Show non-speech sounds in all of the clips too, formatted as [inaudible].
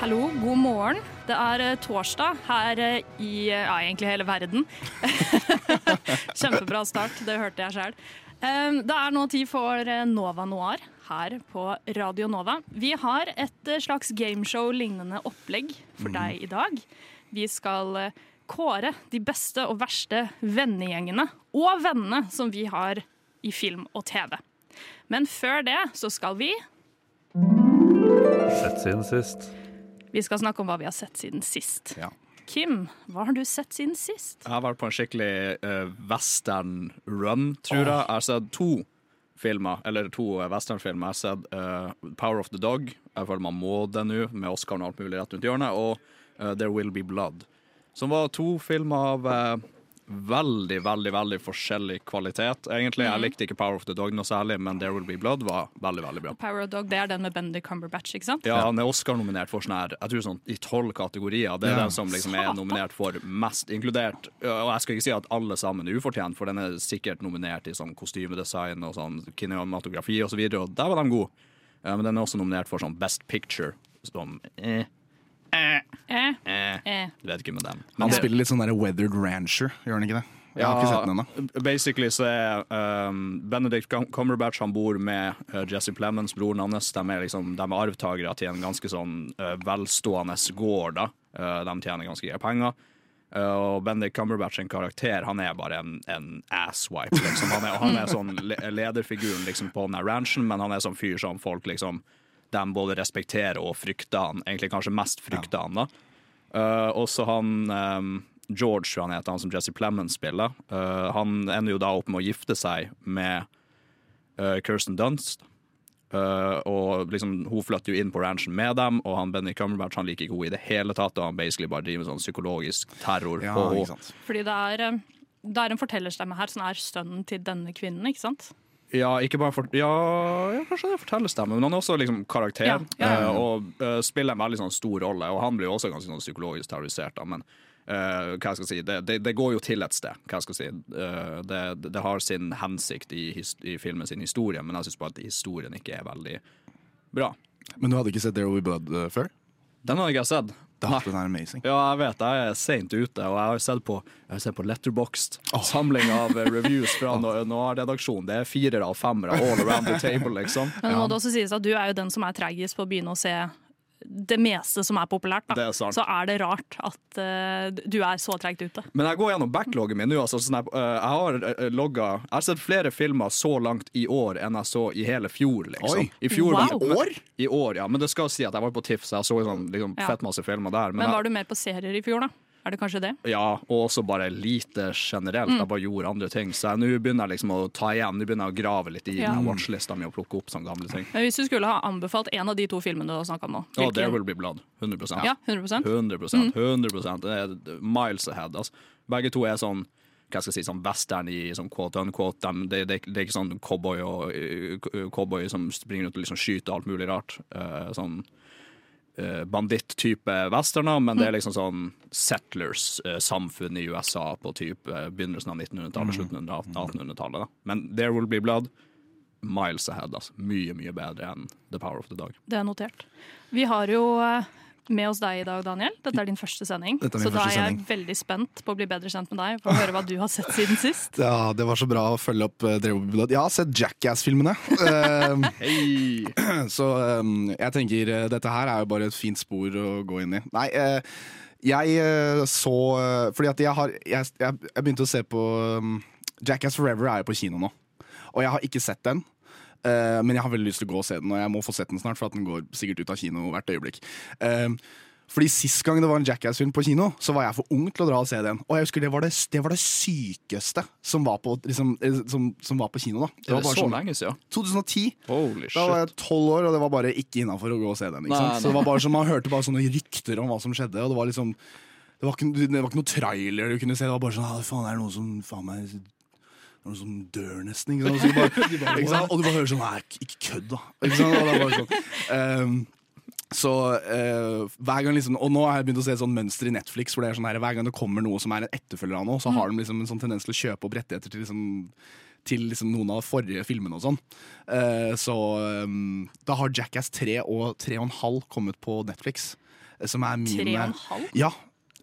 Hallo, god morgen. Det er eh, torsdag her eh, i ja, egentlig hele verden. [laughs] Kjempebra start, det hørte jeg sjøl. Det er nå tid for eh, Nova Noir her på Radio Nova. Vi har et slags gameshow-lignende opplegg for deg i dag. Vi skal kåre de beste og verste vennegjengene og vennene som vi har i film og TV. Men før det så skal vi Sett siden sist. Vi skal snakke om hva vi har sett siden sist. Ja. Kim, hva har du sett siden sist? Jeg har vært på en skikkelig uh, western run, tror jeg. Jeg har sett to filmer, eller to eh, westernfilmer. Jeg har sett uh, Power of the Dog, jeg føler man må det nå, med Oscar og alt mulig rett rundt hjørnet, og uh, There Will Be Blood. Som var to filmer av veldig, veldig veldig forskjellig kvalitet. Egentlig, Jeg likte ikke Power of the Dog noe særlig, men There Will Be Blood var veldig, veldig bra. Power of the Dog, det er den med Bendy Cumberbatch, ikke sant? Ja, han er Oscar-nominert for sånn her Jeg tror sånn i tolv kategorier. Det er Ja. den som liksom er nominert for mest, inkludert Og jeg skal ikke si at alle sammen er ufortjent, for den er sikkert nominert i sånn kostymedesign og sånn kinematografi og så videre, og der var de gode. Men den er også nominert for sånn Best Picture, som eh, eh, Eh, eh. eh. Vet ikke med dem. Han det- spiller litt sånn der Weathered Rancher, gjør han ikke det? Jeg har ikke sett den ennå. Basically så er um, Benedict Cumberbatch Han bor med uh, Jesse Plemons, broren hans. De er, liksom, de er arvtakere til en ganske sånn uh, velstående gård. da Uh, De tjener ganske greie penger. Uh, og Benedict Cumberbatch sin karakter Han er bare en, en asswipe. Liksom. Han, er, han er sånn le lederfiguren liksom, på den ranchen, men han er sånn fyr som folk liksom de både respekterer og frykter han. Egentlig kanskje mest frykter han. da Uh, også han um, George, han heter, han som Jesse Plemons spiller. Uh, han ender jo da opp med å gifte seg med uh, Kirsten Dunst. Uh, og liksom, Hun flytter jo inn på ranchen med dem, og han Benny Cumberbatch han liker ikke henne i det hele tatt. Og han basically bare driver med sånn psykologisk terror Ja, på henne. Fordi det er, det er en fortellerstemme her som er sønnen til denne kvinnen, ikke sant? Ja, ikke bare for, ja, ja, kanskje det er fortellerstemme, men han er også liksom karakter. Ja, ja, ja. eh, og uh, spiller en veldig sånn stor rolle. Og han blir jo også ganske sånn psykologisk terrorisert. Da, men uh, hva jeg skal si, det, det, det går jo til et sted. Hva jeg skal si. Uh, det, det har sin hensikt i, his, i filmen sin historie, men jeg syns bare at historien ikke er veldig bra. Men du hadde ikke sett There Will Be Blood før? Den hadde ikke jeg sett. Den er amazing. Ja, jeg vet, jeg er seint ute, og jeg har sett på, jeg har sett på Letterboxd. Samling av eh, [laughs] reviews fra Noir-redaksjonen. Det er firere og femmere all around the table, liksom. Men nå må det også sies at du er jo den som er treigest på å begynne å se det meste som er populært. Da. Er. Så er det rart at uh, du er så treigt ute. Men jeg går gjennom backloggen min nå. Altså, sånn jeg, uh, jeg har øh, logga Jeg har sett flere filmer så langt i år enn jeg så i hele fjor. Liksom. Oi. I fjor Wow. men- år? I år, ja. Men det skal si at jeg var på TIFF, så jeg så sånn, liksom, Ja. fett masse filmer der. Men men var du mer på serier i fjor, da? Er det kanskje det? Ja, og også bare lite generelt. Mm. Jeg bare gjorde andre ting. Så nå begynner jeg liksom å ta igjen. Nå begynner jeg å grave litt i Ja. watchlista mi og plukke opp sånne gamle ting. Men hvis du skulle ha anbefalt en av de to filmene du har snakka om nå Ja, det Will Be Blood. 100% Ja, 100 100 100% Det er miles ahead. Altså. Begge to er sånn hva skal jeg si, sånn western i sånn quote unquote. De, det, det, det er ikke sånn cowboy, og, uh, cowboy som springer rundt og liksom skyter alt mulig rart. Uh, sånn banditt-type westerner, men det er liksom sånn settlers-samfunn i USA på type begynnelsen av 1900-tallet, slutten av 1800-tallet. Men There Will Be Blood, miles ahead. Altså. Mye, mye bedre enn The Power of the Dog. Det er notert. Vi har jo eh, med oss deg i dag, Daniel. Dette er din første sending. Dette er min så da er jeg sending. veldig spent på å bli bedre kjent med deg. For å høre hva du har sett siden sist. Ja, det var så bra å følge opp uh. Jeg har sett Jackass-filmene. Eh, [laughs] Hei! [clears throat] så eh, jeg tenker eh, dette her er jo bare et fint spor å gå inn i. Nei, eh, jeg så Fordi at jeg har Jeg, jeg, jeg begynte å se på um, Jackass Forever er jo på kino nå. Og jeg har ikke sett den. Eh, men jeg har veldig lyst til å gå og se den, og jeg må få sett den snart, for at den går sikkert ut av kino hvert øyeblikk. Uh, Fordi Sist gang det var en Jackass-film på kino, så var jeg for ung til å dra og se den. Og jeg husker Det var det, det, var det sykeste som var, på, liksom, eh, som, som var på kino. da Det var bare så sånn- lenge siden. 2010. Holy Da var jeg tolv år, og det var bare ikke innafor å gå og se den. Nei, nei. Så det var bare som Man hørte bare sånne rykter om hva som skjedde, og det var liksom Det var ikke, det var ikke noe trailer du kunne se. Det var bare sånn ah, Faen, er det noen som faen meg Noen som dør nesten. Ikke sant? Bare, [laughs] ikke sant? og du bare hører sånn Nei, ikke- kødd, da. Ikke sant? Og det er bare sånn Um, så uh, hver gang liksom Og nå har jeg begynt å se et sånn mønster i Netflix hvor det er sånn her, hver gang det kommer noe som er en etterfølger av noe, så har de liksom en sånn tendens til å kjøpe opp rettigheter til liksom til liksom noen av de forrige filmene og sånn. Uh, så um, da har Jackass 3 og 3,5 kommet på Netflix. eh, Som er min Tre og en halv? Ja.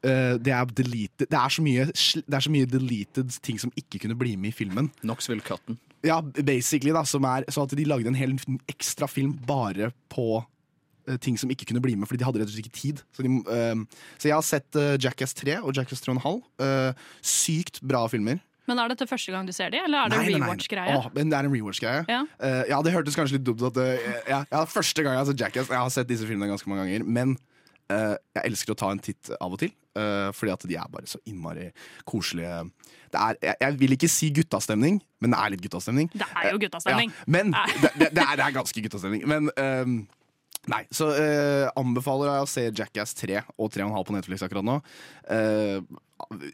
Eh, det er deleted Det er så mye, det er så mye deleted ting som ikke kunne bli med i filmen. Knoxville-cutten. Ja, basically da, som er Så at de lagde en hel ekstra film bare på uh, ting som ikke kunne bli med, fordi de hadde rett og slett ikke tid. Så, de, uh, så jeg har sett Jackass 3 og Jackass 3,5. Uh, sykt bra filmer. Men er dette første gang du ser de, eller er det Nei, nei. rewatch-greie? Det er en rewatch-greie. Ja. Uh, ja, det hørtes kanskje litt dumt ut. Uh, ja, ja, Første gang jeg har sett Jackass Jeg har sett disse filmene ganske mange ganger, men uh, jeg elsker å ta en titt av og til. Eh, fordi at de er bare så innmari koselige. Det er, jeg, jeg vil ikke si guttastemning, men det er litt guttastemning. Det er jo guttastemning. Ja, men det, det, det, er, det er ganske guttastemning. Men ehm, Nei, så eh, anbefaler jeg å se Jackass 3 og 3,5 på Netflix akkurat nå. Eh,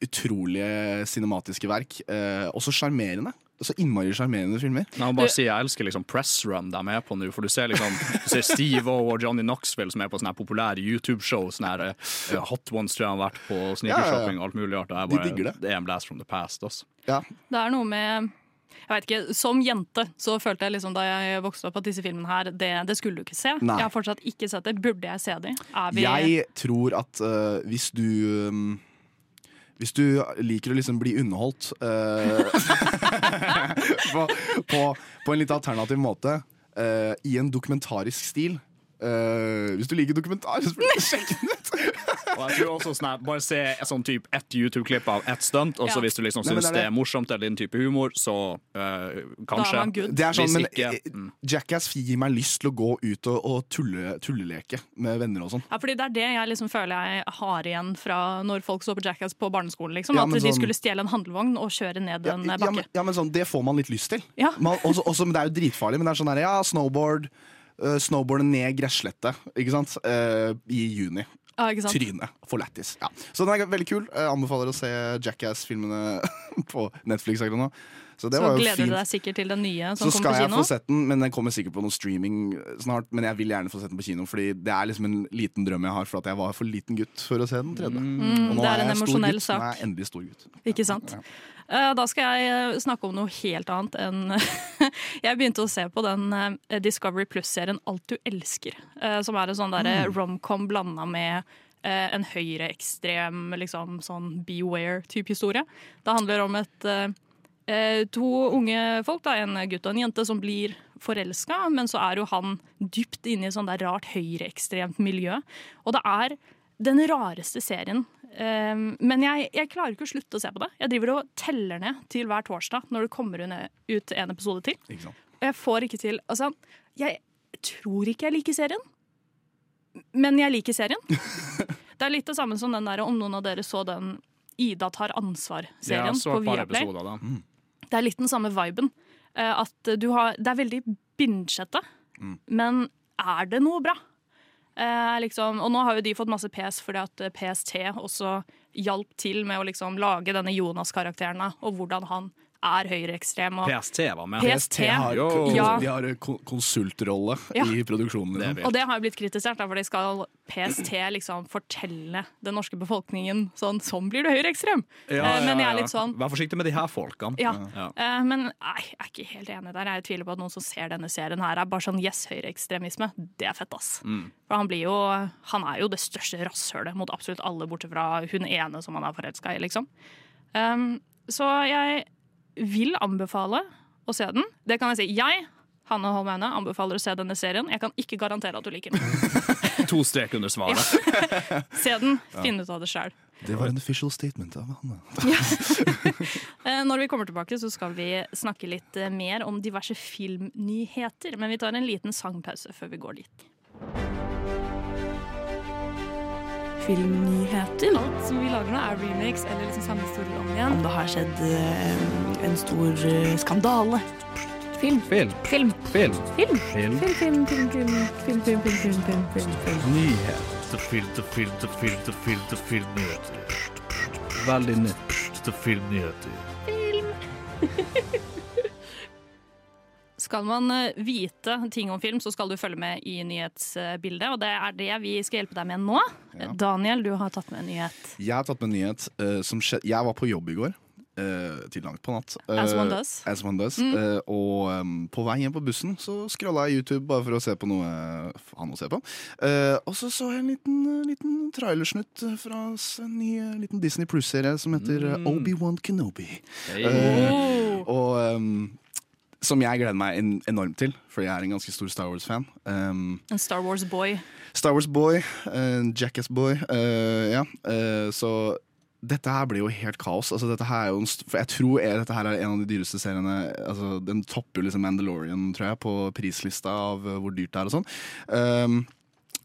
utrolige cinematiske verk. Uh, også sjarmerende. Så innmari sjarmerende filmer. Nei, bare si jeg elsker liksom press run de er med på nå. For du ser liksom du ser Steve O og Johnny Knoxville som er på sånne her populære YouTube-show. Sånne her uh, Hot Ones tror jeg han har vært på, sneakershopping og alt mulig rart. Det er, De bare, digger det. det er en blast from the past. Også. Ja. Det er noe med jeg vet ikke, Som jente så følte jeg liksom da jeg vokste opp at disse filmene her, det, det skulle du ikke se. Nei. Jeg har fortsatt ikke sett det. Burde jeg se de? Jeg tror at uh, hvis du um, hvis du liker å liksom bli underholdt uh, [laughs] på, på, på en litt alternativ måte, uh, i en dokumentarisk stil uh, Hvis du liker dokumentar, så sjekke den ut! Og jeg tror også sånn at, Bare se sånn type ett YouTube-klipp av ett stunt, og så Ja. hvis du liksom syns det er det er morsomt eller din type humor, så eh, kanskje. man good. Det er sånn, men ikke, eh, mm. Jackass gir meg lyst til å gå ut og, og tulle, tulleleke med venner og sånn. Ja, fordi Det er det jeg liksom føler jeg har igjen fra når folk så på Jackass på barneskolen. Liksom, Ja, at sånn, de skulle stjele en handlevogn og kjøre ned Ja, en ja, bakke. men, ja, men sånn, Det får man litt lyst til. Ja. Man, også, også, men det er jo dritfarlig, men det er sånn her, ja, snowboard. Uh, snowboarde ned gresslette ikke sant? Eh, i juni. Ja, sant? Trynet for lættis. Ja. Så den er veldig kul. Jeg anbefaler å se Jackass-filmene [laughs] på Netflix akkurat nå. Så det Så gleder du deg sikkert til den nye som Så skal kommer jeg få kino. sett den, men den kommer sikkert på noe streaming snart. Men jeg vil gjerne få sett den på kino, Fordi det er liksom en liten drøm jeg har. For at jeg var for liten gutt for å se den tredje. Og nå Mm, det er en jeg stor emosjonell sak. Nå er jeg endelig stor gutt. Ikke sant? Eh, Da skal jeg eh, snakke om noe helt annet enn [laughs] Jeg begynte å se på den eh, Discovery Plus-serien Alt du elsker, eh, som er en sånn der Mm. romcom blanda med eh, en høyreekstrem liksom, sånn beware-type historie. Det handler om et eh, eh, to unge folk, da, en gutt og en jente, som blir forelska, men så er jo han dypt inne i sånn der rart høyreekstremt miljø. Og det er den rareste serien. Eh, men jeg, jeg klarer ikke å slutte å se på det. Jeg driver og teller ned til hver torsdag når det kommer ut en episode til. Og jeg får ikke til Altså, jeg tror ikke jeg liker serien, men jeg liker serien. [laughs] Det er litt det samme som den der om noen av dere så den Ida tar ansvar-serien på Viaplay. episoder av. Det er litt den samme viben. Eh, At du har, det er veldig bingete, men er det noe bra? Eh, liksom, og nå har jo de fått masse PS fordi at eh, PST også hjalp til med å liksom lage denne Jonas-karakteren og hvordan han er høyreekstrem. PST var med. PST. PST har, Jo. Ja. de har konsultrolle Ja. i produksjonen. Det og det har jo blitt kritisert, for de skal PST liksom fortelle den norske befolkningen sånn Sånn blir du høyreekstrem! Ja, Eh, men ja, jeg er ja. litt sånn Vær forsiktig med de her folkene. Ja. Ja. Eh, men nei, jeg er ikke helt enig der. Jeg tviler på at noen som ser denne serien her, er bare sånn yes, høyreekstremisme. Det er fett, ass. Mm. For han blir jo Han er jo det største rasshølet mot absolutt alle, bortsett fra hun ene som han er forelska i, liksom. Um, så jeg vil anbefale å se den. Det kan jeg si. Jeg, Hanne Holmeine anbefaler å se denne serien. Jeg kan ikke garantere at du liker den. [laughs] To strek under svaret. [laughs] Se den, finn ut av det sjøl. Det var en official statement av Hanne. [laughs] Eh, Når vi kommer tilbake, så skal vi snakke litt eh, mer om diverse filmnyheter. Men vi tar en liten sangpause før vi går dit. Filmnyheter. Alt som vi lager nå, er remakes eller liksom samme historie om igjen. Om det har skjedd eh, en stor eh, skandale. Film. Film. Film. Film. Film. Film. Film, film, film, film, film, film, film, film, film, film, film. Nyhet. Til film, til film, til film, til film, til filmnyheter. Veldig nytt. Filmnyheter. [laughs] Skal man eh, vite ting om film, så skal du følge med i nyhetsbildet. Og det er det vi skal hjelpe deg med nå. Daniel, du har tatt med en nyhet. Jeg har tatt med en nyhet uh, som skjedde Jeg var på jobb i går. Uh, til langt på natt. As one Eh, does. as one does. Mm. Eh, og um, på vei hjem på bussen så scrolla jeg YouTube bare for å se på noe han å se på. Eh, og så så jeg en liten, liten trailersnutt fra en ny liten Disney Plus-serie som heter Mm. Obi-Wan Kenobi. Hey. Og em, som jeg gleder meg en enormt til, for jeg er en ganske stor Star Wars-fan. Um, En Star Wars-boy. Star Wars Boy, uh, Jackass Boy. Uh, ja, Uh, så dette her blir jo helt kaos. Altså, dette her er jo en for jeg tror er, dette her er en av de dyreste seriene. Altså, den topper jo liksom Mandalorian tror jeg, på prislista av eh, hvor dyrt det er og sånn. Um,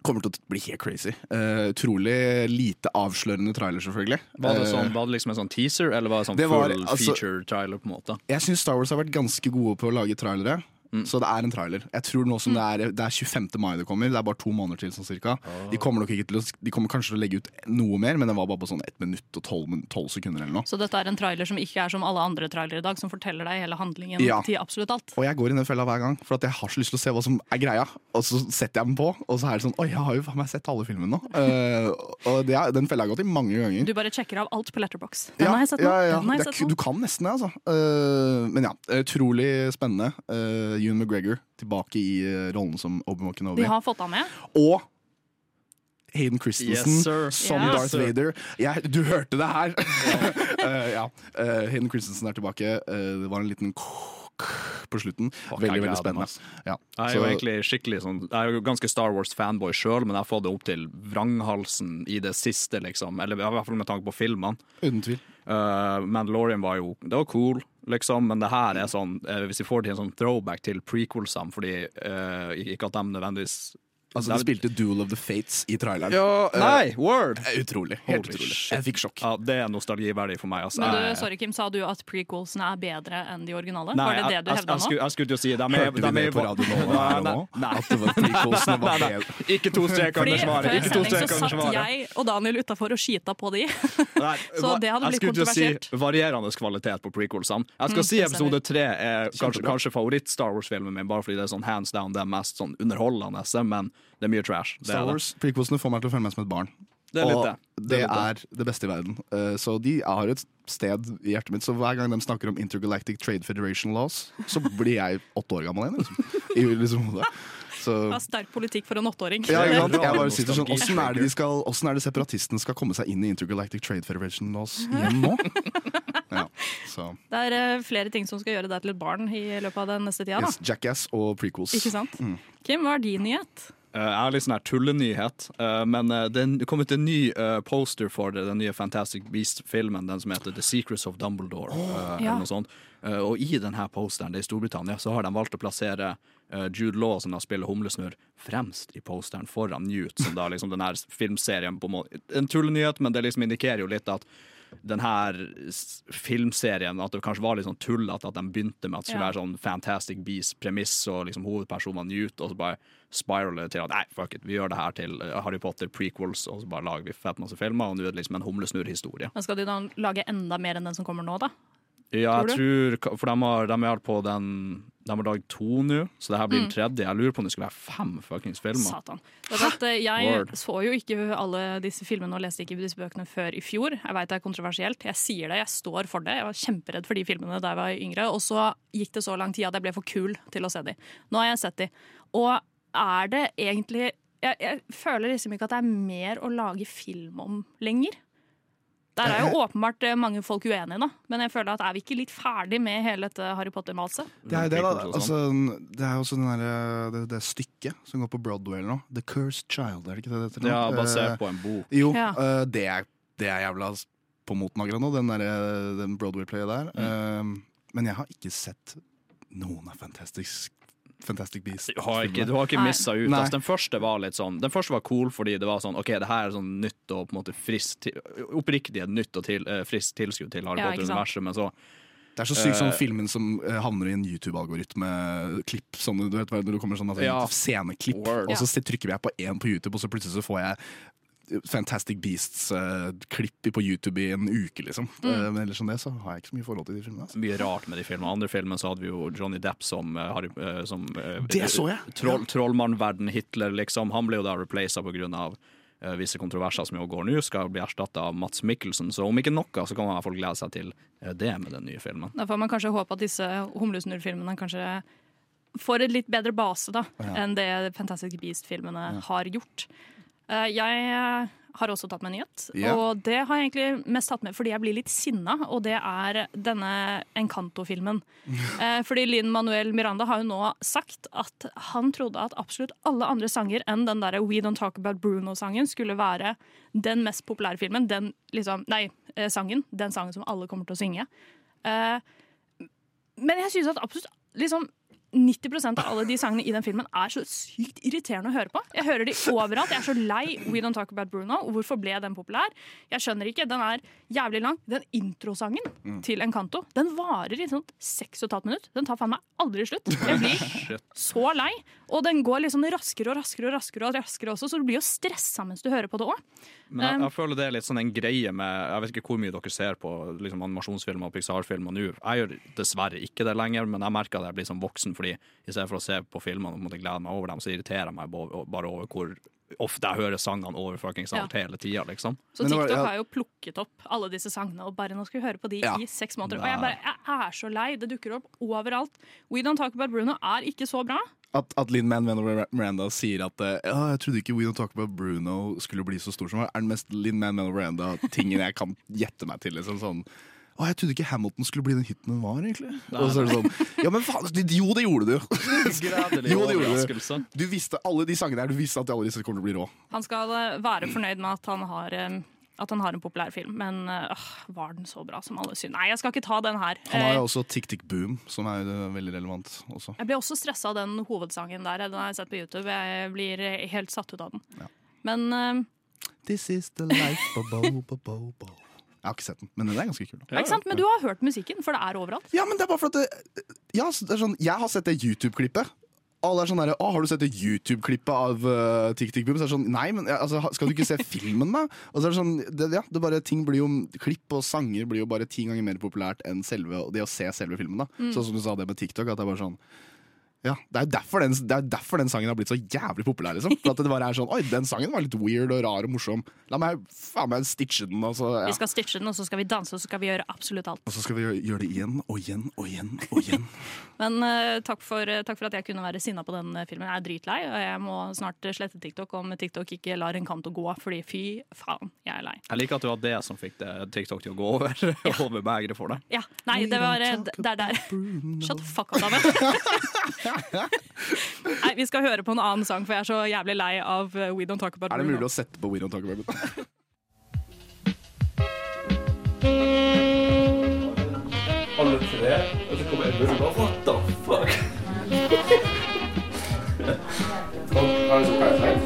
kommer til å bli helt crazy. Uh, utrolig lite avslørende trailer, selvfølgelig. Var det, Eh, sånn, var det liksom en sånn teaser, eller var det sånn Det var, full altså- feature-trailer? på en måte? Jeg syns Star Wars har vært ganske gode på å lage trailere. Mm. Så det er en trailer. Jeg tror nå som det er, det er 25. mai det kommer, det er bare to måneder til sånn cirka. De kommer nok ikke til å, de kommer kanskje til å legge ut noe mer, men den var bare på sånn 1 minutt og 12, 12 sekunder eller noe. Så dette er en trailer som ikke er som alle andre trailere i dag, som forteller deg hele handlingen Ja. til absolutt alt. Og jeg går i den fella hver gang, for at jeg har så lyst til å se hva som er greia. Og så setter jeg den på, og så er det sånn Oi, jeg har jo faen meg sett alle filmene nå. Uh, [laughs] og det er, den fella har gått i mange ganger. Du bare sjekker av alt på Letterbox. Den Ja, har jeg sett nå. ja, ja. Du kan nesten det, altså. Uh, men ja, utrolig spennende. Uh, Ewan McGregor tilbake i eh, rollen som Obi-Wan Kenobi. De har fått han med. Og Hayden Christensen Yes, som yes, Darth Vader. Jeg, du hørte det her! uh, [laughs] ja. uh, Hayden Christensen er tilbake. Uh, det var en liten på slutten. Fuck, veldig, veldig spennende. Ja. Jeg er jo egentlig skikkelig sånn Jeg er jo ganske Star Wars-fanboy sjøl, men jeg har fått det opp til vranghalsen i det siste, liksom. Eller i hvert fall med tanke på filmene. Uten tvil. Uh, Mandalorian var jo Det var cool, liksom, men det her er sånn eh, Hvis vi får til en sånn throwback til prequelsene, fordi uh, ikke at de nødvendigvis Altså, de spilte Duel of the Fates i traileren. Ja, nei, word! Eh, Utrolig. Helt Holy utrolig. shit. Jeg fikk sjokk. Ja, det er nostalgiverdig for meg. Altså. Men du, sorry Kim, sa du at prequelsene er bedre enn de originale? Nei, var det det du hevda nå? skulle, jeg skulle jo si de Hørte de er, det på Radio Nova her og nå? Nei, At det var prequelsene var nei, nei. Ikke to streker under svaret. Ikke to streker under satt svaret. jeg og Daniel utafor og skita på de. Nei, [laughs] Så det hadde blitt kontroversielt. Jeg skulle jo Si varierende kvalitet på prequelsene. Jeg skal Mm, si episode tre er kanskje, kanskje favoritt-Star Wars-filmen min, bare fordi det er sånn hands down det er mest sånn underholdende, men det er mye trash. Det Star er. Wars, prequelsene får meg til å føle meg som et barn. Det er litt og det. det, Det er litt er det beste i verden. Eh, så de har et sted i hjertet mitt. Så hver gang de snakker om Intergalactic Trade Federation laws, så blir jeg åtte år gammel igjen. Liksom. I liksom hodet. Så Det er sterk politikk for en åtteåring. ja? Jeg bare sitter sånn. Åssen er de skal er det separatistene skal komme seg inn i Intergalactic Trade Federation laws igjen nå? [laughs] Ja, så Det er uh, flere ting som skal gjøre deg til et barn i løpet av den neste tida. yes, Jackass og prequels. Ikke sant? Kim, hva er din nyhet? Eh, jeg har litt sånn her tullenyhet, eh, men eh, det er kommet en ny poster for det, den nye Fantastic Beast-filmen, den som heter The Secrets of Dumbledore. eh, Ja. eller noe sånt. Og i denne posteren, det er i Storbritannia, så har de valgt å plassere Jude Law, som da spiller Humlesnurr, fremst i posteren foran Newt, som da liksom den her filmserien på en måte En tullenyhet, men det liksom indikerer jo litt at den her filmserien At det kanskje var litt sånn tullete at de begynte med at det skulle Ja. være sånn Fantastic Beast-premiss, og liksom hovedpersonen Newt, og så bare spiraler det til at nei, fuck it, vi gjør det her til eh, Harry Potter prequels, og så bare lager vi fett masse filmer, og nå er det liksom en humlesnurr-historie. Skal de da lage enda mer enn den som kommer nå, da? Ja, jeg tror For de har, de har på den De har lagd to nå, så det her blir den tredje. Jeg lurer på om det skulle være fem fuckings filmer. Satan. Vet eh, jeg Word. så jo ikke alle disse filmene og leste ikke disse bøkene før i fjor. Jeg veit det er kontroversielt. Jeg sier det, jeg står for det. Jeg var kjemperedd for de filmene da jeg var yngre. Og så gikk det så lang tid at jeg ble for kul til å se de. Nå har jeg sett de. Og er det egentlig jeg, jeg føler liksom ikke at det er mer å lage film om lenger. Der er jo åpenbart eh, mange folk uenige, da. Men jeg føler at er vi ikke litt ferdig med hele dette Harry Potter-maset? Det er jo det, da. Altså, det er også den der, det, det stykket som går på Broadway nå. The Cursed Child, er det ikke det det heter? Ja, Eh, basert på en bok. Jo, Ja. uh, det, er, det er jævla på moten akkurat nå, den, den Broadway-playet der. Mm. Uh, men jeg har ikke sett noen av Fantastic Fantastic Beast. Du har ikke, du har ikke missa ut. Altså, den første var litt sånn Den første var cool fordi det var sånn OK, det her er sånn nytt og på en måte friskt Oppriktig et nytt og til, eh, friskt tilskudd til Harry Ja. Potter-universet, men så Det er så sykt sånn Eh, filmen som uh, havner i en YouTube-algoritme. Klipp sånn, du vet hva, Når det kommer sånn altså, Ja. sceneklipp, Word. og så trykker jeg på én på YouTube, og så plutselig så får jeg Fantastic Beasts-klipp på YouTube i en uke, liksom. Mm. Eh, Men ellers enn det så har jeg ikke så mye forhold til de filmene. Altså. mye rart med de filmene. Andre filmer så hadde vi jo Johnny Depp som, eh, Harry, eh, som eh, Det så jeg. Troll, Trollmannverden Hitler, liksom. Han ble jo da replaced på grunn av eh, visse kontroverser som jo går nå, skal bli erstatta av Mats Mikkelsen. Så om ikke noe, så kan man i hvert fall glede seg til eh, det med den nye filmen. Da får man kanskje håpe at disse Humlesnurr-filmene kanskje får et litt bedre base da, enn det Fantastic Beast-filmene har gjort. Eh, jeg eh, har også tatt med nyhet, Ja. og det har jeg egentlig mest tatt med fordi jeg blir litt sinna, og det er denne Encanto-filmen. [laughs] Eh, fordi Linn Manuel Miranda har jo nå sagt at han trodde at absolutt alle andre sanger enn den derre We Don't Talk About Bruno-sangen skulle være den mest populære filmen. Den liksom Nei, sangen. Den sangen som alle kommer til å synge. Men jeg synes at absolutt liksom 90% av alle de sangene i den filmen er så sykt irriterende å høre på. Jeg hører de overalt. Jeg er så lei We Don't Talk About Bruno. Hvorfor ble den populær? Jeg skjønner ikke. Den er jævlig lang. Den introsangen til Encanto Den varer i sånn seks og et halvt minutt. Den tar faen meg aldri slutt. Jeg blir så lei. Og den går liksom raskere og raskere og raskere og raskere også, så du blir jo stressa mens du hører på det òg. Men jeg, Um, jeg føler det er litt sånn en greie med Jeg vet ikke hvor mye dere ser på liksom, animasjonsfilmer og Pixar-filmer nå. Jeg gjør dessverre ikke det lenger, men jeg merker at jeg blir sånn voksen fordi i stedet for å se på filmene og måtte glede meg over dem, så irriterer jeg meg bare over hvor ofte jeg hører sangene over fuckings alt hele tida, liksom. Så TikTok ja. har jo plukket opp alle disse sangene og bare nå skal vi høre på de Ja. i seks måneder. Og jeg bare, jeg er så lei. Det dukker opp overalt. We Don't Talk About Bruno er ikke så bra. At, at Linn Manuel Miranda sier at eh, ja, jeg trodde ikke We Don't Talk About Bruno skulle bli så stor som han. Er den mest Linn Manuel Miranda-tingen jeg kan gjette meg til. Liksom, sånn å, jeg trodde ikke Hamilton skulle bli den hiten den var, egentlig. Og så er det sånn Ja, men faen, jo, det gjorde du jo! [laughs] Jo, det gjorde du. Du visste alle de sangene her, du visste at alle disse kommer til å bli rå. Han skal eh, være fornøyd med at han har eh, at han har en populær film, men øh, var den så bra som alle syns? Nei, jeg skal ikke ta den her. Han har jo også Tick Tick Boom, som er veldig relevant også. Jeg ble også stressa av den hovedsangen der. Den har jeg sett på YouTube. Jeg blir helt satt ut av den. Men øh, This is the life, bo, bo, bo, bo. Jeg har ikke sett den, men den er ganske kul. Ja, ikke sant? Men du har hørt musikken, for det er overalt. Ja, men det er bare for at det, ja, det er sånn, Jeg har sett det YouTube-klippet. Alle er sånn der, å, Har du sett det YouTube-klippet av uh, Tick Tick Boom? Så er det sånn, Nei, men altså, skal du ikke se [laughs] filmen, da? Og så er det sånn, det, ja, det bare, ting blir jo, Klipp og sanger blir jo bare ti ganger mer populært enn selve, det å se selve filmen. da Sånn som du sa det med TikTok. At det er bare sånn ja, Det er jo derfor den, det er derfor den sangen har blitt så jævlig populær. liksom For at det bare er sånn, Oi, den sangen var litt weird og rar og morsom. La meg faen meg stitche den. Og så, ja. Vi skal stitche den, og så skal vi danse, og så skal vi gjøre absolutt alt. og så skal vi gjøre, gjøre det igjen og igjen og igjen. og igjen [laughs] Men uh, takk, for, eh, takk for at jeg kunne være sinna på den eh, filmen. Jeg er dritlei, og jeg må snart slette TikTok om TikTok ikke lar en kanto gå, fordi fy faen, jeg er lei. Jeg liker at det var det som fikk det TikTok til å gå over, [laughs] over begeret for deg. Ja, nei, det var der, Det er der. Shut the fuck up, David. [laughs] [laughs] Nei, vi skal høre på en annen sang, for jeg er så jævlig lei av eh, We Don't Talk About Er det mulig å sette på We Don't Talk About Bruno? Alle tre, og så kommer Edmund og What the fuck? Har du sett Parasite?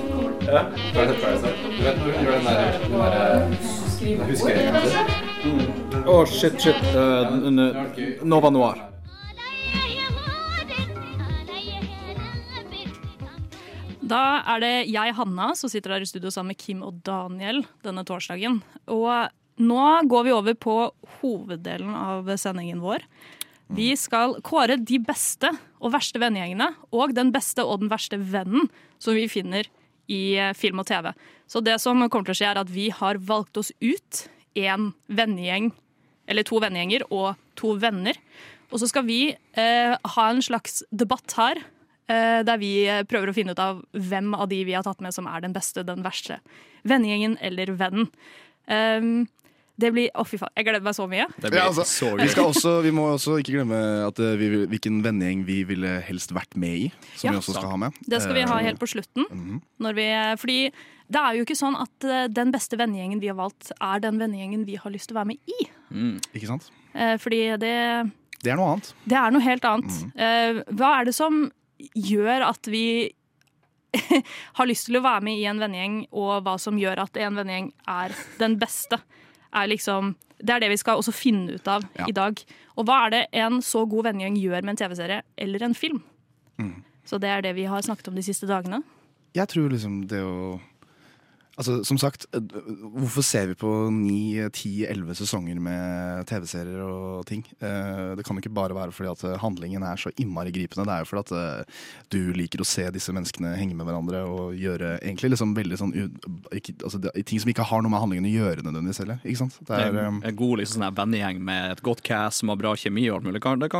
Ja. Har du sett Parasite? Du vet når hun gjør den der, den der huskeringen sin? Å, shit, shit. Uh, Nova Noir. Da er det jeg, Hanna, som sitter der i studio sammen med Kim og Daniel denne torsdagen. Og nå går vi over på hoveddelen av sendingen vår. Vi skal kåre de beste og verste vennegjengene og den beste og den verste vennen som vi finner i eh, film og TV. Så det som kommer til å skje, er at vi har valgt oss ut en vennegjeng, eller to vennegjenger og to venner. Og så skal vi eh, ha en slags debatt her der vi eh, prøver å finne ut av hvem av de vi har tatt med som er den beste, den verste vennegjengen eller vennen. Um, det blir Å, fy faen. Jeg gleder meg så mye. Det blir Ja, altså, så vi, skal også, vi må også ikke glemme at eh, vi, vil- hvilken vennegjeng vi ville helst vært med i. Som Ja. vi også skal ha med. Det skal vi ha Eh, helt på slutten. mhm. Når vi, fordi det er jo ikke sånn at eh, den beste vennegjengen vi har valgt, er den vennegjengen vi har lyst til å være med i. Ikke sant? Eh, Fordi det, Det er noe annet. det er noe helt annet. Mm. Uh, Hva er det som gjør at vi [laughs] har lyst til å være med i en vennegjeng, og hva som gjør at en vennegjeng er den beste. Er liksom, det er det vi skal også finne ut av Ja. i dag. Og hva er det en så god vennegjeng gjør med en TV-serie eller en film? Så det er det vi har snakket om de siste dagene. Jeg tror liksom det å Altså, som sagt, eh, hvorfor ser vi på 9, 10, 11 sesonger med TV-serier og ting? Eh, Det kan ikke bare være fordi at eh, handlingen er så innmari gripende. Det er jo fordi at du liker å se disse menneskene henge med hverandre og gjøre egentlig liksom veldig sånn ikke, altså, det, Ting som ikke har noe med handlingen å gjøre nødvendigvis heller. Ikke sant? Det er, En, en god liksom, sånn vennegjeng med et godt cast som har bra kjemi og alt mulig. Det kan, det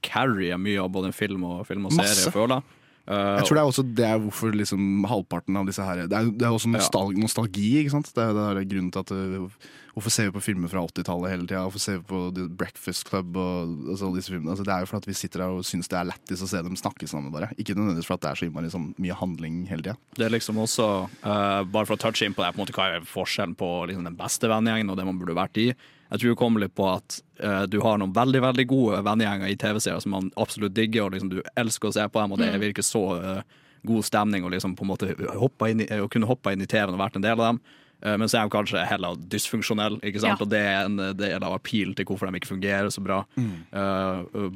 carry mye av både film og, film og serie, føler jeg. Uh, Jeg tror det er også det er hvorfor liksom halvparten av disse her Det er, det er også nostal nostalgi, ikke sant? Det er, det er grunnen til at uh, Hvorfor ser vi på filmer fra 80-tallet hele tida? Hvorfor ser vi på The Breakfast Club og og alle disse filmene? Altså, det er jo fordi vi sitter der og syns det er lættis å se dem snakke sammen, bare. Ikke nødvendigvis fordi det er så innmari liksom, mye handling hele tida. Det er liksom også, uh, bare for å touche inn på det, på en måte, hva er forskjellen på liksom, den beste vennegjengen og det man burde vært i. Jeg tror det kommer litt på at uh, du har noen veldig veldig gode vennegjenger i TV-serier som man absolutt digger, og liksom, du elsker å se på dem, og det Mm. virker så uh, god stemning å liksom, på en måte hoppe inn i, å kunne hoppe inn i TV-en og vært en del av dem. Uh, men så er de kanskje heller dysfunksjonelle, ikke sant? Ja. og det er en del av appeal til hvorfor de ikke fungerer så bra. Uh, uh,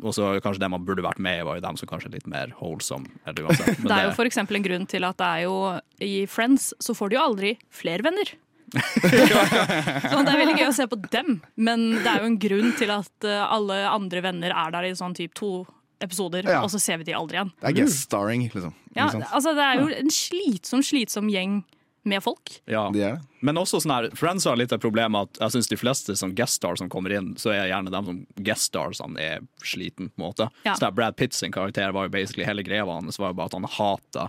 og så kanskje det man burde vært med i, var jo dem som kanskje er litt mer wholesome. Eller uansett. Men [laughs] Det er jo for eksempel en grunn til at det er jo i Friends så får du jo aldri flere venner. [laughs] så det er veldig gøy å se på dem, men det er jo en grunn til at eh, alle andre venner er der i sånn type to episoder, Ja. og så ser vi de aldri igjen. Det er guest starring, liksom. Ja, altså Det er jo en slitsom, slitsom gjeng med folk. Ja. De er. Men også sånn her, Friends har litt av problemet at jeg synes de fleste som guest stars som kommer inn, så er gjerne dem som guest stars han er sliten. på en måte. Ja. Så der Brad Pitt sin karakter var jo basically hele greia hans var jo bare at han hata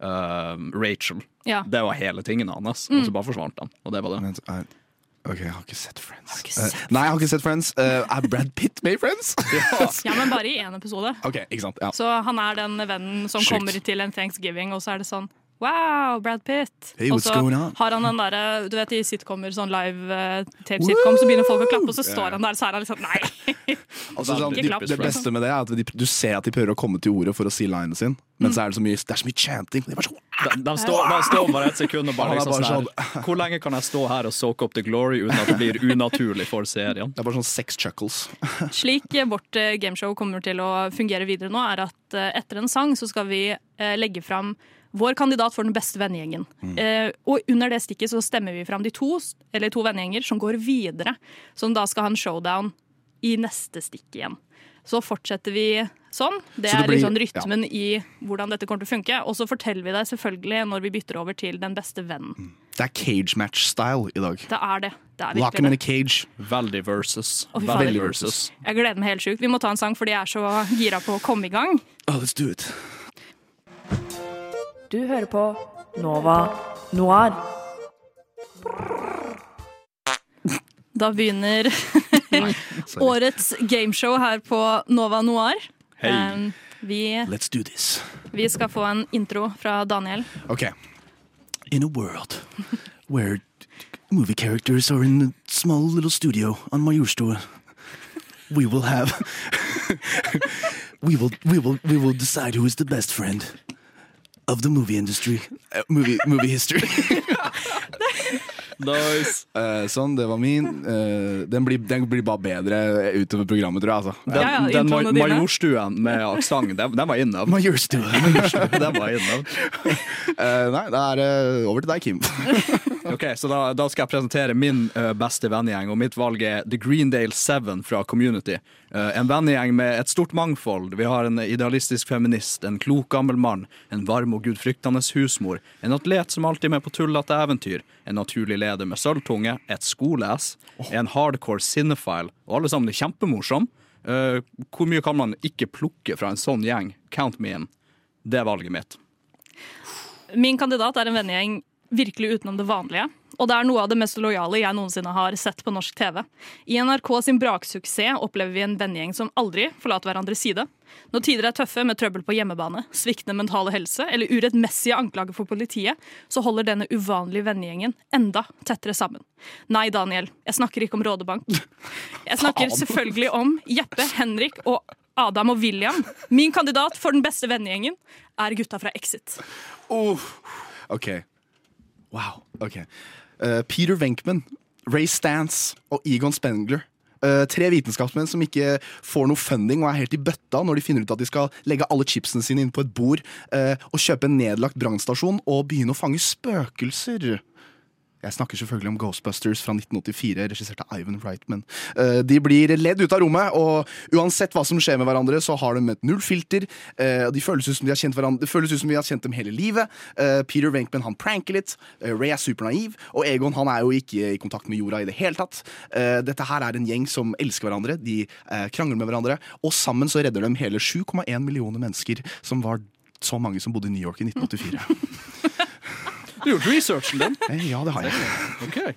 um, Rachel. Ja. Det var hele tingen hans, og så bare forsvant han. Og det var det. Men, er- OK, jeg har ikke sett Friends. ikke sett uh, nei, jeg har ikke sett Friends. Uh, er Brad Pitt med i Friends? [laughs] Ja, men bare i én episode. Okay, ikke sant. Ja. Så han er den vennen som Sjukt. kommer til en thanksgiving, og så er det sånn Wow, Brad Pitt! Hey, og så har han den derre Du vet i sitcomer, sånn live uh, tape-sitcom, så begynner folk å klappe, og så står han der, så er han litt sånn Nei! [laughs] Altså, sånn, de, det beste med det er at de, du ser at de prøver å komme til ordet for å si linen sin, men så er det så mye, det er så mye chanting. De bare sånn, De, de, står, de står bare et sekund og bare [laughs] liksom bare sånn her, Hvor lenge kan jeg stå her og soak up the glory uten at det blir unaturlig for serien? det er bare sånn sex chuckles. [laughs] Slik eh, vårt eh, gameshow kommer til å fungere videre nå, er at eh, etter en sang så skal vi eh, legge fram vår kandidat for den beste vennegjengen. Eh, og under det stikket så stemmer vi fram de to, eller to vennegjenger som går videre. Som da skal ha en showdown i neste stikk igjen. Så fortsetter vi sånn. Det Så det er blir- liksom rytmen i hvordan dette kommer til å funke. Og så forteller vi deg selvfølgelig når vi bytter over til den beste vennen. Det er cage match-style i dag. Det er det. Det er Lock him in a cage. Veldig versus. Veldig versus. Jeg gleder meg helt sjukt. Vi må ta en sang fordi jeg er så gira på å komme i gang. Oh, let's do it. Du hører på Nova Noir. Da begynner [laughs] årets gameshow her på Nova Noir. Hei. Um, vi, Let's do this. vi skal få en intro fra Daniel. Ok. In a world where movie characters are in a small little studio on Majorstua, we will have [laughs] we will we will we will decide who is the best friend of the movie industry, uh, movie movie history. [laughs] Nice. Uh, sånn, det var min. Uh, den, blir, den blir bare bedre utover programmet, tror jeg. Altså. Den, Ja, ja, den ma- dine. Majorstuen med aksent, den, den var innom. Majorstuen. [laughs] Den var innom. [laughs] Eh, nei, det er over til deg, Kim. Ok, så da, da skal jeg presentere min uh, beste vennegjeng, og mitt valg er The Greendale Seven fra Community. Uh, en vennegjeng med et stort mangfold. Vi har en idealistisk feminist, en klok gammel mann, en varm og gudfryktende husmor, en atlet som alltid er med på tullete eventyr, en naturlig leder med sølvtunge, et skoleass, en hardcore cinephile, og alle sammen er kjempemorsomme. Uh, hvor mye kan man ikke plukke fra en sånn gjeng? Count me in. Det er valget mitt. Min kandidat er en vennegjeng virkelig utenom det vanlige. Og det er noe av det mest lojale jeg noensinne har sett på norsk TV. I NRK sin braksuksess opplever vi en vennegjeng som aldri forlater hverandres side. Når tider er tøffe med trøbbel på hjemmebane, sviktende mentale helse eller urettmessige anklager for politiet, så holder denne uvanlige vennegjengen enda tettere sammen. Nei, Daniel, jeg snakker ikke om Rådebank. Jeg snakker selvfølgelig om Jeppe, Henrik og Adam og William. Min kandidat for den beste vennegjengen er gutta fra Exit. OK. Wow. ok Uh, Peter Venkman, Ray Stance og Egon Spengler. Uh, tre vitenskapsmenn som ikke får noe funding og er helt i bøtta når de finner ut at de skal legge alle chipsene sine inn på et bord uh, og kjøpe en nedlagt brannstasjon og begynne å fange spøkelser. Jeg snakker selvfølgelig om Ghostbusters fra 1984, regissert av Ivan Reitman. Eh, de blir ledd ut av rommet, og uansett hva som skjer med hverandre, så har de et null filter. Eh, de føles ut som de har kjent det føles ut som vi har kjent dem hele livet. Eh, Peter Venkman han pranker litt, Ray er supernaiv, og Egon han er jo ikke i kontakt med jorda i det hele tatt. Dette her er en gjeng som elsker hverandre, de krangler med hverandre, og sammen så redder de hele 7,1 millioner mennesker, som var så mange som bodde i New York i 1984. [laughs] Du har gjort researchen din? Eh, [laughs] ja, det har jeg. Okay.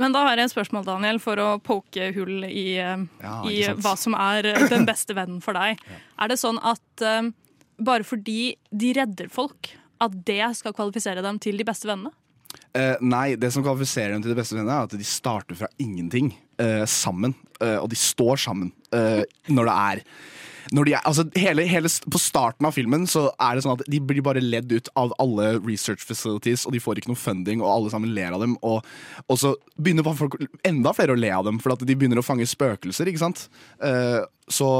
Men da har jeg et spørsmål, Daniel, for å poke hull i, eh, Ja, i hva som er eh, den beste vennen for deg. Er det sånn at eh, bare fordi de redder folk, at det skal kvalifisere dem til de beste vennene? Uh, nei, det som kvalifiserer dem til de beste vennene, er at de starter fra ingenting uh, sammen. Uh, og de står sammen eh, når det er når de er, altså hele, hele, På starten av filmen så er det sånn at de blir bare ledd ut av alle research facilities, og de får ikke noe funding, og alle sammen ler av dem. Og, og så begynner folk, enda flere å le av dem, for at de begynner å fange spøkelser. ikke sant? Uh, så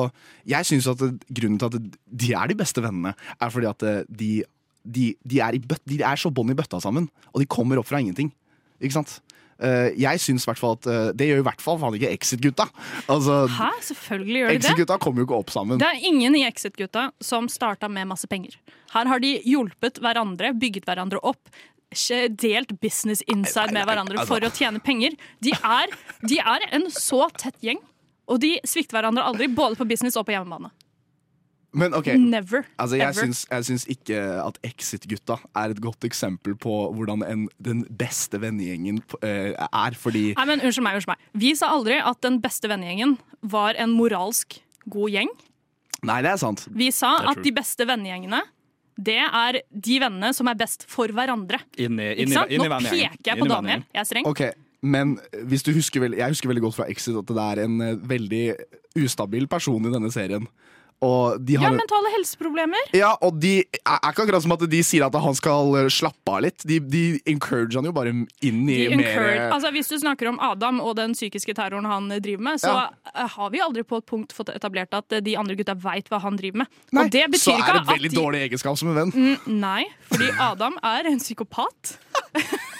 jeg syns at grunnen til at de er de beste vennene, er fordi at eh, de de, de, er i bøtt, de er så bånd i bøtta sammen, og de kommer opp fra ingenting. Ikke sant? Eh, jeg syns i hvert fall at eh, Det gjør i hvert fall faen ikke Exit-gutta. Altså, Hæ? Selvfølgelig gjør de det. Exit-gutta kommer jo ikke opp sammen. Det er ingen i Exit-gutta som starta med masse penger. Her har de hjulpet hverandre, bygget hverandre opp. Delt business inside med hverandre for å tjene penger. De er, de er en så tett gjeng, og de svikter hverandre aldri, både på business og på hjemmebane. Men ok, Never. altså, jeg, syns, jeg syns ikke at Exit-gutta er et godt eksempel på hvordan en, den beste vennegjengen uh, er, fordi Nei, men Unnskyld meg. unnskyld meg Vi sa aldri at den beste vennegjengen var en moralsk god gjeng. Nei, det er sant. Vi sa er at true. de beste vennegjengene det er de vennene som er best for hverandre. Inni, inni, inni Nå peker jeg på Daniel. Jeg er streng. Okay, men hvis du husker jeg husker veldig godt fra Exit at det er en eh, veldig ustabil person i denne serien. Ja, mentale helseproblemer. Ja, og de er ikke akkurat som at de sier at han skal eh, slappe av litt. De, de encourager han jo bare inn i mer altså, hvis du snakker om Adam og den psykiske terroren han eh, driver med, så Ja. eh, har vi aldri på et punkt fått etablert at de andre gutta veit hva han driver med. Nei, og det betyr så er det et veldig de, dårlig egenskap som en venn. Mm, Nei, fordi Adam er en psykopat. [laughs]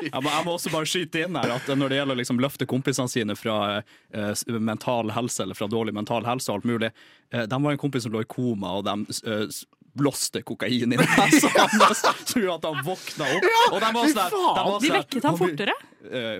Jeg må, jeg må også bare skyte inn her at når det gjelder å liksom løfte kompisene sine fra eh, mental helse eller fra dårlig mental helse og alt mulig eh, De var en kompis som lå i koma, og de eh, blåste kokain i nesa hans, gjorde at han våkna opp. og de var sånn de var De sånn vekket ham han- fortere. eh,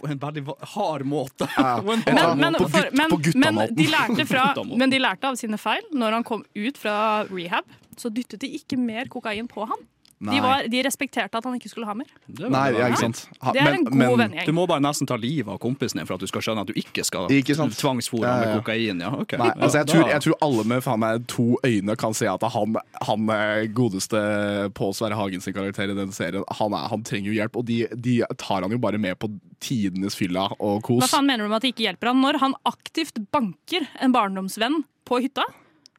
på en veldig hard måte. Ja, [laughs] På en hard eller Men, men, for, men, men, de lærte fra, men de lærte av sine feil. Når han kom ut fra rehab, så dyttet de ikke mer kokain på han. De, var, de respekterte at han ikke skulle ha mer. Det Nei, ja, ikke sant. Ha- Det er en men- god men- Du må bare nesten ta livet av kompisen din for at du skal skjønne at du ikke skal Ikke tvangsfòre Ja, ja, med kokain. Ja, okay. Nei, altså jeg, Ja, tror, jeg tror alle med faen meg to øyne kan se at han, han eh, godeste på Sverre Hagen sin karakter i den serien, han, er, han trenger jo hjelp, og de, de tar han jo bare med på tidenes fylla og kos. Hva faen mener du med at de ikke hjelper han når han aktivt banker en barndomsvenn på hytta?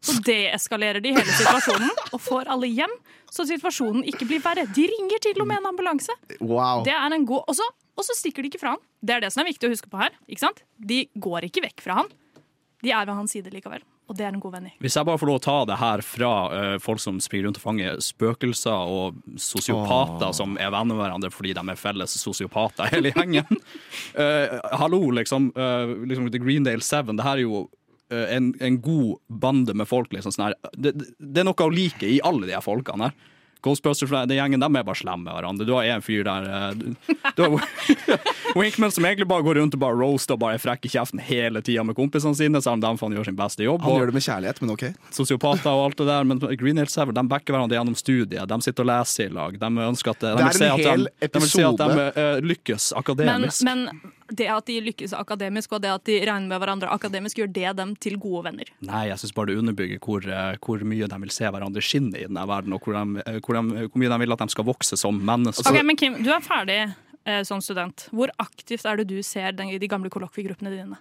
Så deeskalerer de hele situasjonen og får alle hjem, så situasjonen ikke blir verre. De ringer til og med en ambulanse. Wow. Det er en god Og så og så stikker de ikke fra han. Det er det som er viktig å huske på her. Ikke sant? De går ikke vekk fra han. De er ved hans side likevel. Og det er en god venn i. Hvis jeg bare får lov å ta det her fra uh, folk som springer rundt og fanger spøkelser, og sosiopater som er venner med hverandre fordi de er felles sosiopater hele gjengen. uh, [laughs] hallo, liksom, uh, liksom. The Greendale Seven, det her er jo en, en god bande med folk. Liksom, sånn. Det, det, er noe å like i alle de her folkene her. Ghostbusters, den gjengen de er bare slemme med hverandre. Du har en fyr der eh, Du, du har [laughs] Winkman som egentlig bare går rundt og bare roaster og bare er frekk i kjeften hele tida med kompisene sine, selv om de faen gjør sin beste jobb. Han og- gjør det med kjærlighet, men ok. sosiopater og alt det der, men Green Hill Sever de backer hverandre gjennom studiet. De sitter og leser i lag. De ønsker at de, Det er vil se at de, de vil si at de uh, lykkes lykkes Men, akademisk. men det at de lykkes akademisk, og det at de regner med hverandre akademisk, gjør det dem til gode venner. Nei, jeg syns bare det underbygger hvor, eh, hvor mye de vil se hverandre skinne i denne verden, og hvor, de, eh, hvor, de, hvor mye de vil at de skal vokse som mennesker. Ok, men Kim, du er ferdig eh, som student. Hvor aktivt er det du ser den, de gamle kollokviegruppene dine?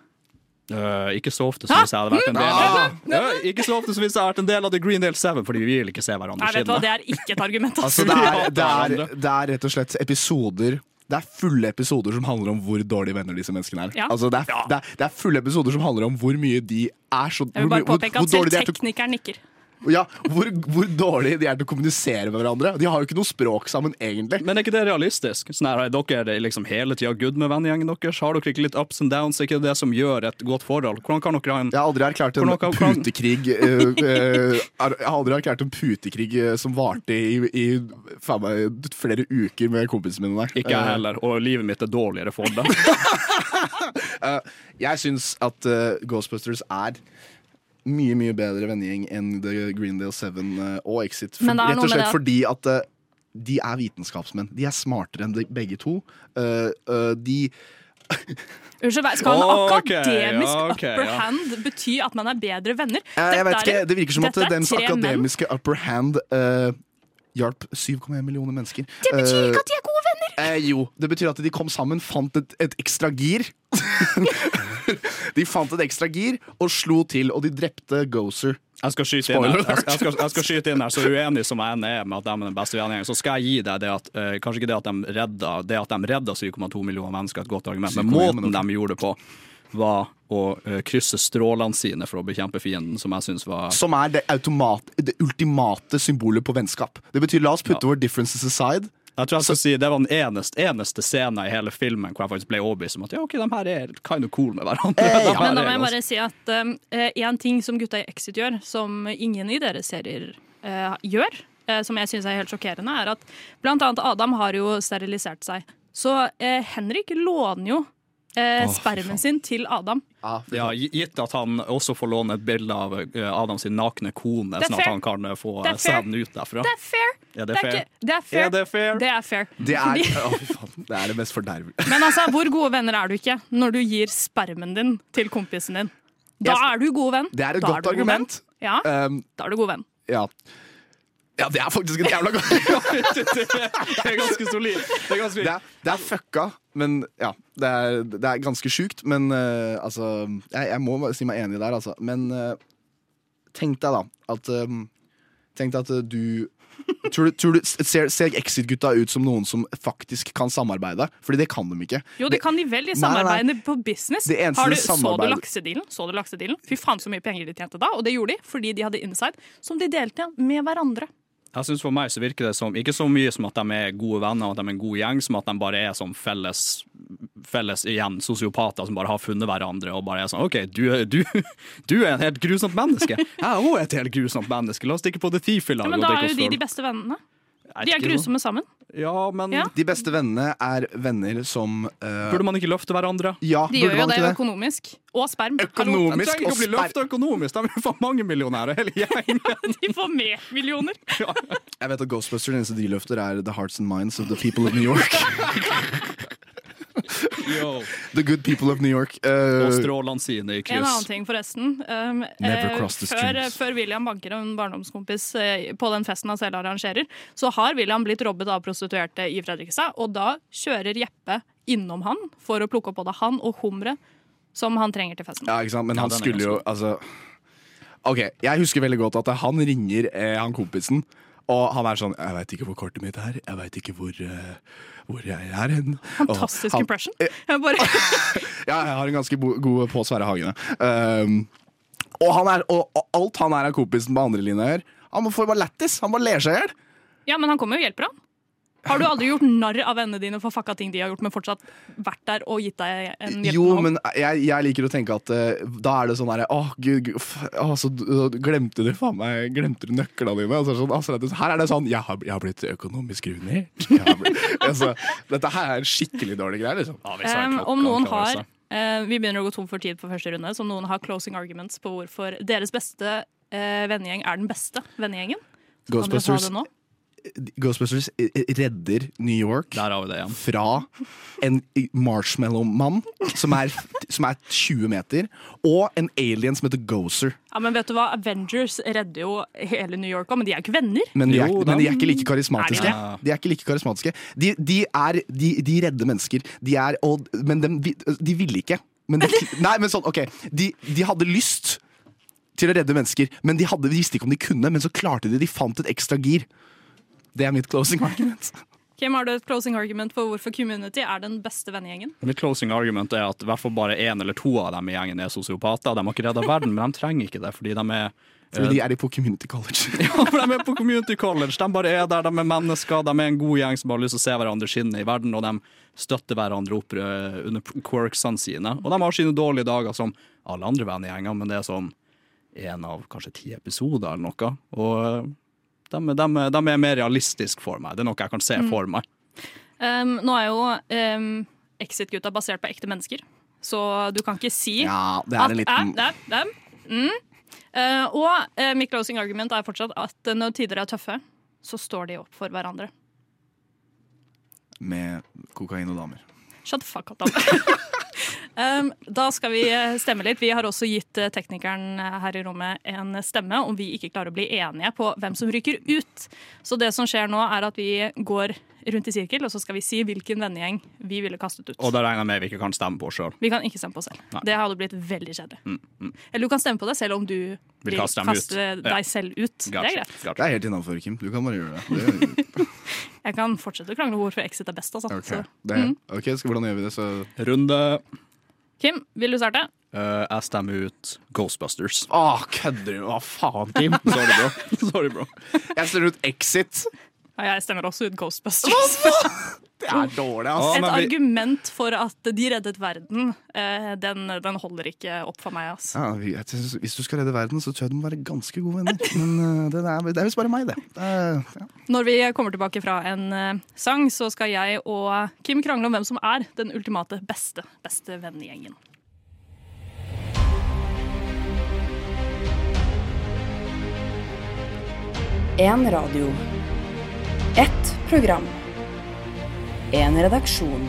Uh, ikke så ofte som hvis jeg hadde vært en del av ja, Ikke så ofte som hvis jeg hadde vært en del av The Greendale Seven, fordi vi vil ikke se hverandre Nei, vet du hva, skinne. Det er ikke et argument. Altså, Altså. det, er, [laughs] det, er, det er rett og slett episoder Det er fulle episoder som handler om hvor dårlige venner disse menneskene er. Ja. Altså, det, er, det, er, det er fulle episoder som handler om hvor mye de er så Jeg vil bare hvor, påpeke hvor at selv er teknikeren nikker. Ja, hvor, hvor dårlig de er til å kommunisere med hverandre. De har jo ikke noe språk sammen, egentlig. Men er ikke det realistisk? Sånn her, er dere er liksom hele tida good med vennegjengen deres? Har dere ikke litt ups and downs? Er ikke det som gjør et godt forhold? Hvordan kan dere ha en Jeg har aldri erklært en kan- putekrig uh, uh, Jeg har aldri erklært en putekrig uh, som varte i, i meg, flere uker med kompisene mine der. Ikke jeg heller, og livet mitt er dårligere for det. [laughs] Jeg syns at Ghostbusters er mye mye bedre vennegjeng enn The Greendale 7 eh, og Exit. For, Men det er rett og slett fordi at uh, de er vitenskapsmenn. De er smartere enn de, begge to. Uh, uh, de [laughs] Unnskyld, skal en akademisk ja, okay, upper ja. hand bety at man er bedre venner? Eh, jeg vet ikke, Det virker som at dette er dens tre menn. akademiske upper hand eh, hjalp 7,1 millioner mennesker. Det betyr Eh, ikke at de er gode venner! Eh, jo, det betyr at de kom sammen, fant et, et ekstra gir. [laughs] de fant et ekstra gir og slo til, og de drepte Gozer. Jeg skal skyte inn her, jeg, jeg skal, jeg skal skyte inn her Så uenig som jeg er med at de er den beste vennegjengen, så skal jeg gi deg det at eh, Kanskje ikke det at de redda Det at de redda 7,2 millioner mennesker, er et godt argument, men måten de gjorde det på, var å eh, krysse strålene sine for å bekjempe fienden, som jeg syns var Som er det, automat, det ultimate symbolet på vennskap. Det betyr la oss putte Ja. våre differences aside. Jeg tror jeg skal si Det var den eneste, eneste scenen i hele filmen hvor jeg faktisk ble overbevist om at ja, ok, de her er kind of cool med hverandre. Eh, [laughs] ja. Men da må jeg bare si at én uh, en ting som gutta i Exit gjør, som ingen i deres serier uh, gjør, uh, som jeg syns er helt sjokkerende, er at blant annet Adam har jo sterilisert seg. Så eh, Henrik låner jo eh, spermen sin til Adam. Ja, Gitt at han også får låne et bilde av eh, Adam sin nakne kone, Det er sånn at fair. han kan eh, få Det er fair. sæden ut derfra. Det er fair! Er det er fair? ikke- det er fair. Er det fair? Det er fair. Det er, Fordi- å, fy faen, det er det mest fordervelige. [laughs] Men altså, hvor gode venner er du ikke når du gir spermen din til kompisen din? Da Jeg- er du god venn. Det er et Da godt du god venn. argument. Ja, Um, da er du god venn. ja. Ja, det er faktisk et jævla godt [laughs] Det er ganske solid. Det er ganske Det er, det er fucka, men ja. Det er, det er ganske sjukt, men uh, altså jeg, jeg må si meg enig der, altså. Men uh, tenk deg da at um, Tenk deg at du Tror du, tror du Ser, ser Exit-gutta ut som noen som faktisk kan samarbeide? Fordi det kan de ikke. Jo, det kan de vel i samarbeidene på business. Det eneste Har du, det så du samarbeid- laksedealen? Så du laksedealen? Fy faen så mye penger de tjente da, og det gjorde de fordi de hadde inside som de delte med hverandre. Jeg synes For meg så virker det som ikke så mye som at de er gode venner og at de er en god gjeng, som at de bare er sånn felles, felles igjen sosiopater som bare har funnet hverandre og bare er sånn OK, du, du, [laughs] du er en helt grusomt menneske. Jeg er òg et helt grusomt menneske. La oss stikke på The Thief-i-lag men da er jo de de beste vennene. De er grusomme sammen. Ja, men Ja. De beste vennene er venner som uh... burde man ikke løfte hverandre? Ja, De burde gjør jo man det ikke det? økonomisk. Og sperm. De Økonomisk å og bli sper... løfta økonomisk, de får jo mange millionærer, hele [laughs] gjengen. De får med millioner! [laughs] Jeg vet at Ghostbusters eneste de løfter er The Hearts and Minds of the People of New York. [laughs] Yo. The Good People of New York. Uh, Og strålene sine i En annen ting, forresten. Um, Never eh, the før, før William banker en barndomskompis eh, på den festen han selv arrangerer, så har William blitt robbet av prostituerte i Fredrikstad, og da kjører Jeppe innom han for å plukke opp både han og humre som han trenger til festen. ja, ikke sant? Men han er skulle jo altså OK, jeg husker veldig godt at han ringer eh, han kompisen, og han er sånn 'Jeg veit ikke hvor kortet mitt er. Jeg veit ikke hvor, uh, hvor jeg er hen.' Fantastisk han- impression. Jeg bare, [laughs] Ja, jeg har en ganske god på Sverre Hagene. Um, og, han er, og, og alt han er av kompisen på andre linja her, han får bare lættis. Han bare ler seg i hjel. ja, men han kommer jo og hjelper han. Har du aldri gjort narr av vennene dine for fucka ting de har gjort, men fortsatt vært der og gitt deg en hjelpende Jo, men jeg, jeg liker å tenke at uh, da er det sånn herre Å, gud, gud f- å, så d- glemte du faen meg Glemte du nøklene dine? Altså, sånn, altså, her er det sånn Jeg har, jeg har blitt økonomisk ruinert. [laughs] Altså, dette her er skikkelig dårlige greier, liksom. Ja, Um, om noen har eh, Vi begynner å gå tom for tid på første runde, så om noen har closing arguments på hvorfor deres beste uh, vennegjeng er den beste vennegjengen. så kan dere ta Ghostbusters, det nå. Ghostbusters eh, redder New York Der har vi det igjen. fra en marshmallow-mann som, som er 20 meter, og en alien som heter Gozer. Ja, men vet du hva? Avengers redder jo hele New York òg, men de er jo ikke venner. Men de er, Jo men de er ikke like karismatiske. Er de? De er ikke like karismatiske De, de er de, de redder mennesker. De er, og, men de, de ville ikke. men [laughs] Nei, men sånn, ok de, de hadde lyst til å redde mennesker, men de hadde, visste ikke om de kunne. Men så klarte de, de fant et ekstra gir. Det er mitt closing argument. Kim, har du et closing argument for hvorfor Community er den beste vennegjengen? Mitt closing argument er at i hvert fall bare én eller to av dem i gjengen er sosiopater. De har ikke redda verden, men de trenger ikke det, fordi de er Fordi de er på community college. [laughs] Ja, for de er på community college. De bare er der, de er mennesker, de er en god gjeng som bare har lyst til å se hverandre skinne i verden, og de støtter hverandre opp eh, under quirksene sine. Og de har sine dårlige dager som alle andre vennegjenger, men det er sånn én av kanskje ti episoder eller noe. Og eh, de, de, de er mer realistiske for meg. Det er noe jeg kan se Mm. for meg. Um, nå er jo um, Exit-gutta basert på ekte mennesker, så du kan ikke si Ja, det er at liten at, at, at, mm. Uh, Og uh, mitt closing argument er fortsatt at uh, når tider er tøffe, så står de opp for hverandre. Med kokain og damer. Shut the fuck up, da. [laughs] um, da skal vi eh, stemme litt. Vi har også gitt eh, teknikeren eh, her i rommet en stemme om vi ikke klarer å bli enige på hvem som ryker ut. Så det som skjer nå, er at vi går rundt i sirkel, og så skal vi si hvilken vennegjeng vi ville kastet ut. Og da regner jeg med vi ikke kan stemme på oss sjøl. Vi kan ikke stemme på oss selv. Nei. Det hadde blitt veldig kjedelig. Mm, mm. Eller du kan stemme på deg selv om du vil kaste kaste deg Ja. selv ut. Det er greit. Det er helt innafor, Kim. Du kan bare gjøre det. det [laughs] Jeg kan fortsette å krangle om hvorfor Exit er best. Altså. Okay. Mm. ok, så hvordan gjør vi det? Så Runde Kim, vil du starte? Uh, Jeg stemmer ut Ghostbusters. Åh, kødder du? Hva faen, Kim? Sorry, bro. [laughs] Sorry, bro. Jeg stemmer ut Exit. Ja, jeg stemmer også ut Ghostbusters. [laughs] Det er dårlig, ass. Et argument for at de reddet verden, eh, den, den holder ikke opp for meg. ass. Ja, hvis du skal redde verden, så tror jeg du må være ganske gode venner. Men eh, det, er, det er visst bare meg, det. det er, ja. Når vi kommer tilbake fra en eh, sang, så skal jeg og Kim krangle om hvem som er den ultimate beste, beste vennegjengen. En radio. Ett program. En redaksjon.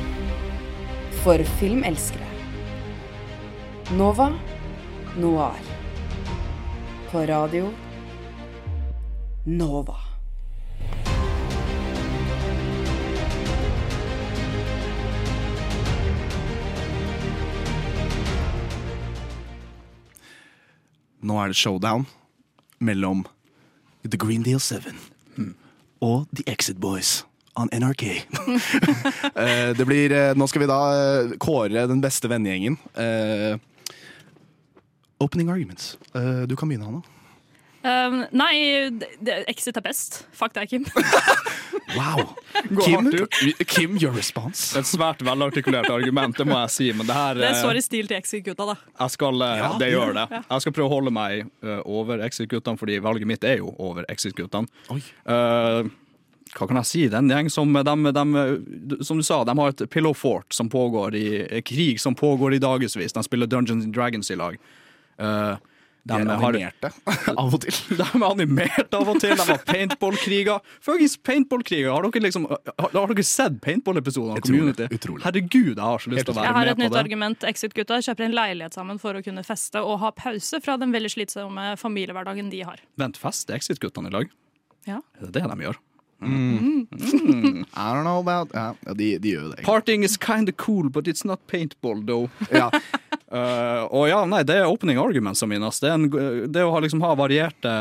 For filmelskere. Nova Noir. På radio Nova. Nå er det showdown mellom The Green Deal 7 og The Exit Boys on NRK. [laughs] Eh, det blir, eh, nå skal vi da eh, kåre den beste vennegjengen. Opening arguments. Du kan begynne, Hanna. Um, nei, det, det, Exit er best. Fuck deg, Kim. [laughs] Wow. Kim. Kim, your response. Et svært velartikulert argument, det må jeg si. Men det her Det eh, står i stil til Exit-gutta, da. Jeg skal, eh, Ja, det det gjør det. Ja. Jeg skal prøve å holde meg uh, over Exit-guttene, fordi valget mitt er jo over Exit-guttene. Eh, hva kan jeg si? Den gjeng som de, de, Som du sa, de har et pillow fort som pågår i eh, krig som pågår i dagevis. De spiller Dungeons and Dragons i lag. Eh, de, De er animerte [laughs] av og til. de er animert av og til. De har paintball-kriger. Fuckings paintball-kriger! Har dere liksom Har, har dere sett paintball-episoden av Community? utrolig. Herregud, jeg har så lyst til å være med på det. Jeg har et nytt det. argument. Exit-gutta kjøper en leilighet sammen for å kunne feste og ha pause fra den veldig slitsomme familiehverdagen de har. Vent, fester Exit-guttene i lag? Ja. Er det det de gjør? [laughs] I don't know about ja, ja, de, de gjør jo det. egentlig. Parting is of cool, but it's not paintball, though. Ja. Uh, og ja, nei, det er opening arguments som minnes. Det, en, det å ha, liksom, ha varierte,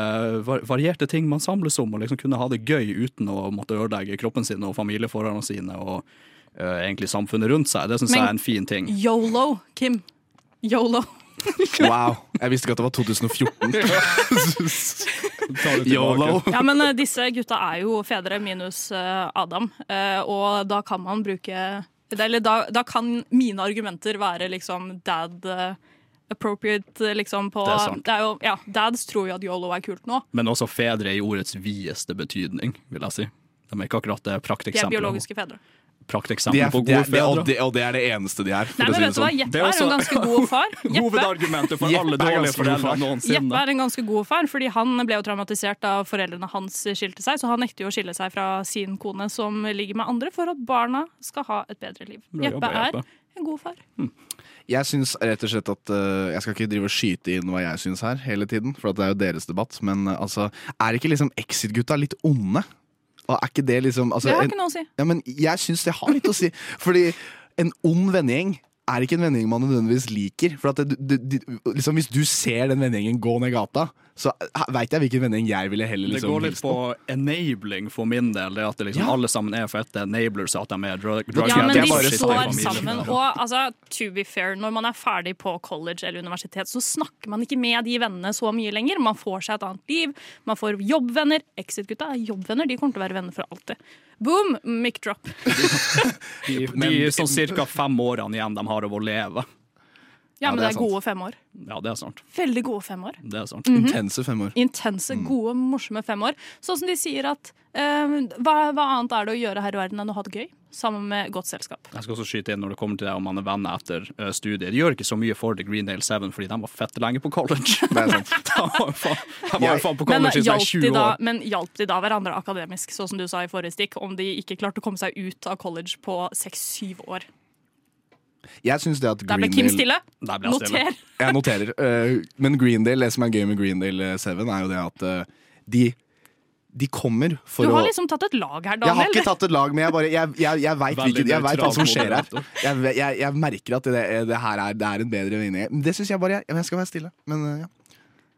varierte ting man samles om, og liksom kunne ha det gøy uten å måtte ødelegge kroppen sin og familieforholdene sine og uh, egentlig samfunnet rundt seg, det syns jeg er en fin ting. Yolo, Kim. Yolo. [laughs] Wow. Jeg visste ikke at det var 2014. [laughs] Ta det tilbake. Yolo. Ja, men uh, disse gutta er jo fedre minus Adam, eh, og da kan man bruke Eller da, da kan mine argumenter være liksom dad eh, appropriate, eh, liksom på Det er sant. jo, ja, Dads tror jo at yolo er kult nå. Men også fedre i ordets videste betydning, vil jeg si. De er ikke akkurat det De er biologiske fedre. Prakteksempel er, på gode fedre. og, det, og det er det eneste de er. For Nei, men vet du hva, sånn. Jeppe er, en ganske god far. [laughs] Hovedargumentet for alle dårlige foreldre noensinne. Jeppe er en ganske god far, fordi han ble jo traumatisert da foreldrene hans skilte seg, så han nekter jo å skille seg fra sin kone som ligger med andre, for at barna skal ha et bedre liv. Jeppe er en god far. Jeg syns rett og slett at uh, Jeg skal ikke drive og skyte inn hva jeg syns her hele tiden, for at det er jo deres debatt, men uh, altså Er ikke liksom Exit-gutta litt onde? Og er ikke det liksom altså, Det har ikke noe å si. ja, men Jeg syns det har litt å si. [laughs] Fordi en ond vennegjeng er ikke en vennegjeng man nødvendigvis liker. For at det, det, det, liksom Hvis du ser den vennegjengen gå ned gata, så veit jeg hvilken vending jeg ville heller Det liksom går litt på enabling for min del. Det at det liksom Ja. alle sammen er fette enablers, at de er drug, drug Ja, men det de står sammen. Og altså, to be fair, når man er ferdig på college eller universitet, så snakker man ikke med de vennene så mye lenger. Man får seg et annet liv, man får jobbvenner. Exit-gutta er jobbvenner, de kommer til å være venner for alltid. Boom! Mic drop. [laughs] De, de sånn cirka fem årene igjen de har av å leve. Ja, men det det er sant. gode fem år. Ja, det er sant. Veldig gode fem år. Det er sant. Intense fem år. Intense, gode, morsomme fem år. Sånn som de sier at eh, hva, hva annet er det å gjøre her i verden enn å ha det gøy? Sammen med godt selskap. Jeg skal også skyte inn når det kommer til det om man er venner etter uh, studiet. De gjør ikke så mye for The Greendale 7 fordi de var fette lenge på college. [laughs] Det er sant. [laughs] de var jo faen, de var jo faen på college i sånn hjalp, 20 da, år. men hjalp de da hverandre akademisk, sånn som du sa i forrige stikk, om de ikke klarte å komme seg ut av college på seks-syv år? Jeg syns det at Der ble Kim stille. Der ble Noter. stille. [laughs] Jeg noterer. eh, men Greendale, det som er gøy med Greendale 7, er jo det at eh, de, de kommer for Du å har liksom tatt et lag her, Daniel. Jeg har ikke tatt et lag, men jeg, bare, jeg, jeg, jeg veit hva som skjer her. Jeg, jeg, jeg merker at det, det her er, det er en bedre vinning. Det syns jeg bare jeg, jeg skal være stille. Men eh, ja.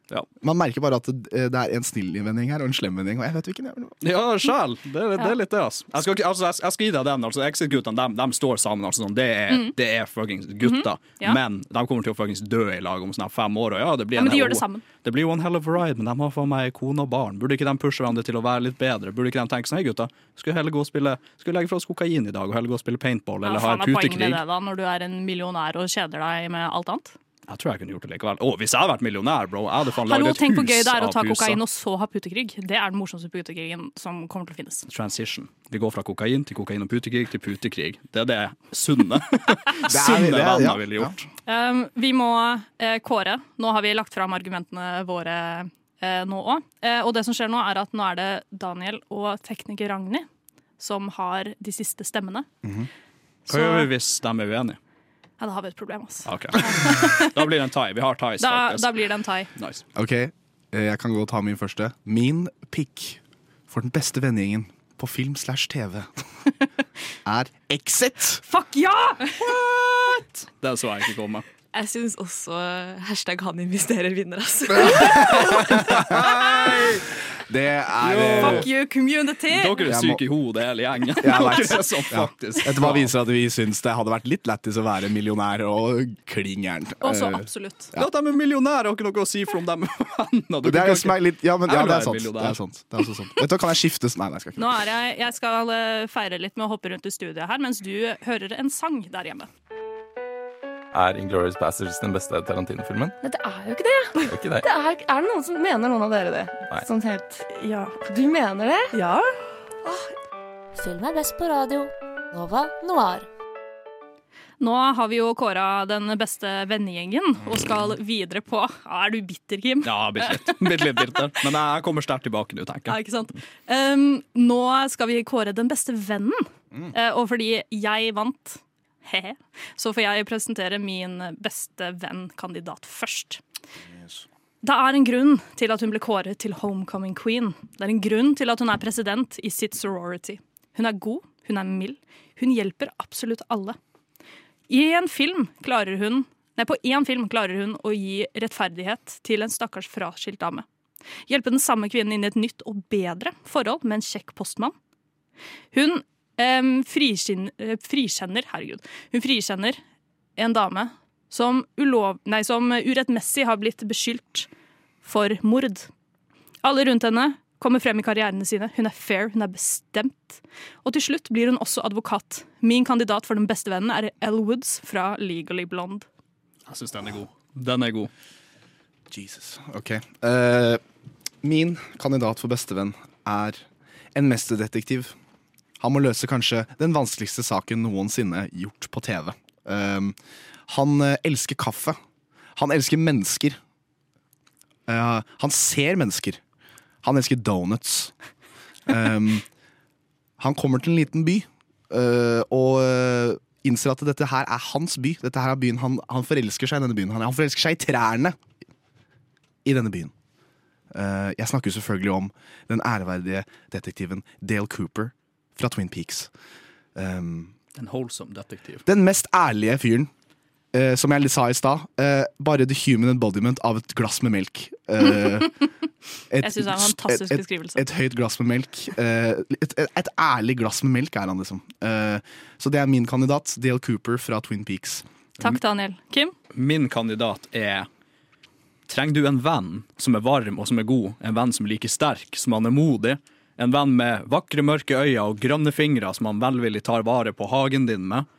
Ja. Man merker bare at det, det er en snill vending her og en slem vending. Og jeg vet hvilken jeg vil. Ja, sjæl. Det, er- det er litt det, altså. Jeg skal, altså, jeg, jeg skal gi deg den. altså Exit-guttene de, de står sammen. Altså, sånn. Det er, det er fuckings gutter. Mhm. Ja. Men de kommer til å fuckings dø i lag om sånn fem år. Og ja, det blir Ja, men de gjør det sammen. Det blir jo en hell of a ride, men de har faen meg kone og barn. Burde ikke de pushe hverandre til å være litt bedre? Burde ikke de tenke sånn, hei gutta, skulle heller gå og spille Skulle legge fra oss kokain i dag og heller gå og spille paintball Ja, eller ha putekrig? Hva er poenget med det da, når du er en millionær og kjeder deg med alt annet? Jeg tror jeg kunne gjort det likevel. Å, hvis jeg hadde vært millionær, bro, jeg hadde faen laget et tenk hvor hus gøy det er å ta kokain og så ha putekrig. Det er den morsomste putekrigen som kommer til å finnes. Transition. Vi går fra kokain til kokain og putekrig til putekrig. Det er det sunne. [laughs] Sunne det er- venner ja, ville gjort. Um, vi må uh, kåre. Nå har vi lagt fram argumentene våre uh, nå òg. Uh, og det som skjer nå, er at nå er det Daniel og tekniker Ragnhild som har de siste stemmene. Hva gjør vi hvis de er uenige? Ja, da har vi et problem, altså. Ok. [laughs] Da blir det en thai. Vi har thais, Da, faktisk. da blir det en thai. Nice. Ok, eh, jeg kan gå og ta min første. Min pick for den beste vennegjengen på film slash TV [laughs] er Exit! Fuck ja! Den så jeg ikke komme. Jeg syns også hashtag han investerer vinner, altså. [laughs] Det er eh, Fuck you, community! Dere er syke i hodet, hele gjengen. [laughs] Sånn Ja. faktisk. Dette viser at vi syns det hadde vært litt lættis å være millionær og klin gæren. Også Eh, absolutt. Det at de er millionærer, har ikke noe å si for om de er [laughs] venner. Det er jo litt Ja, men, ja, det er sant. Det er sant. Det er også sant. Vet du, Kan jeg skiftes? Nei, nei, jeg skal ikke. Nå er jeg, jeg skal eh, feire litt med å hoppe rundt i studiet her, mens du hører en sang der hjemme. Er Inglourious Bastards den beste Tarantino-filmen? Nei, det er jo ikke det. Det er ikke det. [laughs] det er, er det noen som mener noen av dere det? Nei. Sånn helt Ja. Du mener det? ja. Film er best på radio. Nova Noir. Nå har vi jo kåra den beste vennegjengen og skal videre på Er du bitter, Kim? Ja, bitte litt. Litt bitter. Men jeg kommer sterkt tilbake nå, tenker Ja, ikke sant? Um, nå skal vi kåre den beste vennen. Eh, og fordi jeg vant, så får jeg presentere min beste venn-kandidat først. Det er en grunn til at hun ble kåret til homecoming queen. Det er en grunn til at hun er president i sitt sorority. Hun er god, hun er mild, hun hjelper absolutt alle. I en film klarer hun Nei, på én film klarer hun å gi rettferdighet til en stakkars fraskilt dame. Hjelpe den samme kvinnen inn i et nytt og bedre forhold med en kjekk postmann. Hun em, friskinn- eh, frikjenner Herregud. Hun frikjenner en dame som, ulov, nei, som urettmessig har blitt beskyldt for mord. Alle rundt henne kommer frem i karrierene sine. Hun er fair, hun er bestemt. Og til slutt blir hun også advokat. Min kandidat for den beste vennen er Elle Woods fra Legally Blonde. Jeg syns den er god. Den er god. Jesus. Ok. Uh, min kandidat for bestevenn er en mesterdetektiv. Han må løse kanskje den vanskeligste saken noensinne gjort på TV. Um, han eh, elsker kaffe. Han elsker mennesker. Uh, han ser mennesker. Han elsker donuts. Um, han kommer til en liten by uh, og innser at dette her er hans by. Dette her er byen han, han forelsker seg i denne byen. Han, han forelsker seg i trærne i denne byen. Uh, jeg snakker selvfølgelig om den æreverdige detektiven Dale Cooper fra Twin Peaks. Um, En wholesome detektiv. den mest ærlige fyren Uh, som jeg sa i stad, uh, bare the human embodiment av et glass med melk. Uh, et- [laughs] Jeg synes det er en fantastisk et- et- beskrivelse. Et, høyt glass med melk. Eh, et, et, et ærlig glass med melk er han, liksom. Eh, så det er min kandidat. Dale Cooper fra Twin Peaks. Takk, Daniel. Kim? Min kandidat er Trenger du en venn som er varm og som er god, en venn som er like sterk som han er modig, en venn med vakre, mørke øyne og grønne fingre som han velvillig tar vare på hagen din med,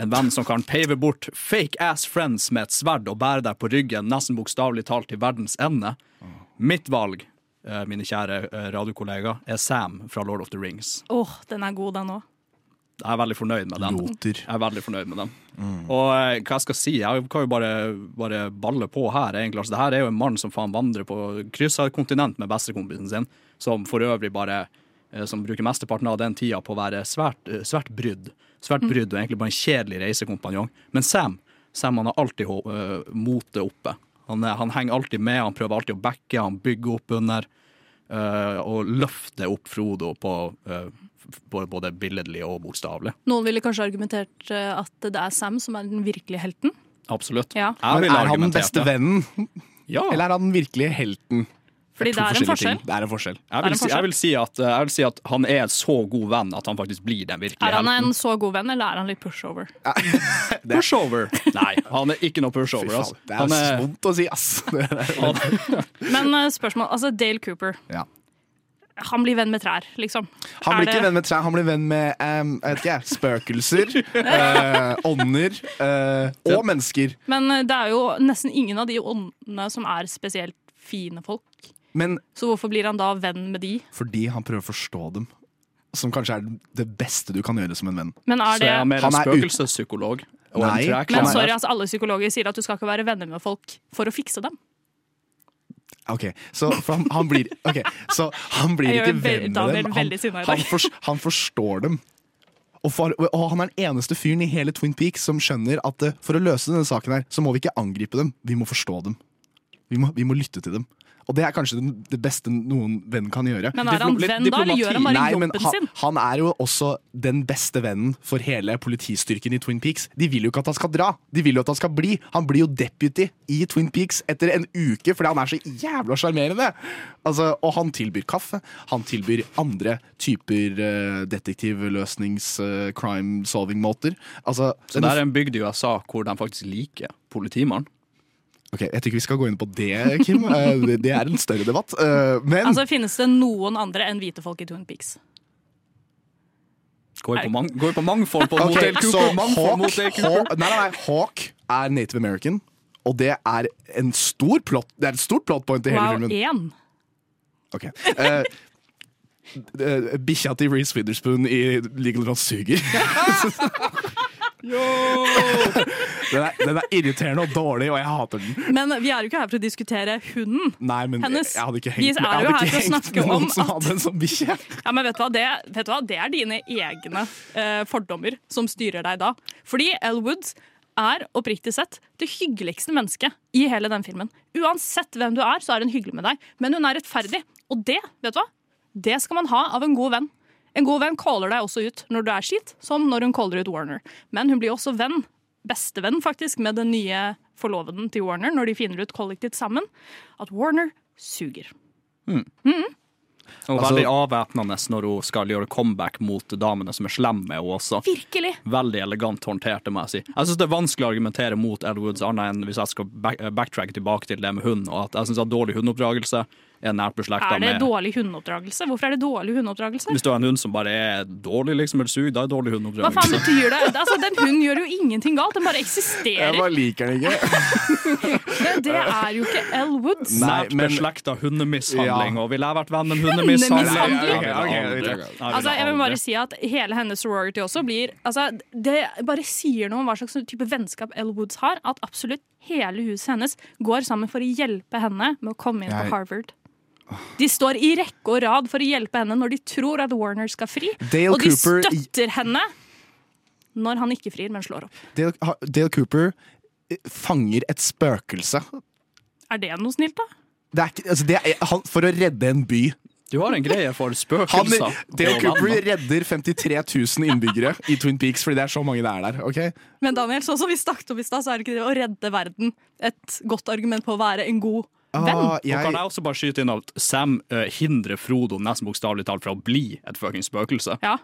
en venn som kan pave bort fake ass friends med et sverd og bære deg på ryggen nesten bokstavelig talt til verdens ende. Mitt valg, eh, mine kjære eh, radiokollegaer, er Sam fra Lord of the Rings. Åh, den er god, den òg. Jeg er veldig fornøyd med den. Loter. Jeg er veldig fornøyd med den. Og eh, hva jeg skal si, jeg kan jo bare, bare balle på her, egentlig. Altså, det her er jo en mann som faen vandrer på kryss av et kontinent med bestekompisen sin, som for øvrig bare eh, som bruker mesteparten av den tida på å være svært, eh, svært brydd. Svært brydd og egentlig bare en kjedelig reisekompanjong. Men Sam, Sam han har alltid uh, motet oppe. Han, han henger alltid med, han prøver alltid å backe, han bygger opp under. Uh, og løfter opp Frodo på, uh, både billedlig og bokstavelig. Noen ville kanskje argumentert eh, at det er Sam som er den virkelige helten. Absolutt. Ja. Men er han den beste vennen? Ja. Eller er han den virkelige helten? Fordi det er en forskjell. ting. Det er en forskjell. Jeg er vil, en si, jeg, vil si at, eh, jeg vil si at han er en så god venn at han faktisk blir den virkelige helten. Er han helten. en så god venn, eller er han litt pushover? [laughs] Pushover? Nei, han er ikke noe pushover. Altså. det er er, vondt å si, ass. [laughs] Men eh, spørsmål, altså Dale Cooper. Ja. Han blir venn med trær, liksom. Han blir ikke venn med trær, han blir venn med um, jeg vet ikke, spøkelser, eh, ånder eh, og mennesker. Men eh, det er jo nesten ingen av de åndene som er spesielt fine folk. Men Så hvorfor blir han da venn med de? fordi han prøver å forstå dem. Som kanskje er det beste du kan gjøre som en venn. Men er så er han mer en er spøkelsespsykolog. Nei. Men er- sorry, altså, alle psykologer sier at du skal ikke være venner med folk for å fikse dem. Ok, så han, han blir okay, så han blir ikke venn med dem. Han, han, for, han forstår dem. Og, for, og han er den eneste fyren i hele Twin Peaks som skjønner at eh, for å løse denne saken her, så må vi ikke angripe dem, vi må forstå dem. Vi må, vi må lytte til dem. Og det er kanskje det beste noen venn kan gjøre. Men er han venn da, eller gjør han bare jobben Nei, men han, sin? han er jo også den beste vennen for hele politistyrken i Twin Peaks. De vil jo ikke at han skal dra, de vil jo at han skal bli. Han blir jo deputy i Twin Peaks etter en uke fordi han er så jævla sjarmerende. Altså, og han tilbyr kaffe, han tilbyr andre typer uh, detektivløsnings, eh, crime solving-måter. Altså, Så det er en bygd i USA hvor de faktisk liker politimannen. Ok, Jeg tror ikke vi skal gå inn på det, Kim. Eh, det, er en større debatt. Eh, men Altså, Finnes det noen andre enn hvite folk i Twin Peaks? Går på, mang går på mangfold på Ok, mot så Cooper. Hawk, Motel Cooper. Hawk, nei, nei, nei, Hawk er native american, og det er en stor plot Det er et stort plot point i hele Wow, filmen. én! Ok. Uh, eh, Bikkja til Reece Witherspoon i Legal Run suger. [laughs] [laughs] den, er, den er irriterende og dårlig, og jeg hater den. Men vi er jo ikke her for å diskutere hunden. Nei, men Hennes. jeg hadde ikke Vi hengt, er jeg hadde jo her for å snakke om at- hadde en sånn bikkje. Ja, men vet du hva? Det, vet du hva? det er dine egne eh, fordommer som styrer deg da. Fordi Elle Woods er oppriktig sett det hyggeligste mennesket i hele den filmen. Uansett hvem du er, så er hun hyggelig med deg. Men hun er rettferdig. Og det, vet du hva? Det skal man ha av en god venn. En god venn caller deg også ut når du er skitt, som når hun caller ut Warner. Men hun blir også venn, bestevenn faktisk, med den nye forloveden til Warner når de finner ut kollektivt sammen at Warner suger. Og Altså- veldig avvæpnende når hun skal gjøre comeback mot damene som er slemme med henne også. Virkelig! Veldig elegant håndtert, det må jeg si. Jeg syns det er vanskelig å argumentere mot Elwoods, annet enn hvis jeg skal back backtracke tilbake til det med hund. Og at jeg syns at dårlig hundeoppdragelse er nært beslekta Er det med dårlig hundeoppdragelse? Hvorfor er det dårlig hundeoppdragelse? Hvis du har en hund som bare er dårlig, liksom, eller sug, da er det dårlig Hva faen betyr det? Altså, den hunden gjør jo ingenting galt, den bare eksisterer. Jeg bare liker den ikke. [laughs] Det, det er jo ikke Elle Woods. Nært men- beslekta hundemishandling, Ja. og ville jeg vært venn med hundemishandling Altså, jeg vil bare si at Hele hennes sorority også blir altså, Det bare sier noe om hva slags type vennskap Elle Woods har. At absolutt hele huset hennes går sammen for å hjelpe henne med å komme inn Jeg- på Harvard. De står i rekke og rad for å hjelpe henne når de tror at Warner skal fri. Dale og de Cooper- støtter henne når han ikke frir, men slår opp. Dale, Dale Cooper eh, fanger et spøkelse. Er det noe snilt, da? Det er ikke, altså det er, han, for å redde en by Du har en greie for Han, spøkelser. Dale Cooper redder 53 000 innbyggere i Twin Peaks fordi det er så mange det er der. ok? Men Daniel, sånn som vi snakket om i stad, så er det ikke det å redde verden et godt argument på å være en god venn. Ah, Og kan jeg også bare skyte inn at Sam uh, hindrer Frodo nesten bokstavelig talt fra å bli et fuckings spøkelse. Ja.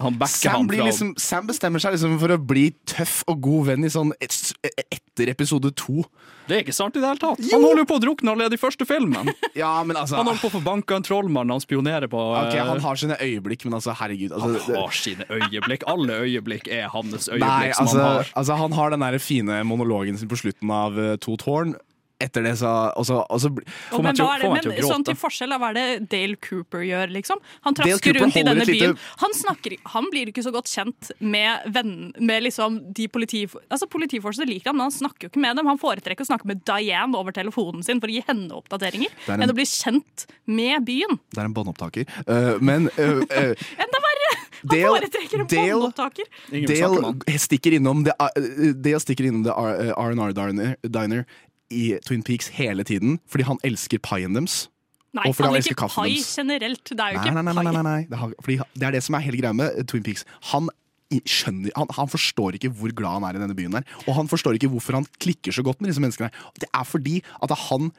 Han Sam, liksom, Sam bestemmer seg liksom for å bli tøff og god venn i sånn et, etter episode to. Det er ikke sant i det hele tatt. Han holder jo på å drukne allerede i første filmen. [laughs] Ja, men altså Han holder på å få banka en trollmann, han spionerer på Ok, eh, Han har sine øyeblikk, men altså, herregud. Altså, Han har sine øyeblikk. Alle øyeblikk er hans øyeblikk Nei, som altså, han har. altså han har den der fine monologen sin på slutten av uh, To tårn. Etter det så Og så, og så bli- Og men er det, men sånn til forskjell hva er det Dale Cooper gjør, liksom? Han trasker rundt i denne byen. Han, snakker, han blir ikke så godt kjent med venn, med liksom de politi... Altså Politifolkene liker ham, men han snakker jo ikke med dem. Han foretrekker å snakke med Diane over telefonen sin for å gi henne oppdateringer, er en- enn å bli kjent med byen. Det er en båndopptaker. Uh, men uh, uh, [laughs] Enda verre! Han Dale- foretrekker en båndopptaker. Dale stikker innom det, uh, Dale stikker innom R&R diner, diner i Twin Peaks hele tiden, fordi han elsker paien deres. Nei, og fordi han han elsker kaffen pai deres. generelt. Det er jo Nei, ikke nei, nei, nei, nei, nei. Det, er det som er hele greia med Twin Peaks. Han skjønner, han, han forstår ikke hvor glad han er i denne byen her. Og han forstår ikke hvorfor han klikker så godt med disse menneskene. Det er fordi at han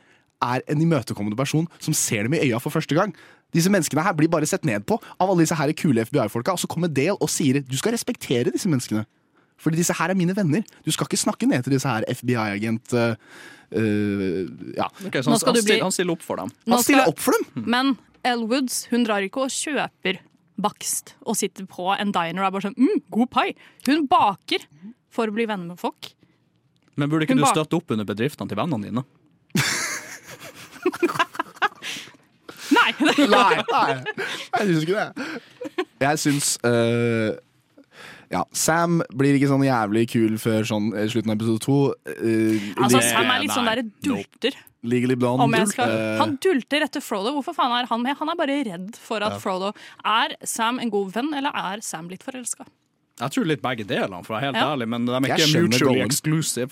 er en imøtekommende person som ser dem i øya for første gang. Disse menneskene her blir bare sett ned på av alle disse her kule FBI-folka, og så kommer Dale og sier du skal respektere disse menneskene. Fordi disse her er mine venner. Du skal ikke snakke ned til disse her FBI-agent... uh, uh, ja. Okay, så han, han, bli- stiller, han stiller opp for dem. Nå Han stiller skal- opp for dem! Men Elle Woods hun drar ikke og kjøper bakst og sitter på en diner og er bare sånn mm, 'god pai'. Hun baker for å bli venner med folk. Men burde ikke Hun du støtte opp under bedriftene til vennene dine? Nei! [laughs] Nei, nei, jeg syns ikke det. Jeg syns øh, Ja, Sam blir ikke sånn jævlig kul før sånn eh, slutten av episode to. Øh, Altså, Sam er litt sånn derre dulter. Legally Blonde. Om jeg skal, øh, han dulter etter Frodo. Hvorfor faen er han med? Han er bare redd for at Ja. Frodo Er Sam en god venn, eller er Sam litt forelska? Jeg tror litt begge delene, for å være helt Ja. ærlig, men de er Jeg ikke skjønner mutually Gollum. exclusive.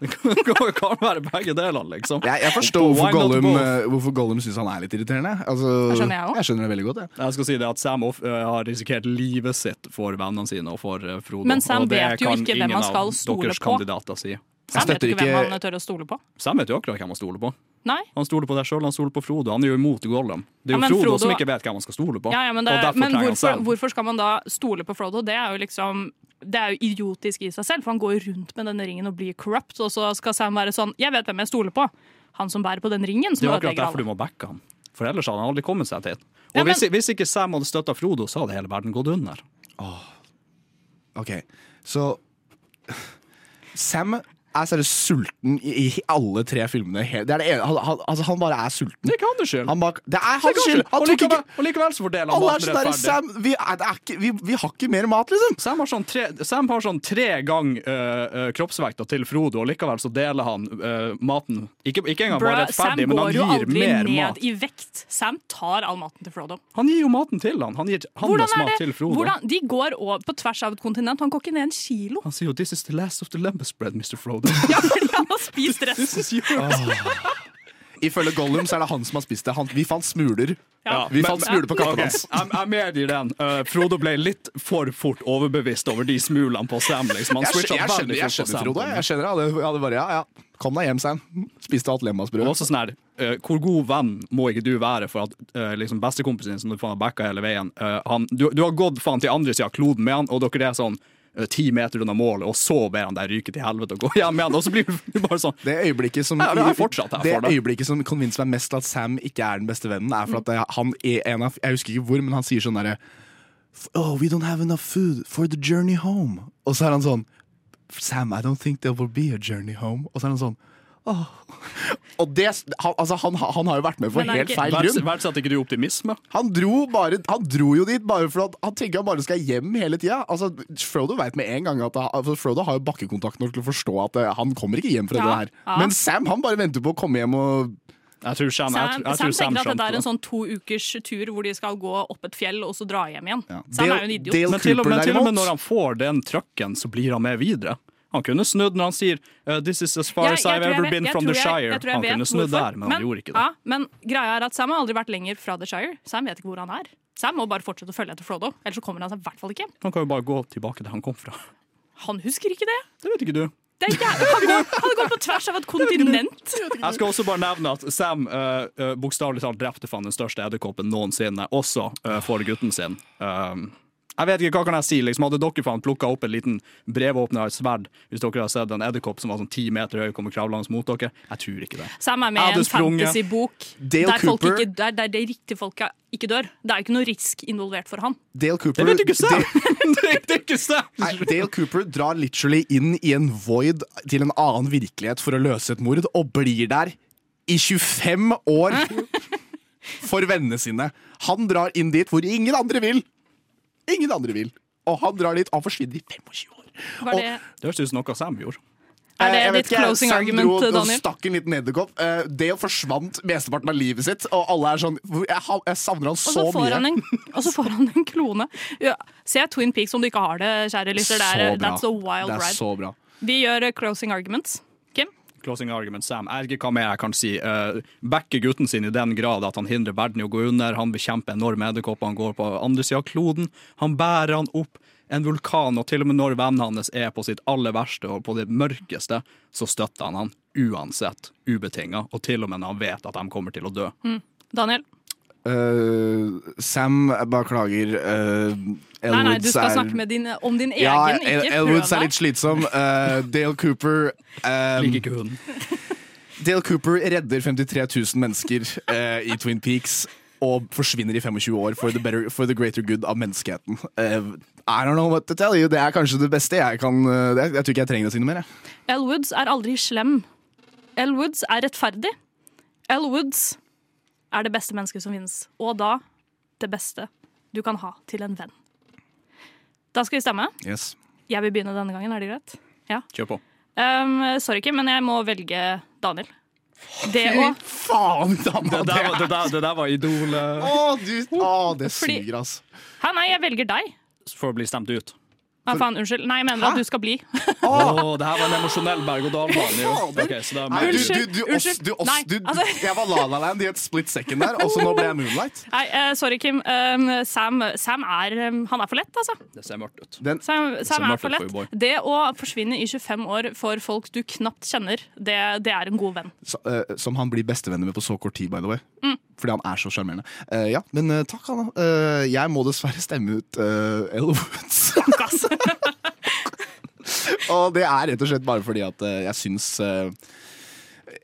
Det kan, kan være begge delene, liksom. jeg, jeg forstår hvorfor Gollum, hvorfor Gollum syns han er litt irriterende. Altså, skjønner jeg også. jeg skjønner det veldig godt. Ja. Jeg skal si det at Sam of, uh, har risikert livet sitt for vennene sine og for uh, Frodo. Men Sam vet jo ikke hvem han skal stole på. si. Sam vet ikke hvem han tør å stole på. Sam vet jo akkurat hvem han stoler på. Nei. Han stoler på deg sjøl, han stoler på Frodo. Han er jo imot Gollum. Det er jo ja, Frodo, Frodo- som ikke vet hvem han skal stole på. Ja, ja, men det, og men hvorfor, hvorfor skal man da stole på Frodo? Det er jo liksom det er jo idiotisk i seg selv, for han går jo rundt med denne ringen og blir corrupt, og så skal Sam være sånn Jeg vet hvem jeg stoler på. Han som bærer på den ringen, Det er akkurat derfor du må backe han. For ellers hadde han aldri kommet seg dit. Og Ja, men- hvis, hvis ikke Sam hadde støtta Frodo, så hadde hele verden gått under. Ok, så Sam er seriøst sulten i, i alle tre filmene. Det er det ene, han, han, altså, han bare er sulten. Det er ikke hans skyld. Han bak, det er hans skyld! Han Og likevel, ikke og likevel så fordeler han maten sånn rettferdig. Sam, vi, er, det er ikke, vi, vi har ikke mer mat, liksom. Sam har sånn tre, Sam har sånn tre gang uh, kroppsvekta til Frodo, og likevel så deler han eh, maten. Ikke, ikke engang bare rettferdig Sam men han går jo aldri ned mat. i vekt. Sam tar all maten til Frodo. Han gir jo maten til han. Han gir hans mat til Frodo. Hvordan, de går over, på tvers av et kontinent. Han går ikke ned en kilo. Han sier jo 'this is the last of the lumber spread', Mr. Frodo. [laughs] Ja, fordi han har spist resten. Ifølge Gollum så er det han som har spist det. Han, vi fant smuler. Ja, Vi men- fant smuler på kappen hans. Jeg, jeg medgir den. Uh, Frodo ble litt for fort overbevist over de smulene på Sam. Liksom. Han Jeg, skjønner, jeg, skjønner, jeg skjønner, Frodo. Jeg skjønner, jeg hadde, hadde bare, ja, ja. Kom deg hjem, Sam. Spiste alt Og lemmasbrød. også sånn her, uh, Hvor god venn må ikke du være for at uh, liksom bestekompisen din som du faen har backa hele veien han, du, du har gått faen til andre sida av kloden med han, og dere er sånn ti meter unna målet, og så ber han deg ryke til helvete og gå hjem igjen. Og så blir du bare sånn Det øyeblikket som, Ja, det fortsatt det det øyeblikket som convincer meg mest at Sam ikke er den beste vennen, er for at han er en av Jeg husker ikke hvor, men han sier sånn derre Oh, we don't have enough food for the journey home. Og så er han sånn Sam, I don't think there will be a journey home. Og så er han sånn Åh. Og det, han, altså, han, han har jo vært med for helt ikke- feil grunn. grunn. Verdsetter ikke du optimisme? Han dro, bare, han dro jo dit bare for at han tenker han bare skal hjem hele tida. Altså, Frodo vet med en gang at han- altså, Frodo har jo bakkekontakt nok til å forstå at eh, han kommer ikke hjem fra Ja, det her. ja. Men Sam han bare venter på å komme hjem og Jeg tror Sam, jeg, Sam, tror- jeg Sam tror Sam tenker at dette er en sånn to ukers tur hvor de skal gå opp et fjell og så dra hjem igjen. Ja. Sam Dale- er jo en idiot. Dale Men til, men til og med når han får den trucken, så blir han med videre. Han kunne snudd når han sier uh, 'This is as far ja, as I've ever been from the Shire'. jeg jeg jeg Han kunne snudd der, men han gjorde ikke det. Ja, men greia er at Sam har aldri vært lenger fra The Shire. Sam vet ikke hvor han er. Sam må bare fortsette å følge etter Frodo, ellers så kommer han seg i hvert fall ikke hjem. Han kan jo bare gå tilbake til han kom fra. Han husker ikke det. Det vet ikke du. det. Han, går, han går på tvers av et [laughs] kontinent. Jeg skal også bare nevne at Sam uh, bokstavelig talt drepte faen den største edderkoppen noensinne, også uh, for gutten sin. Um, jeg vet ikke, hva kan jeg si? Liksom, hadde dere faen plukka opp en liten brevåpner av et sverd hvis dere hadde sett en edderkopp som var sånn ti meter høy, kommer kravlende mot dere? Jeg tror ikke det. Samme med en fantasybok der, ikke, der, der de riktige folka ikke dør. Det er jo ikke noe risk involvert for han. Dale Cooper Det vet du ikke, selv! [laughs] Det ikke selv. nei, Dale Cooper drar literally inn i en void til en annen virkelighet for å løse et mord, og blir der i 25 år [laughs] for vennene sine. Han drar inn dit hvor ingen andre vil. Ingen andre vil. Og han drar dit, og han forsvinner i 25 år. Var det, Det høres ut som noe Sam gjorde. er det Eh, ditt ikke, closing Sam argument, dro og Daniel? stakk en liten edderkopp. Det Dale forsvant mesteparten av livet sitt, og alle er sånn Jeg, jeg savner han så så mye. han en, og så får han en klone. Ja, se Twin Peaks om du ikke har det, kjære lytter. Det er, that's a wild Det er ride. så bra. Vi gjør eh, closing arguments. Closing argument, Sam. Jeg vet ikke hva mer jeg kan si. Uh, backer gutten sin i den grad at han hindrer verden i å gå under. Han bekjemper enorme edderkopper. Han går på andre sida av kloden. Han bærer han opp en vulkan, og til og med når vennene hans er på sitt aller verste og på det mørkeste, så støtter han han uansett, ubetinga, og til og med når han vet at de kommer til å dø. Mm. Daniel? Uh, Sam, jeg beklager. Uh, Nei, nei, du skal snakke med din, om din egen, Ja, ikke Elwoods er litt slitsom. Uh, Dale Cooper um, Liker ikke hunden. [laughs] Dale Cooper redder 53 000 mennesker uh, i Twin Peaks og forsvinner i 25 år for the, better, for the greater good av menneskeheten. Uh, I don't know what to tell you. Det er kanskje det beste jeg kan det, Jeg tror ikke jeg trenger å si noe mer. jeg. Elle Woods er aldri slem. Elwoods Woods er rettferdig. Elwoods Woods er det beste mennesket som finnes. Og da det beste du kan ha til en venn. Da skal vi stemme. Yes. Jeg vil begynne denne gangen, er det greit? Ja. Kjør på. Um, sorry, Kim, men jeg må velge Daniel. Det òg. Faen, Daniel! Det der, var- det der, det der var idolet. Å, du, å, det suger. Hæ, nei, jeg velger deg. For å bli stemt ut. Nei, faen, unnskyld. Nei, jeg mener at du skal bli. Åh, det her var en emosjonell berg-og-dal-bane. Okay, Nei, du, du, Unnskyld, du, oss, unnskyld. Nei, du, altså- Jeg var La La Land i et split second der, og så nå ble jeg Moonlight. Nei, uh, sorry, Kim. Um, Sam, Sam er um, Han er for lett, altså. Det ser mørkt ut. Den, Sam, Sam er for lett. for. Det å forsvinne i 25 år for folk du knapt kjenner, det, det er en god venn. så, uh, som han blir bestevenner med på så kort tid, by the way. Mm. Fordi han er så sjarmerende. Uh, ja, men takk, Anna. Eh, jeg må dessverre stemme ut uh, Elle Woods. [laughs] Gass. og det er rett og slett bare fordi at eh, jeg syns eh,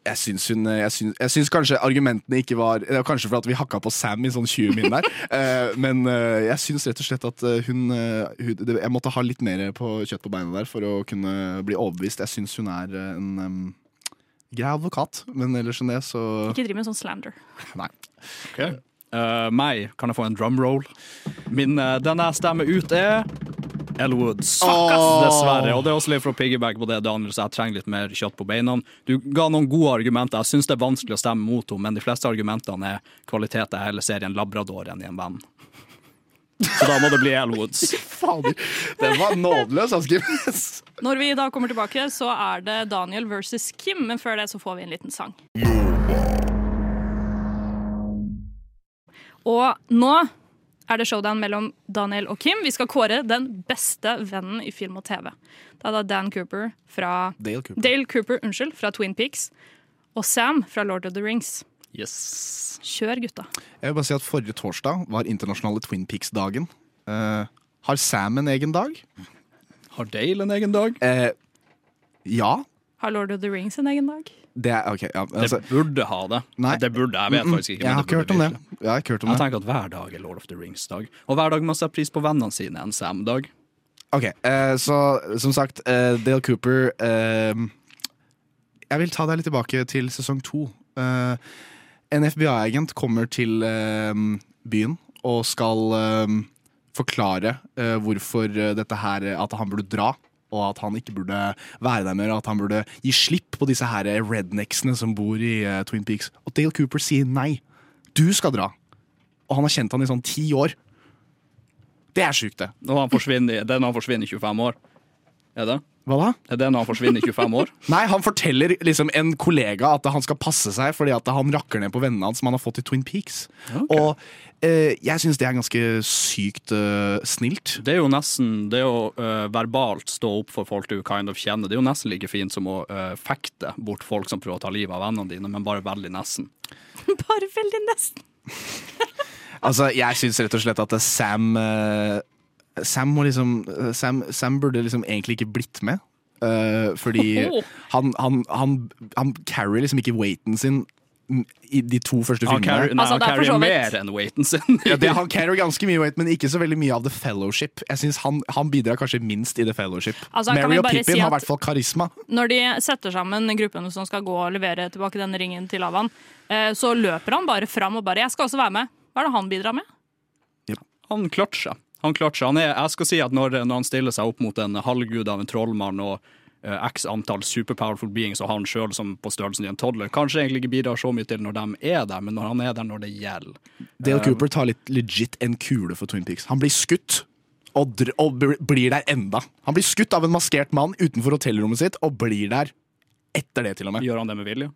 jeg syns, hun, jeg, syns, jeg syns kanskje argumentene ikke var Det var kanskje fordi at vi hakka på Sam i sånn 20 min der. [laughs] eh, men eh, jeg syns rett og slett at eh, hun, eh, hun Jeg måtte ha litt mer på kjøtt på beina der for å kunne bli overbevist. Jeg syns hun er eh, en um, grei advokat, men ellers enn det, så Ikke driv med sånn slander. [laughs] Nei. Okay. Uh, meg, kan jeg få en drumroll? Min, uh, den jeg stemmer ut, er Elle Woods. Dessverre. Og det er også litt for å piggyback på det, Daniel, så jeg trenger litt mer kjøtt på beina. Du ga noen gode argumenter. Jeg syns det er vanskelig å stemme mot henne, men de fleste argumentene er kvalitet jeg heller ser i en labrador enn i en venn. Så da må det bli Elle Woods. [laughs] Fader, den var nådeløs, Asker. Når vi da kommer tilbake, så er det Daniel versus Kim, men før det så får vi en liten sang. Og nå er det showdown mellom Daniel og Kim. Vi skal kåre den beste vennen i film og TV. Det er da Dan Cooper fra Dale Cooper. Dale Cooper, unnskyld, fra Twin Peaks. Og Sam fra Lord of the Rings. Yes. Kjør, gutta. Jeg vil bare si at Forrige torsdag var internasjonale Twin Peaks-dagen. Eh, har Sam en egen dag? Har Dale en egen dag? Eh, ja. Har Lord of the Rings en egen dag? Det er ok. Ja, altså, det burde ha det. Nei. Det burde, Jeg vet faktisk ikke. Jeg har ikke hørt om det. Virkelig. Jeg Jeg tenker at hver dag er Lord of the Rings-dag. Og hver dag må sette pris på vennene sine en Sam-dag. Ok, eh, Så som sagt, eh, Dale Cooper eh, Jeg vil ta deg litt tilbake til sesong to. Eh, en FBI-agent kommer til eh, byen og skal eh, forklare hvorfor dette her At han burde dra. Og at han ikke burde være der mer, og at han burde gi slipp på disse her rednecksene som bor i uh, Twin Peaks. Og Dale Cooper sier nei. Du skal dra. Og han har kjent han i sånn ti år. Det er sjukt, det. Når han forsvinner, det er når han forsvinner i 25 år. Er det? Hva da? Er det når han forsvinner i 25 år? [laughs] Nei, han forteller liksom en kollega at han skal passe seg fordi at han rakker ned på vennene hans som han har fått i Twin Peaks. Og eh, jeg syns det er ganske sykt eh, snilt. Det er jo nesten Det å øh, verbalt stå opp for folk du kind of kjenner, det er jo nesten like fint som å øh, fekte bort folk som prøver å ta livet av vennene dine, men bare veldig nesten. [laughs] Bare veldig nesten. Altså, jeg syns rett og slett at Sam uh, Sam liksom Sam, Sam burde liksom egentlig ikke blitt med. Uh, fordi han, han, han, han carrier liksom ikke weighten sin i de to første Han filmene. carrier, nei, han carrier mer enn weighten sin. [laughs] ja, det, han carrier ganske mye weight, men ikke så veldig mye av The Fellowship. Jeg synes Han, han bidrar kanskje minst i The Fellowship. Altså, Mary og Pippin si har i hvert fall karisma. Når de setter sammen gruppen som skal gå og levere tilbake denne ringen til Avan, eh, så løper han bare fram og bare 'jeg skal også være med'. Hva er det han bidrar med? Han kløtsjer. Han kløtsjer. Han er, jeg skal si at når, når han stiller seg opp mot en halvgud av en trollmann og x antall superpowerful beings og han sjøl som på størrelsen i en toddler, kanskje egentlig ikke bidrar så mye til når de er der, men når han er der når det gjelder. Dale Eh, Cooper tar litt legit en kule for Twin Peaks. Han blir skutt. Og, og blir der enda. Han blir skutt av en maskert mann utenfor hotellrommet sitt, og blir der etter det, til og med. Gjør han det med vilje?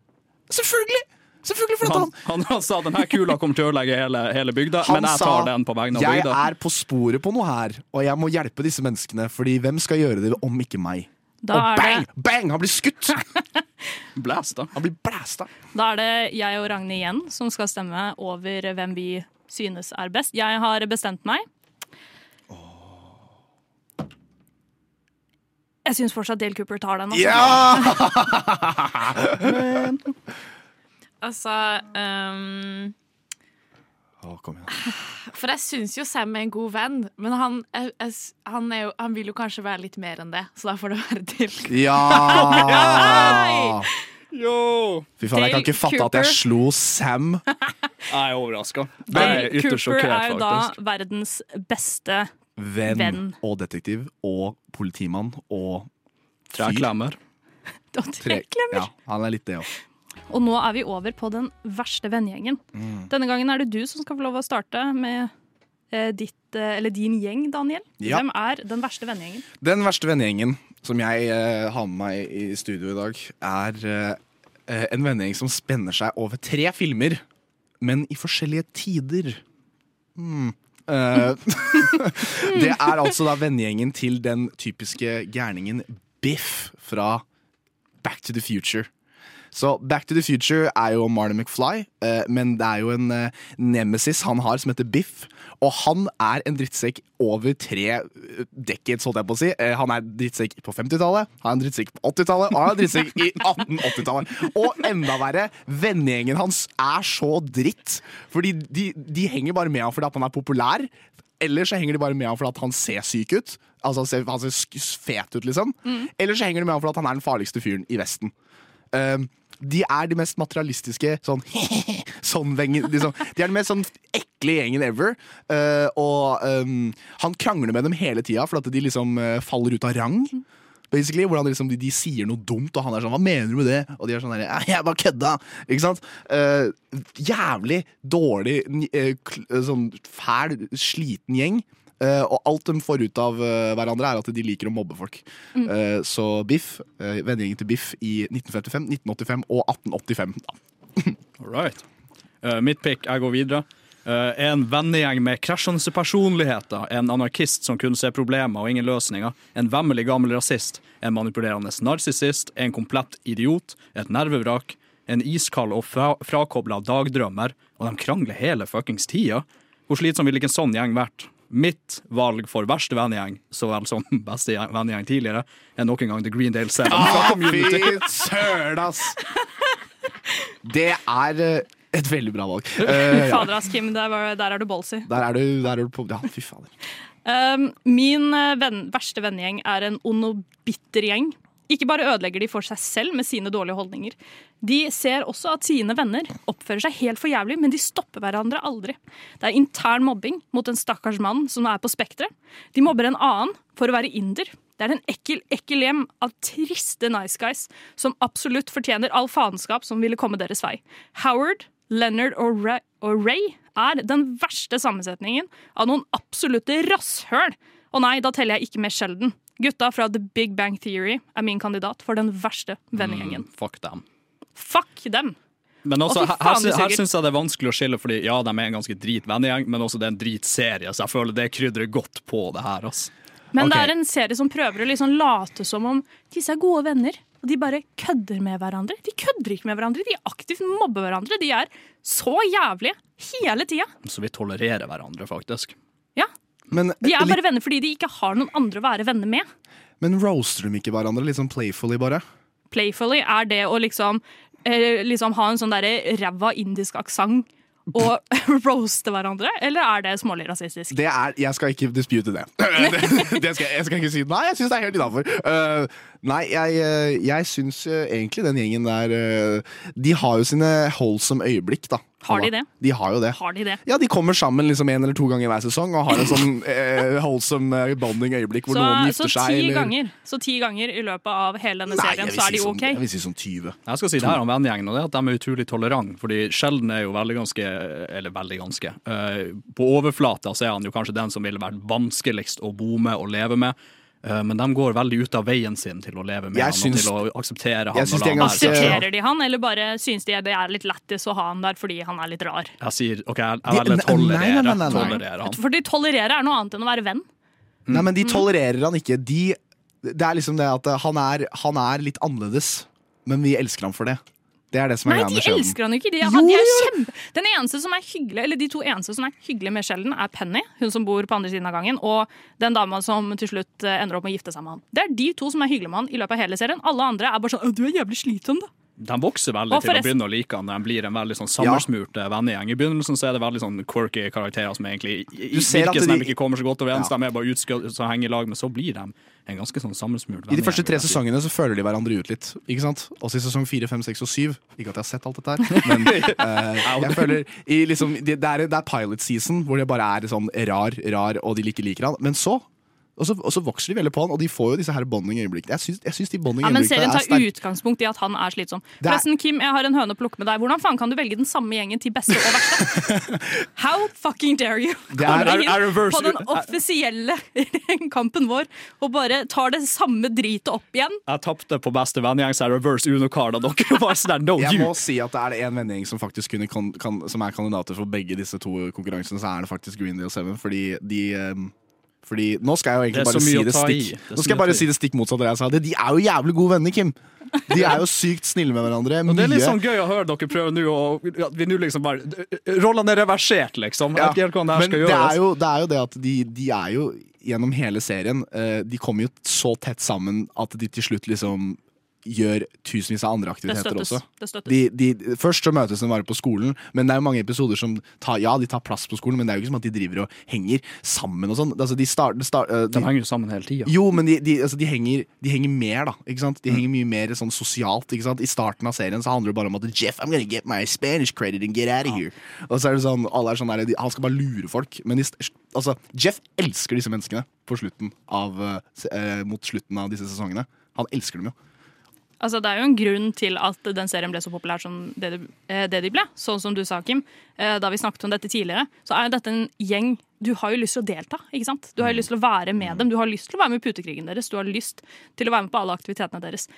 Selvfølgelig! Selvfølgelig for at Han, han, han sa denne kula kommer til å ødelegge hele, hele bygda, men jeg sa, tar den på vegne av Jeg bygda. er på sporet på noe her, og jeg må hjelpe disse menneskene, Fordi hvem skal gjøre det om ikke meg? Da og er bang! det- Bang! Han blir skutt! [laughs] Blæsta. Han blir blæsta. Da er det jeg og Ragnhild igjen som skal stemme over hvem vi synes er best. Jeg har bestemt meg. Jeg syns fortsatt Dale Cooper tar den. Altså [laughs] ehm, kom igjen. [sighs] For jeg syns jo Sam er en god venn, men han, jeg, jeg, han, er jo, han vil jo kanskje være litt mer enn det, så da får det [laughs] være til. Ja! Yo! Fy faen, jeg kan ikke fatte at jeg slo Sam. [laughs] Jeg er overraska. Dale er Cooper er jo da verdens beste Venn, Venn. og detektiv og politimann og fyr. [laughs] Tre klemmer. Tre- klemmer. Ja, han er litt det òg. Og nå er vi over på den verste vennegjengen. Mm. Denne gangen er det du som skal få lov å starte med eh, ditt, eh, eller din gjeng, Daniel. Ja. Hvem er den verste vennegjengen? Den verste vennegjengen som jeg eh, har med meg i studio i dag, er eh, en vennegjeng som spenner seg over tre filmer, men i forskjellige tider. Eh, [laughs] det er altså da vennegjengen til den typiske gærningen Biff fra Back to the Future. Så Back to the Future er jo Marty McFly, eh, men det er jo en eh, nemesis han har som heter Biff. Og han er en drittsekk over tre eh, decades, holdt jeg på å si. Han er drittsekk på 50-tallet, han er en drittsekk på 80-tallet, og han er en drittsekk i [laughs] 1880-tallet. Og enda verre, vennegjengen hans er så dritt. Fordi de, de henger bare med ham fordi at han er populær. Eller så henger de bare med ham fordi at han ser syk ut. Altså han ser, han ser fet ut, liksom. Eller så henger de med ham fordi at han er den farligste fyren i Vesten. Um, de er de mest materialistiske sånn, [laughs] sånn liksom. De er den mest sånn ekle gjengen ever. Uh, og um, han krangler med dem hele tida at de liksom uh, faller ut av rang. Basically, hvordan liksom de, de sier noe dumt, og han er sånn 'hva mener du med det?' Og de er sånn der, «Ja, 'jeg bare kødda'. Ikke sant? Uh, jævlig dårlig, sånn fæl, sliten gjeng. Eh, og alt de får ut av eh, hverandre, er at de liker å mobbe folk. Mm. Eh, så Biff, uh, vennegjengen til Biff i 1955, 1985 og 1885. Da. [laughs] All right. Eh, mitt pick, jeg går videre. Uh, en vennegjeng med krasjende personligheter. En anarkist som kunne se problemer og ingen løsninger. En vemmelig gammel rasist. En manipulerende narsissist. En komplett idiot. Et nervevrak. En iskald og fra frakobla dagdrømmer. Og de krangler hele fuckings tida. Hvor slitsom ville ikke en sånn gjeng vært? Mitt valg for verste vennegjeng, så vel som [laughs] beste gjeng- vennegjeng tidligere, er nok en gang The Greendale 7 fra Ah, Community. fy søren, ass! Det er eh, et veldig bra valg. Uh, ja. Fader ass, Kim, der, var, der er du ballsy. Der er du, der er du på Ja, fy fader. Um, min eh, venn, verste vennegjeng er en ond og bitter gjeng. Ikke bare ødelegger de for seg selv med sine dårlige holdninger. De ser også at sine venner oppfører seg helt for jævlig, men de stopper hverandre aldri. Det er intern mobbing mot en stakkars mann som er på spekteret. De mobber en annen for å være inder. Det er en ekkel, ekkel hjem av triste nice guys som absolutt fortjener all faenskap som ville komme deres vei. Howard, Leonard og Ray, og Ray er den verste sammensetningen av noen absolutte rasshøl. Og nei, da teller jeg ikke med Sheldon. Gutta fra The Big Bang Theory er min kandidat for den verste vennegjengen. Mm, fuck dem. Fuck dem! Men også, her, her, her syns jeg det er vanskelig å skille, fordi ja, de er en ganske drit vennegjeng, men også det er en dritserie, så jeg føler det krydrer godt på det her. ass. Men det er en serie som prøver å liksom late som om disse er gode venner. Og de bare kødder med hverandre. De kødder ikke med hverandre, de aktivt mobber hverandre. De er så jævlige hele tida. Så vi tolererer hverandre, faktisk. Ja. Men, De er bare venner fordi de ikke har noen andre å være venner med. men roaster de ikke hverandre litt sånn playfully, bare? Playfully er det å liksom, eh, liksom ha en sånn derre ræva indisk aksent og [laughs] roaste hverandre, eller er det smålig rasistisk? Det er, Jeg skal ikke dispute det. [laughs] det, det skal, jeg skal ikke si Nei, jeg syns det er helt innafor. Nei, jeg, uh, jeg syns uh, egentlig den gjengen der uh, De har jo sine holdsomme øyeblikk, da. Har de det? De har jo det. Har de det? Ja, De kommer sammen liksom en eller to ganger hver sesong og har en sånn [laughs] eh, holdsomme eh, bonding øyeblikk hvor Så, noen så gifter ti seg. eller... ganger Så ti ganger i løpet av hele denne Nei, serien så er de ok sånn- OK? Jeg vil si sånn 20. Jeg skal si det her om vennegjengen, og det er at de er utrolig tolerante. Fordi Sheldon er jo veldig ganske Eller veldig ganske. Uh, på overflata så er han jo kanskje den som ville vært vanskeligst å bo med og leve med. Eh, men de går veldig ut av veien sin til å leve med Jeg han syns- og til å akseptere han. syns og de han være. Aksepterer de han, eller bare syns de det er litt lættis å ha han der fordi han er litt rar? Jeg sier OK, jeg, jeg velger å tolerere, nei, nei, tolerere han. Fordi tolerere er noe annet enn å være venn. Nei, men de Mm. tolererer han ikke. De, det er liksom det at han er, han er litt annerledes, men vi elsker ham for det. Det er det som er Nei, de elsker han jo ikke. De, han, de er kjempe... Den eneste som er hyggelig, eller De to eneste som er hyggelige med Sheldon, er Penny, hun som bor på andre siden av gangen, og den dama som til slutt eh, ender opp med å gifte seg med han. Det er de to som er hyggelige med han i løpet av hele serien. Alle andre er bare sånn 'Du er jævlig slitsom', da. De vokser veldig til å begynne å like han de blir en veldig sånn sammensmurt ja. vennegjeng. I begynnelsen så er det veldig sånn quirky karakterer som egentlig virker som de- ikke kommer så godt overens. Ja. De er bare utskudd og henger i lag, men så blir de en ganske sånn sammensmurt I de første tre sesongene så føler de hverandre ut litt. Ikke sant? Også i sesong fire, fem, seks og syv. Ikke at jeg har sett alt dette her, [laughs] men [laughs] uh, jeg føler i liksom, det, det, er, det er pilot season hvor det bare er sånn rar, rar, og de ikke liker han. Men så og så, og så vokser de veldig på han, og de får jo disse her bonding-øyeblikkene. Jeg syns, jeg syns de Ja, men serien er tar utgangspunkt i at han er slitsom. Er- Forresten, Kim, jeg har en høne å plukke med deg. Hvordan faen kan du velge den samme gjengen til beste og verste? [laughs] How fucking dare you? Det er- Kommer er- er reverse- på den offisielle [laughs] kampen vår og bare tar det samme dritet opp igjen. Jeg tapte på beste vennegjeng, så er reverse uno-card, og dere [laughs] var sånn no Jeg you. må si at det er det en vennegjeng som faktisk kunne kan, kan, Som er kandidater for begge disse to konkurransene, så er det faktisk Green Deal 7. Fordi de um, fordi Nå skal jeg jo egentlig bare si det stikk Det Nå skal jeg bare si det stikk motsatt av det jeg sa. De er jo jævlig gode venner, Kim. De er jo sykt snille med hverandre. Og det er litt sånn gøy å høre dere prøve nå at vi nå liksom bare Rollene er reversert, liksom. Jeg Ja, vet ikke helt det Men skal det er, jo, det er jo det at de, de er jo gjennom hele serien eh, De kommer jo så tett sammen at de til slutt liksom gjør tusenvis av andre aktiviteter støttes. også. Det støttes. De, de, først så møtes de bare på skolen, men det er jo mange episoder som tar, ja, de tar plass på skolen, men det er jo ikke som at de driver og henger sammen og sånn. Altså, de start, start, uh, De henger jo sammen hele tida. jo, men de, de, altså, de, henger, de henger mer, da. Ikke sant? De Mm. henger mye mer sånn sosialt. Ikke sant? I starten av serien så handler det bare om at Jeff, I'm gonna get my Spanish credit and get out of here. Og så er det sånn, alle er sånn der, de, Han skal bare lure folk. Men altså, Jeff elsker disse menneskene på slutten av, uh, eh, mot slutten av disse sesongene. Han elsker dem jo. Altså, det er jo en grunn til at den serien ble så populær som det, de- eh, det de ble. Sånn som du sa, Kim. Eh, Da vi snakket om dette tidligere, så er jo dette en gjeng Du har jo lyst til å delta. ikke sant? Du har jo lyst til å være med dem. Du har lyst til å være med i putekrigen deres. Du har lyst til å være med på alle aktivitetene deres.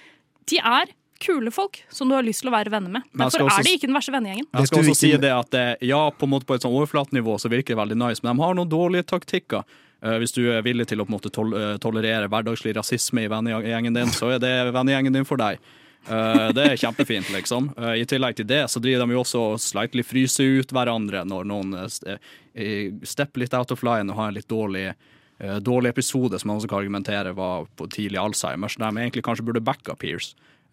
De er kule folk som du har lyst til å være venner med. Derfor også er de ikke den verste vennegjengen. Jeg skal også si det at eh, ja, på en måte på et sånn overflatenivå så virker det veldig nice, men de har noen dårlige taktikker. Eh, hvis du er villig til å på en måte tol eh, tolerere hverdagslig rasisme i vennegjengen din, så er det vennegjengen din for deg. Eh, det er kjempefint, liksom. I tillegg til det så driver de jo også og slightly fryser ut hverandre når noen st- stepper litt out of line og har en litt dårlig dårlig episode som man også kan argumentere var på tidlig så de egentlig kanskje burde backa.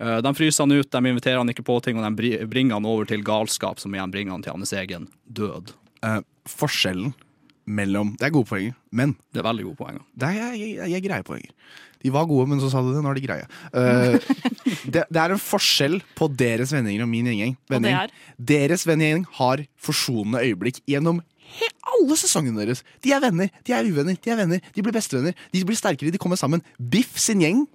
Eh, De fryser han ut, de inviterer han ikke på ting, og de bringer han over til galskap, som igjen bringer han til hans egen død. Eh, forskjellen mellom Det er gode poenger, men Det er veldig gode poenger. Det er jeg, jeg, jeg greie poenger. De var gode, men så sa du det. Nå er de greie. Uh, [laughs] det, det er en forskjell på deres vennegjeng og min gjengjeng. Og det Vennegjeng. Deres vennegjeng har forsonende øyeblikk gjennom he alle sesongene deres. De er venner, de er uvenner, de er venner, de blir bestevenner. De blir sterkere, de kommer sammen. Biff sin gjeng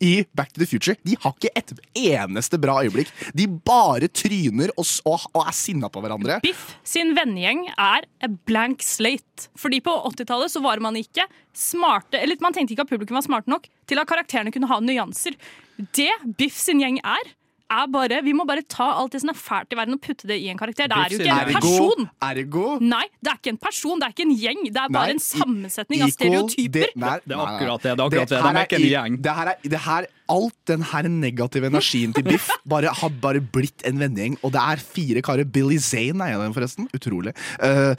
i Back to the Future De har ikke et eneste bra øyeblikk. De bare tryner og, og, er sinna på hverandre. Biff sin vennegjeng er a blank slate. Fordi på 80-tallet så var man ikke smarte Eller man tenkte ikke at publikum var smarte nok til at karakterene kunne ha nyanser. Det Biff sin gjeng er, er bare Vi må bare ta alt det som er fælt i verden og putte det i en karakter. Det er jo ikke en person. ergo Nei, det er ikke en person, det er ikke en gjeng. Det er bare Nei, en sammensetning av stereotyper. det- nei, Det er akkurat det, det er akkurat det. De er ikke en gjeng. Det her er, det her, alt den her negative energien til Biff [laughs] bare, har bare blitt en vennegjeng. Og det er fire karer. Billy Zane er en av dem, forresten. Utrolig. Uh,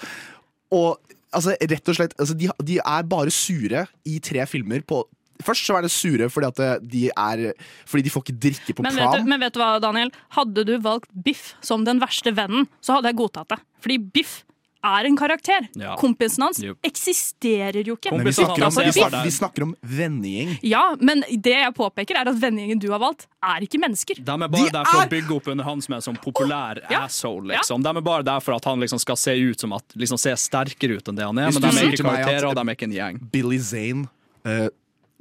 og altså, rett og slett altså, de, de er bare sure i tre filmer på Først så er det sure fordi at eh, de er Fordi de får ikke drikke på Men vet, du, men vet du hva, Daniel? Hadde du valgt Biff som den verste vennen, så hadde jeg godtatt det. Fordi Biff er en karakter. Ja. Kompisen hans yep. eksisterer jo ikke. Men vi snakker, om, vi, snakker, vi snakker om vennegjeng. Ja, men det jeg påpeker, er at vennegjengen du har valgt, er ikke mennesker. De er bare De der for er- å bygge opp under han som er sånn populær Ja. asshole. Liksom. De er bare der for at han liksom skal se ut som at liksom se sterkere ut enn det han er. Hvis Men de er ikke karakterer, og de er ikke en gjeng. Billy Zane eh,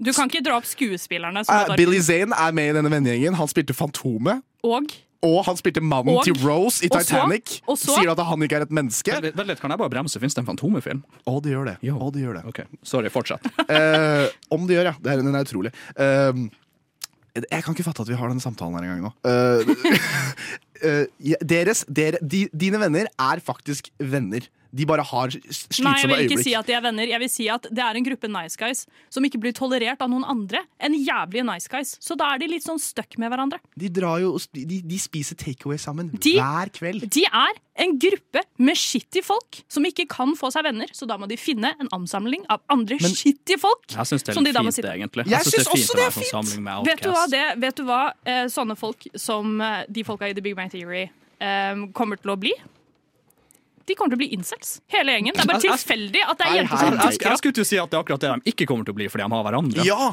Du kan ikke dra opp skuespillerne. Som eh, Billy. Zane er med i denne vennegjengen. Han spilte Fantomet. Og Og han spilte mannen Og- til Rose i og så- Titanic. og så- Sier at han ikke er et menneske? Vent vent litt, kan jeg bare bremse? Fins det en Fantomet-film? Å, det gjør det. Jo. Å, det gjør det. Okay. Sorry, fortsett. [laughs] Eh, om det gjør, ja. Det er, den er utrolig. Eh, jeg kan ikke fatte at vi har denne samtalen her engang nå. Ja, [laughs] deres, dere, de, dine venner er faktisk venner. De bare har s- Nei, jeg vil ikke øyeblikk. si at de er venner. Jeg vil si at det er en gruppe nice guys som ikke blir tolerert av noen andre enn jævlige nice guys. Så da er de litt sånn stuck med hverandre. De, drar jo, de, de spiser takeaway sammen De- hver kveld. De er en gruppe med shitty folk som ikke kan få seg venner, så da må de finne en ansamling av andre Men- shitty folk. Jeg syns det er de litt må fint, det egentlig. Jeg synes syns det er fint også det er med Vet du hva, det, vet du hva eh, sånne folk som eh, de folka i The Big Bang Theory um, kommer til å bli? De kommer til å bli incels, hele gjengen. Det er bare tilfeldig at det er jenter som hei. Jeg, jeg skulle til å si at det er akkurat det de ikke kommer til å bli, fordi de har hverandre. Ja!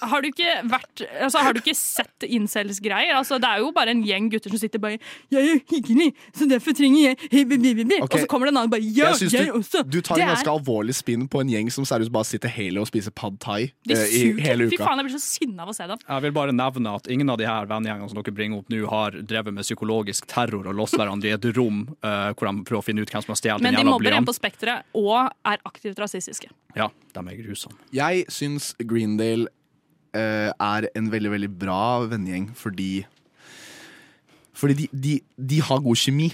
Har du ikke vært altså, Har du ikke sett incels-greier? Altså, det er jo bare en gjeng gutter som sitter bare 'Jeg er hyggelig, så derfor trenger jeg hey, hi, hi, hi, Okay. Og så kommer det en annen bare 'Ja, Jeg jeg du, også'. du tar Det en er- ganske alvorlig spinn på en gjeng som seriøst bare sitter hele og spiser pad thai eh, i hele uka. Fy faen, jeg blir så sinna av å se dem. Jeg vil bare nevne at ingen av de her vennegjengene som dere bringer opp nå, har drevet med psykologisk terror og låst hverandre i et rom uh, hvor de prøver å finne ut hvem som har stjålet Men de jævla mobber en på Spekteret og er aktivt rasistiske. Ja, de er grusomme. Jeg syns Greendale er en veldig, veldig bra vennegjeng fordi Fordi de, de, de har god kjemi.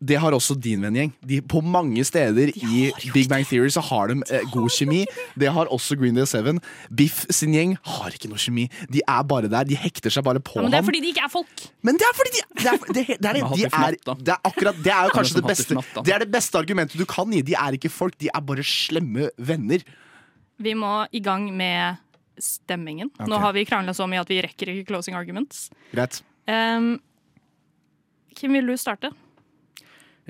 Det har også din vennegjeng. På mange steder i Big Bang Theory så har de eh, god kjemi. Det har også Green Day 7. Biff sin gjeng har ikke noe kjemi. De er bare der. De hekter seg bare på Ja, men det er fordi de ikke er folk. Men det er fordi de Det er, det, det er, de er, det er akkurat Det er jo [laughs] kanskje det beste. Det er det beste argumentet du kan gi. De er ikke folk, de er bare slemme venner. Vi må i gang med stemmingen. Nå har vi krangla så mye at vi rekker ikke closing arguments. Greit. Um, Kim, vil du starte?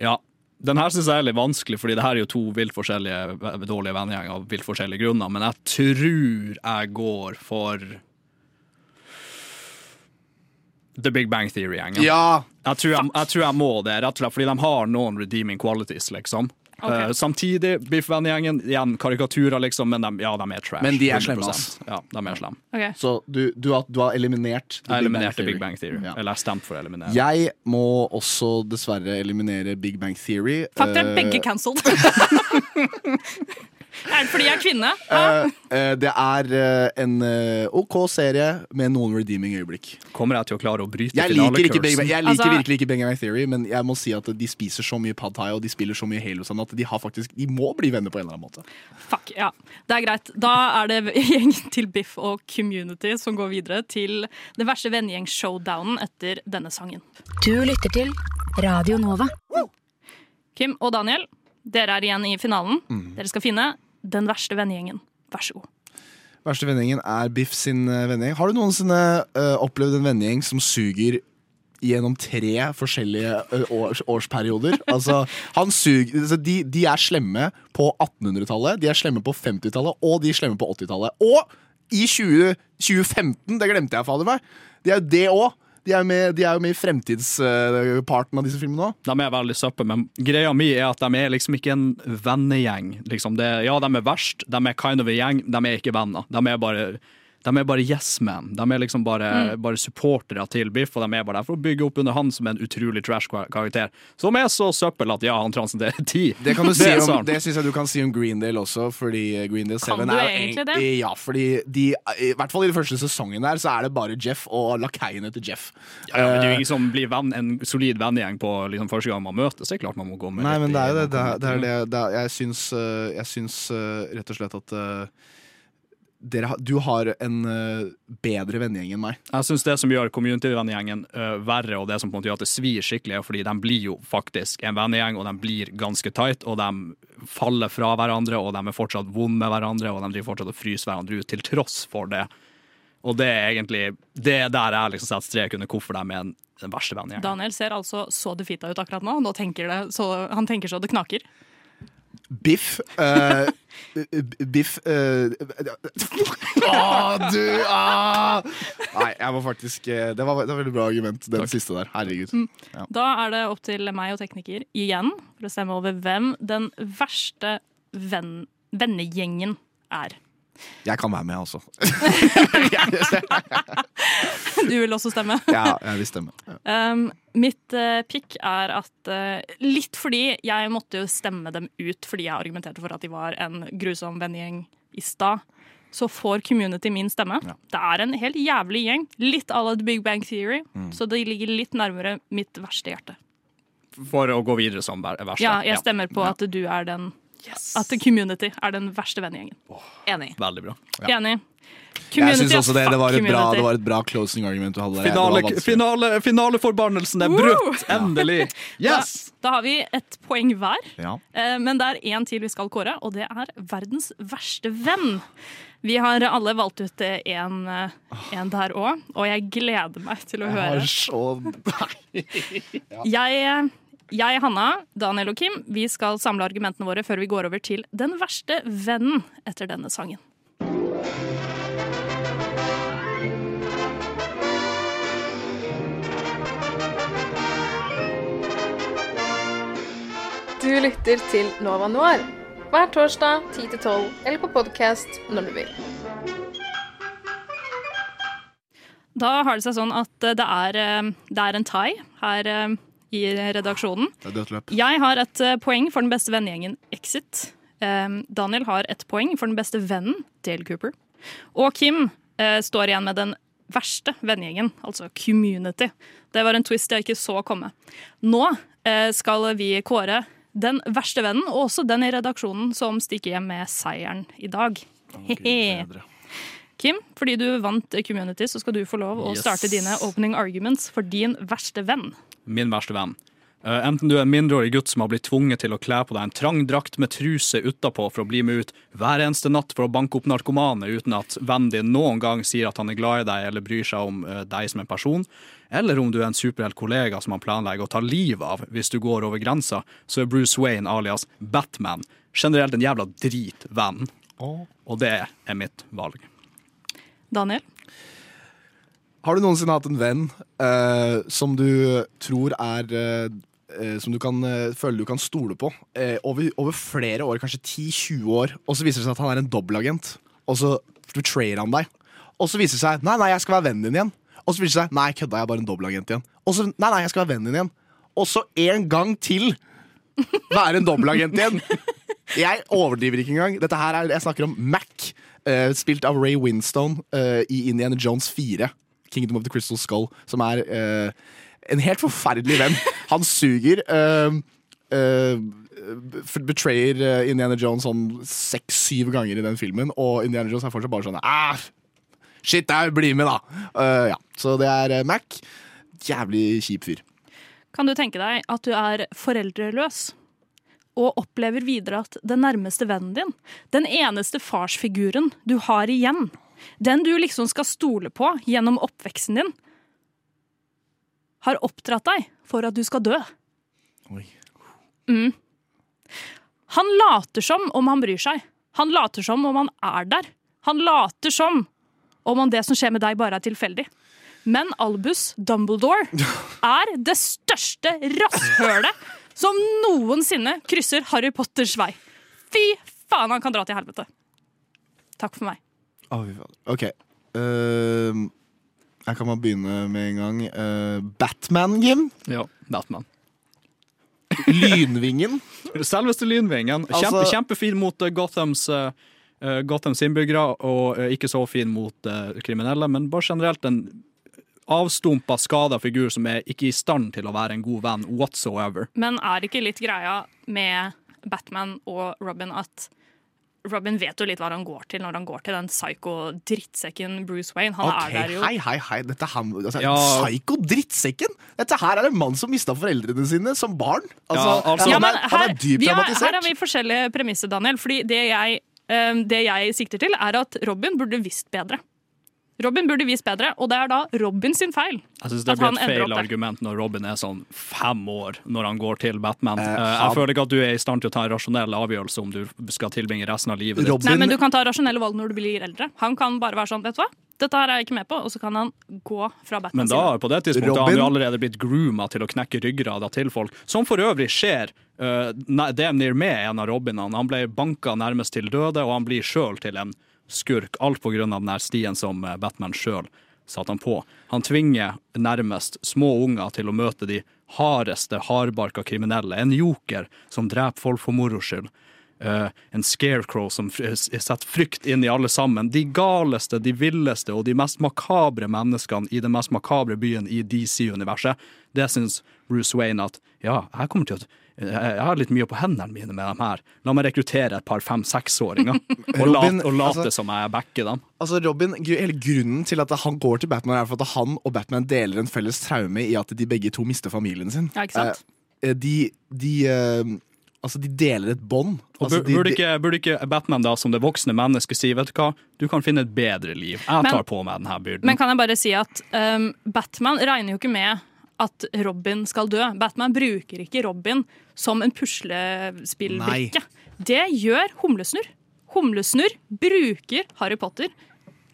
Ja. Den her syns jeg er litt vanskelig, fordi det her er jo to vilt forskjellige dårlige vennegjenger av vilt forskjellige grunner, men jeg tror jeg går for The Big Bang Theory-gjengen. Ja! Jeg, tror jeg, jeg tror jeg må det, rett og slett fordi de har noen redeeming qualities, liksom. Ok. Uh, samtidig, Biff-vennegjengen, igjen karikaturer, liksom, men de, ja, de er trash. Men de er slemme, ass. Ja, de er slemme. Okay. Så du, du, har, du har eliminert Jeg eliminerte Theory. Big Bang Theory. Ja. Eller jeg stemte for å eliminere. Jeg må også dessverre eliminere Big Bang Theory. Fuck, dere er Eh, begge cancelled. [laughs] [laughs] er det fordi jeg er kvinne? Eh, eh, det er eh, en OK serie med noen redeeming øyeblikk. Kommer jeg til å klare å bryte Jeg liker, ikke Big Bang, jeg liker Altså- virkelig ikke Big Bang Theory, men jeg må si at de spiser så mye pad thai og de spiller så mye Halo sånn at de, har faktisk, de må bli venner på en eller annen måte. Fuck, ja. Det er greit. Da er det [laughs] gjengen til Biff og Community som går videre til det verste vennegjeng-showdownen etter denne sangen. Du lytter til Radio Nova. Kim og Daniel, dere er igjen i finalen. Mm. Dere skal finne den verste vennegjengen. Vær så god. Verste vennegjengen er Biff sin eh, vennegjeng. Har du noensinne uh, opplevd en vennegjeng som suger gjennom tre forskjellige eh, års, årsperioder? [laughs] Altså, han suger, altså, de, de er slemme på 1800-tallet, de er slemme på 50-tallet, og de er slemme på 80-tallet. Og i 20, 2015, det glemte jeg, fader meg, det er jo det òg. De er, med, de er jo med i fremtidsparten av disse filmene òg. De er veldig søppe, men greia mi er at de er liksom ikke en vennegjeng. Liksom ja, de er verst, de er kind of a gjeng, de er ikke venner. De er bare, de er bare yes men. De er liksom bare, Mm. bare supportere til Biff, og de er bare der for å bygge opp under han som en utrolig trash-karakter. Som er så søppel at ja, han transcenderer [laughs] ti. Det kan du si er om, det syns jeg du kan si om Greendale også, fordi Greendale 7 er egentlig det? Ja, fordi de, i hvert fall i den første sesongen der, så er det bare Jeff og lakeiene til Jeff. Ja, men det er Eh, jo ingen som blir venn, en solid vennegjeng på liksom, første gang man møtes. Det er klart man må gå med Nei, men det er jo det. det, er, det, er det, det er, jeg syns, eh, jeg syns eh, rett og slett at eh, dere, du har en uh, bedre vennegjeng enn meg. Jeg synes det som gjør community-vennegjengen uh, verre, og det som på en måte gjør at det svir skikkelig, er fordi de blir jo faktisk en vennegjeng, og de blir ganske tight, og de faller fra hverandre, og de er fortsatt vonde med hverandre, og de driver fortsatt og fryser hverandre ut til tross for det. Og det er egentlig Det er der jeg liksom setter strek under hvorfor de er en, den verste vennegjengen. Daniel ser altså så defita ut akkurat nå. nå tenker det, så, han tenker så det knaker. Biff uh, [laughs] Biff uh, Å, [laughs] du! Ah! Nei, jeg må faktisk eh, Det var, det var veldig bra argument, den siste der. Herregud. Mm. Ja. Da er det opp til meg og tekniker igjen for å stemme over hvem den verste venn, vennegjengen er. Jeg kan være med, altså. [laughs] Du vil også stemme? Ja, jeg vil stemme. Um, mitt uh, pick er at uh, Litt fordi jeg måtte jo stemme dem ut fordi jeg argumenterte for at de var en grusom vennegjeng i stad. Så får community min stemme. Det er en helt jævlig gjeng. Litt à la The Big Bang Theory. Mm. Så det ligger litt nærmere mitt verste hjerte. For å gå videre som ver- verste. Ja, jeg stemmer på at du er den At community er den verste vennegjengen. Enig. Veldig bra. Enig. Jeg synes også det, det, var et bra, det var et bra closing argument du hadde Finale, finale, finaleforbannelsen er brutt! Endelig! [laughs] Yes! Da, da har vi et poeng hver. Ja. Eh, Men det er én til vi skal kåre, og det er verdens verste venn. Vi har alle valgt ut En der òg, og jeg gleder meg til å Jeg høre. har så [laughs] Jeg, eh, jeg, Hanna, Daniel og Kim, vi skal samle argumentene våre før vi går over til den verste vennen etter denne sangen. Du lytter til Nova Noir hver torsdag 10-12 eller på podkast når du vil. Da har det seg sånn at eh, det er, eh, det er en thai her eh, i redaksjonen. Det er dødt løp. Jeg har et eh, poeng for den beste vennegjengen Exit. Eh, Daniel har et poeng for den beste vennen, Dale Cooper. Og Kim eh, står igjen med den verste vennegjengen, altså Community. Det var en twist jeg ikke så komme. Nå eh, skal vi kåre den verste vennen, og også den i redaksjonen som stikker hjem med seieren i dag. Hehe. [laughs] Kim, fordi du vant Community, så skal du få lov å Yes. starte dine opening arguments for din verste venn. Min verste venn. Uh, enten du er en mindreårig gutt som har blitt tvunget til å kle på deg en trang drakt med truse utapå for å bli med ut hver eneste natt for å banke opp narkomane uten at vennen din noen gang sier at han er glad i deg eller bryr seg om uh, deg som en person, eller om du er en superhelt kollega som han planlegger å ta livet av hvis du går over grensa, så er Bruce Wayne alias Batman generelt en jævla dritvenn. Og det er mitt valg. Daniel? Har du noensinne hatt en venn eh, som du tror er eh, eh, Som du kan eh, du kan stole på eh, over, over flere år, kanskje 10-20 år, og så viser det seg at han er en dobbeltagent, og så betrayer han deg. Og så viser det seg Nei, nei, jeg skal være vennen din igjen. Og så viser det seg Nei, kødda, jeg er bare en dobbeltagent igjen. Og så Nei, nei, jeg skal være vennen din igjen. Og så en gang til være en dobbeltagent igjen. Jeg overdriver ikke engang. Dette her er, Jeg snakker om Mac, eh, spilt av Ray Winstone i Indiana Jones 4. Kingdom of the Crystal Skull, som er uh, en helt forferdelig venn. Han suger. Uh, betrayer Indiana Jones sånn seks-syv ganger i den filmen, og Indiana Jones er fortsatt bare sånn ah, Shit, der, bli med, da! Ja. Så det er Mac. Jævlig kjip fyr. Kan du tenke deg at du er foreldreløs og opplever videre at den nærmeste vennen din, den eneste farsfiguren du har igjen, den du liksom skal stole på gjennom oppveksten din, har oppdratt deg for at du skal dø? Oi. Mm. Han later som om han bryr seg. Han later som om han er der. Han later som om det som skjer med deg, bare er tilfeldig. Men Albus Dumbledore [laughs] er det største rasshølet som noensinne krysser Harry Potters vei. Fy faen, han kan dra til helvete. Takk for meg. Å, fy faen. OK. Uh, jeg kan bare begynne med en gang. Uh, Batman, Jim. Ja, Batman. Lynvingen. [laughs] Selveste Lynvingen. Kjempe, Altså- kjempefin mot eh, Gothams, eh, Gothams innbyggere, og uh, ikke så fin mot uh, kriminelle, men bare generelt en avstumpa, skada figur som er ikke i stand til å være en god venn whatsoever. Men er det ikke litt greia med Batman og Robin at Robin vet jo litt hva han går til når han går til den psycho-drittsekken Bruce Wayne. Han okay, er der jo Hei, hei, hei. Dette her, altså, ja. Psyko-drittsekken?! Dette her er en mann som mista foreldrene sine som barn. Altså, Ja, altså- Ja, men er, han her, er dypt dramatisert. har, her har vi forskjellige premisser, Daniel. Fordi det jeg, eh, det jeg sikter til, er at Robin burde visst bedre. Robin burde vise bedre, og det er da Robin sin feil. Jeg synes det blir et feil argument når Robin er sånn fem år når han går til Batman. Eh, Eh, jeg føler ikke at du er i stand til å ta en rasjonell avgjørelse om du skal tilbringe resten av livet ditt. Robin, Nei, men Du kan ta rasjonelle valg når du blir eldre. Han kan bare være sånn, vet du hva? Dette her er jeg ikke med på, og så kan han gå fra Batman. Men da, på det tidspunktet har han jo allerede blitt grooma til å knekke ryggrada til folk. Som for øvrig skjer uh, damn near med en av Robinene. Han ble banka nærmest til døde, og han blir sjøl til en skurk. Alt på grunn av den stien som eh, Batman sjøl satte han på. Han tvinger nærmest små unger til å møte de hardeste, hardbarka kriminelle. En joker som dreper folk for moro skyld. Uh, en scarecrow som setter frykt inn i alle sammen. De galeste, de villeste og de mest makabre menneskene i den mest makabre byen i DC-universet. Det syns Bruce Wayne at ja, jeg kommer til å jeg har litt mye på hendene mine med dem her. La meg rekruttere et par fem-seksåringer [laughs] og, Robin, late, og late altså- som jeg backer dem. Altså Robin, hele Grunnen til at han går til Batman, er for at han og Batman deler en felles traume i at de begge to mister familien sin. Ja, ikke sant? Eh, de, de, eh, altså, de deler et bånd. Altså, bur- burde, de- ikke, burde ikke Batman da som det voksne mennesket si vet du hva, du kan finne et bedre liv. Jeg Men- tar på meg denne byrden. Men kan jeg bare si at um, Batman regner jo ikke med at Robin skal dø. Batman bruker ikke Robin som en puslespillbrikke. Det gjør Humlesnurr. Humlesnurr bruker Harry Potter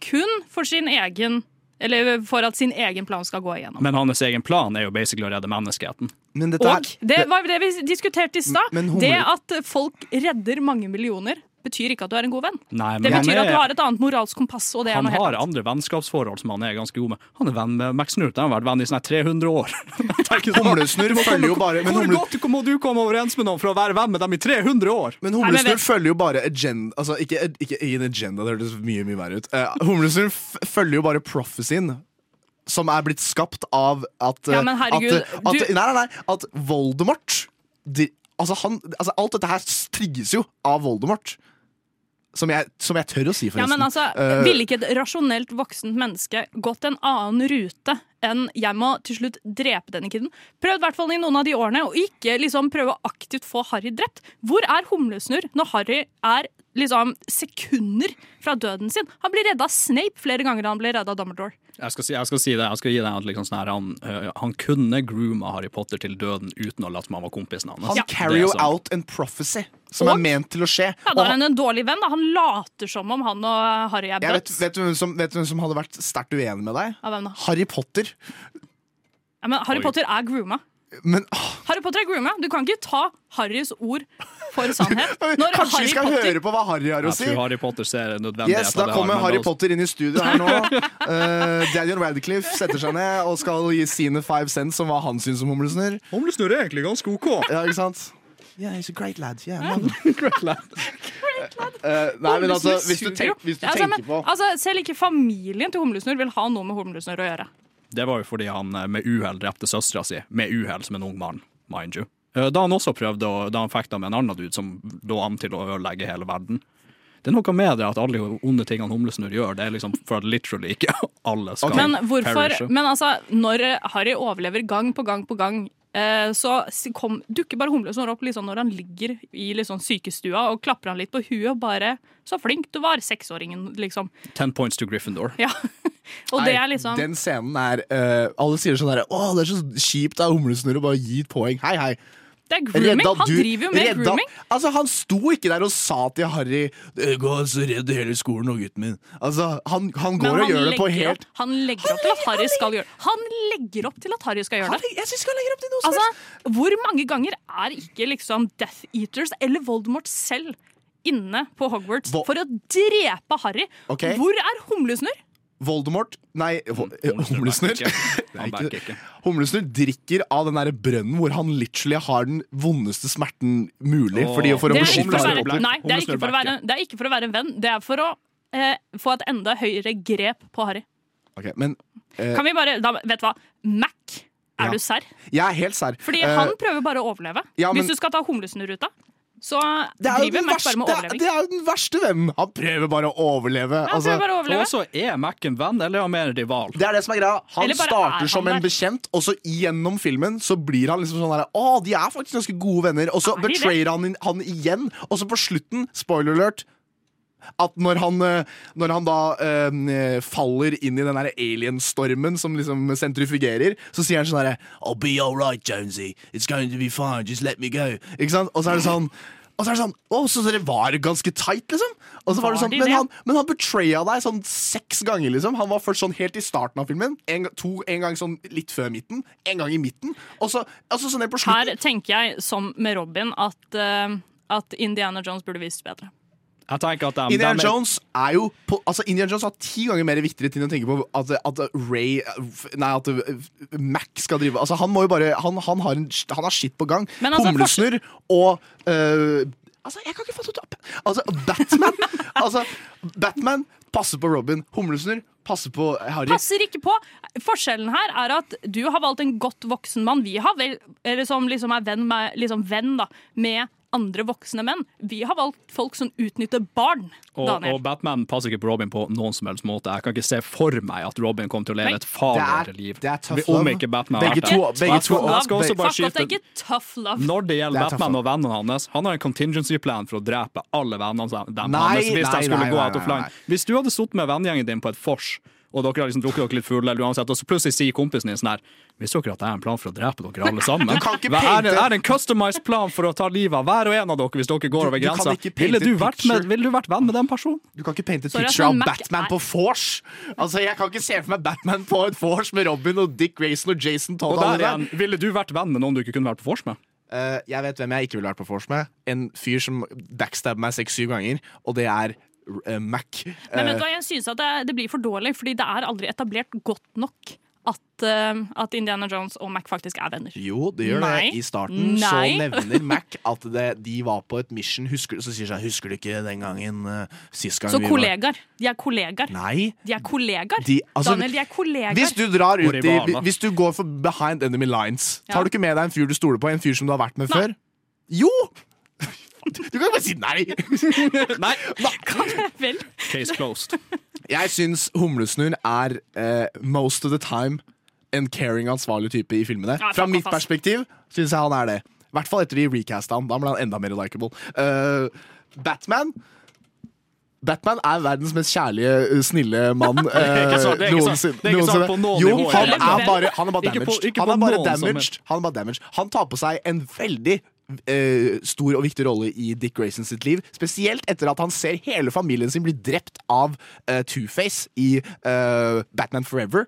kun for sin egen eller for at sin egen plan skal gå igjennom. Men hans egen plan er jo basically å redde menneskeheten. Men dette Og det var det vi diskuterte i stad. Det at folk redder mange millioner, betyr ikke at du er en god venn. Nei, men Det betyr er- at du har et annet moralsk kompass, og det er Han noe helt har annet. andre vennskapsforhold som han er ganske god med. Han er venn med Max Snurt. De har vært venn i sånn 300 år. [laughs] Humlesnurr følger jo bare men Hvor humle, godt må du komme overens med noen for å være venn med dem i 300 år? Men Humlesnurr følger jo bare agenda Altså, ikke, ikke, ikke en agenda, det hørtes mye mye verre ut. Uh, Humlesnurr følger jo bare prophecyen. Som er blitt skapt av at Ja, eh, men herregud, at, at, du- Nei, nei, nei. At Voldemort de, altså, han, altså, Alt dette her trigges jo av Voldemort. Som jeg, som jeg tør å si, forresten. Ja, men altså, Eh, Ville ikke et rasjonelt voksent menneske gått en annen rute enn 'jeg må til slutt drepe denne kiden'? Prøvd i hvert fall i noen av de årene, og ikke liksom prøve å aktivt få Harry drept. Hvor er Humlesnurr når Harry er liksom sekunder fra døden sin? Han blir redda av Snape flere ganger da han blir redda av Dumbledore. Jeg skal, si, jeg skal si det. Jeg skal gi deg at liksom sånn her, han, øh, han kunne grooma Harry Potter til døden uten å late som han var kompisen hans. han carry you jo out en prophecy som Og- er ment til å skje. Ja, Da er han- en dårlig venn. da Han later som om han og Harry er bøtt. vet, vet, du hvem som, vet du hvem som hadde vært sterkt uenig med deg? Ja, hvem da? Harry Potter. Ja, men Harry Oi. Potter er grooma. Men åh, Harry Potter er grooma. Du kan ikke ta Harrys ord for sannhet. [laughs] Når Kanskje Harry vi skal Potter- høre på hva Harry har å Jeg si? tror Harry Potter ser Yes, Da kommer Harry Potter inn i studio her nå. Uh, [laughs] Daniel Radcliffe setter seg ned og skal gi sine five cents om hva han syns om Humlesnurr. Humlesnurr er egentlig ganske OK. Ja, ikke sant? Yeah, he's a great lad. Yeah. [laughs] Great lad. Uh, nei, men altså, hvis du, tenk, hvis du Altså, tenker men, på altså, Selv ikke familien til Humlesnurr vil ha noe med Humlesnurr å gjøre. Det var jo fordi han eh, med uhell drepte søstera si. Med uhell som en ung mann, mind you. Eh, Da han også prøvde å, Da han fikk det med en annen dude som lå an til å ødelegge hele verden. Det er noe med det at alle onde tingene Humlesnurr gjør, det er liksom for at literally ikke [laughs] alle skal Men hvorfor perishe. Men altså, når Harry overlever gang på gang på gang, så kom, dukker bare Humlesnurr opp liksom når han ligger i liksom sykestua og klapper han litt på huet og bare 'Så flink du var, seksåringen', liksom. Ten points to Gryffindor. Ja. [laughs] og det er liksom Den scenen er uh, Alle sier sånn herre Å, det er så kjipt av Humlesnurr å bare gi et poeng. Hei, hei. Det er grooming. Redda Han du- driver jo med redda- grooming. Altså, Han sto ikke der og sa til Harry «Eh, 'Gå og så redd hele skolen og gutten min'. Altså, Han, han går han og gjør det på helt opp, Han legger opp til at Harry skal gjøre det. Han legger opp til at Harry skal gjøre det. Jeg synes han legger opp til noe altså, Hvor mange ganger er ikke liksom Death Eaters eller Voldemort selv inne på Hogwarts Vo- for å drepe Harry? Okay. Hvor er Humlesnurr? Voldemort Nei, Humlesnurr. [laughs] Humlesnurr drikker av den der brønnen hvor han literally har den vondeste smerten mulig. Fordi for å Det beskytte være, nei, det, er ikke for å være, det er ikke for å være en venn. Det er for å eh, få et enda høyere grep på Harry. Okay, men eh, Kan vi bare, da, vet du hva? Mac, er Ja. du serr? jeg er helt serr. Fordi Eh, han prøver bare å overleve. ja, men- Hvis du skal ta humlesnurruta, så det er, driver Mac Mac bare med overleving. det er jo den verste vennen! Han prøver bare å overleve. Altså. bare å Og så er Mac en venn, eller er han mer en rival? Det er det som er greia. Han er starter han som en der. bekjent, og så gjennom filmen så blir han liksom sånn der Å, de er faktisk ganske gode venner. Og så Er betrayer han, han igjen. Og så på slutten, spoiler alert at når han, eh, når han da øh, faller inn i den der alien-stormen som liksom sentrifugerer, så sier han sånn herre I'll be alright, Jonesy. It's going to be fine. Just let me go. Ikke sant? Og så er det sånn og så er det sånn, å, så dere var ganske tight, liksom. Og så var det sånn, de men, det? han, men han betraya deg sånn seks ganger, liksom. Han var først sånn helt i starten av filmen, en, to, en gang sånn litt før midten, en gang i midten, og så altså sånn på slutten. Her tenker jeg, som med Robin, at, uh, at Indiana Jones burde visst bedre. Jeg tenker at de, Indiana de er- Jones er jo på, altså Indian Jones har ti ganger mer viktigere ting å tenke på at, at Ray Nei, at Mac skal drive Altså Han må jo bare Han, han, har, en, han har shit på gang. Altså, Humlesnurr og uh, Altså, jeg kan ikke fatte det. Altså, Batman [laughs] Altså, Batman passer på Robin. Humlesnurr passer på Harry. Passer ikke på. Forskjellen her er at du har valgt en godt voksen mann. Vi har vel, eller som liksom er venn med, liksom venn da, med andre voksne menn. Vi har valgt folk som utnytter barn. og, Daniel. og Batman passer ikke på Robin på noen som helst måte. Jeg kan ikke se for meg at Robin kommer til å leve Nei. et farligere Det er- liv. det er tough Om ikke Batman Begge har vært to- det. begge to- jeg skal også bare love. Når det Det gjelder det Batman og vennene hans, han har en contingency plan for å drepe alle vennene sine Nei, hans hvis nei, nei, nei, nei. Hvis du hadde sittet med vennegjengen din på et vors, og dere har liksom drukket dere litt fulle, eller uansett, og så plutselig sier kompisen din sånn her Visste dere at jeg har en plan for å drepe dere alle sammen? Du kan ikke er, det, er en customized plan for å ta livet av hver og en av dere hvis dere går over du kan grensa? Ville du, vært med, ville du vært venn med den personen? Du kan ikke painte et picture av Batman er- på vors! Altså, Jeg kan ikke se for meg Batman på et vors med Robin og Dick Grayson og Jason Todd. Og der igjen, ville du vært venn med noen du ikke kunne vært på vors med? Uh, jeg vet hvem jeg ikke ville vært på vors med. En fyr som backstabber meg seks-syv ganger, og det er eh, Mac. Men vet Eh, jeg synes at det, det blir for dårlig, fordi det er aldri etablert godt nok at, eh, at Indiana Jones og Mac faktisk er venner. jo, det gjør Nei. det. I starten så nevner [laughs] Mac at det, de var på et mission. Husker, så sier seg, 'Husker du ikke den gangen uh, sist gang Så vi var. De er kollegaer. Nei. De er kollegaer. De- altså, Daniel, de er kollegaer. Hvis du drar ut i. Hvis du går for behind enemy lines, Ja. tar du ikke med deg en fyr du stoler på? En fyr som du har vært med Nei. før? Jo! [laughs] Du kan bare si nei! [laughs] Nei. Vel, Case closed. Jeg syns Humlesnurr er eh, most of the time en caring, ansvarlig type i filmene. Ja, Fra mitt fast. perspektiv syns jeg han er det. I hvert fall etter de recasta han. Da ble han enda mer likeable. Uh, Batman Batman er verdens mest kjærlige, eh, snille mann ikke [laughs] sant, det er ikke sant. ikke noe Jo, han er bare, han er bare damaged. Han er bare noen som er- damaged. Han er bare damaged. Han tar på seg en veldig eh, stor og viktig rolle i Dick Grayson sitt liv. Spesielt etter at han ser hele familien sin bli drept av eh, Two-Face i eh, Batman Forever.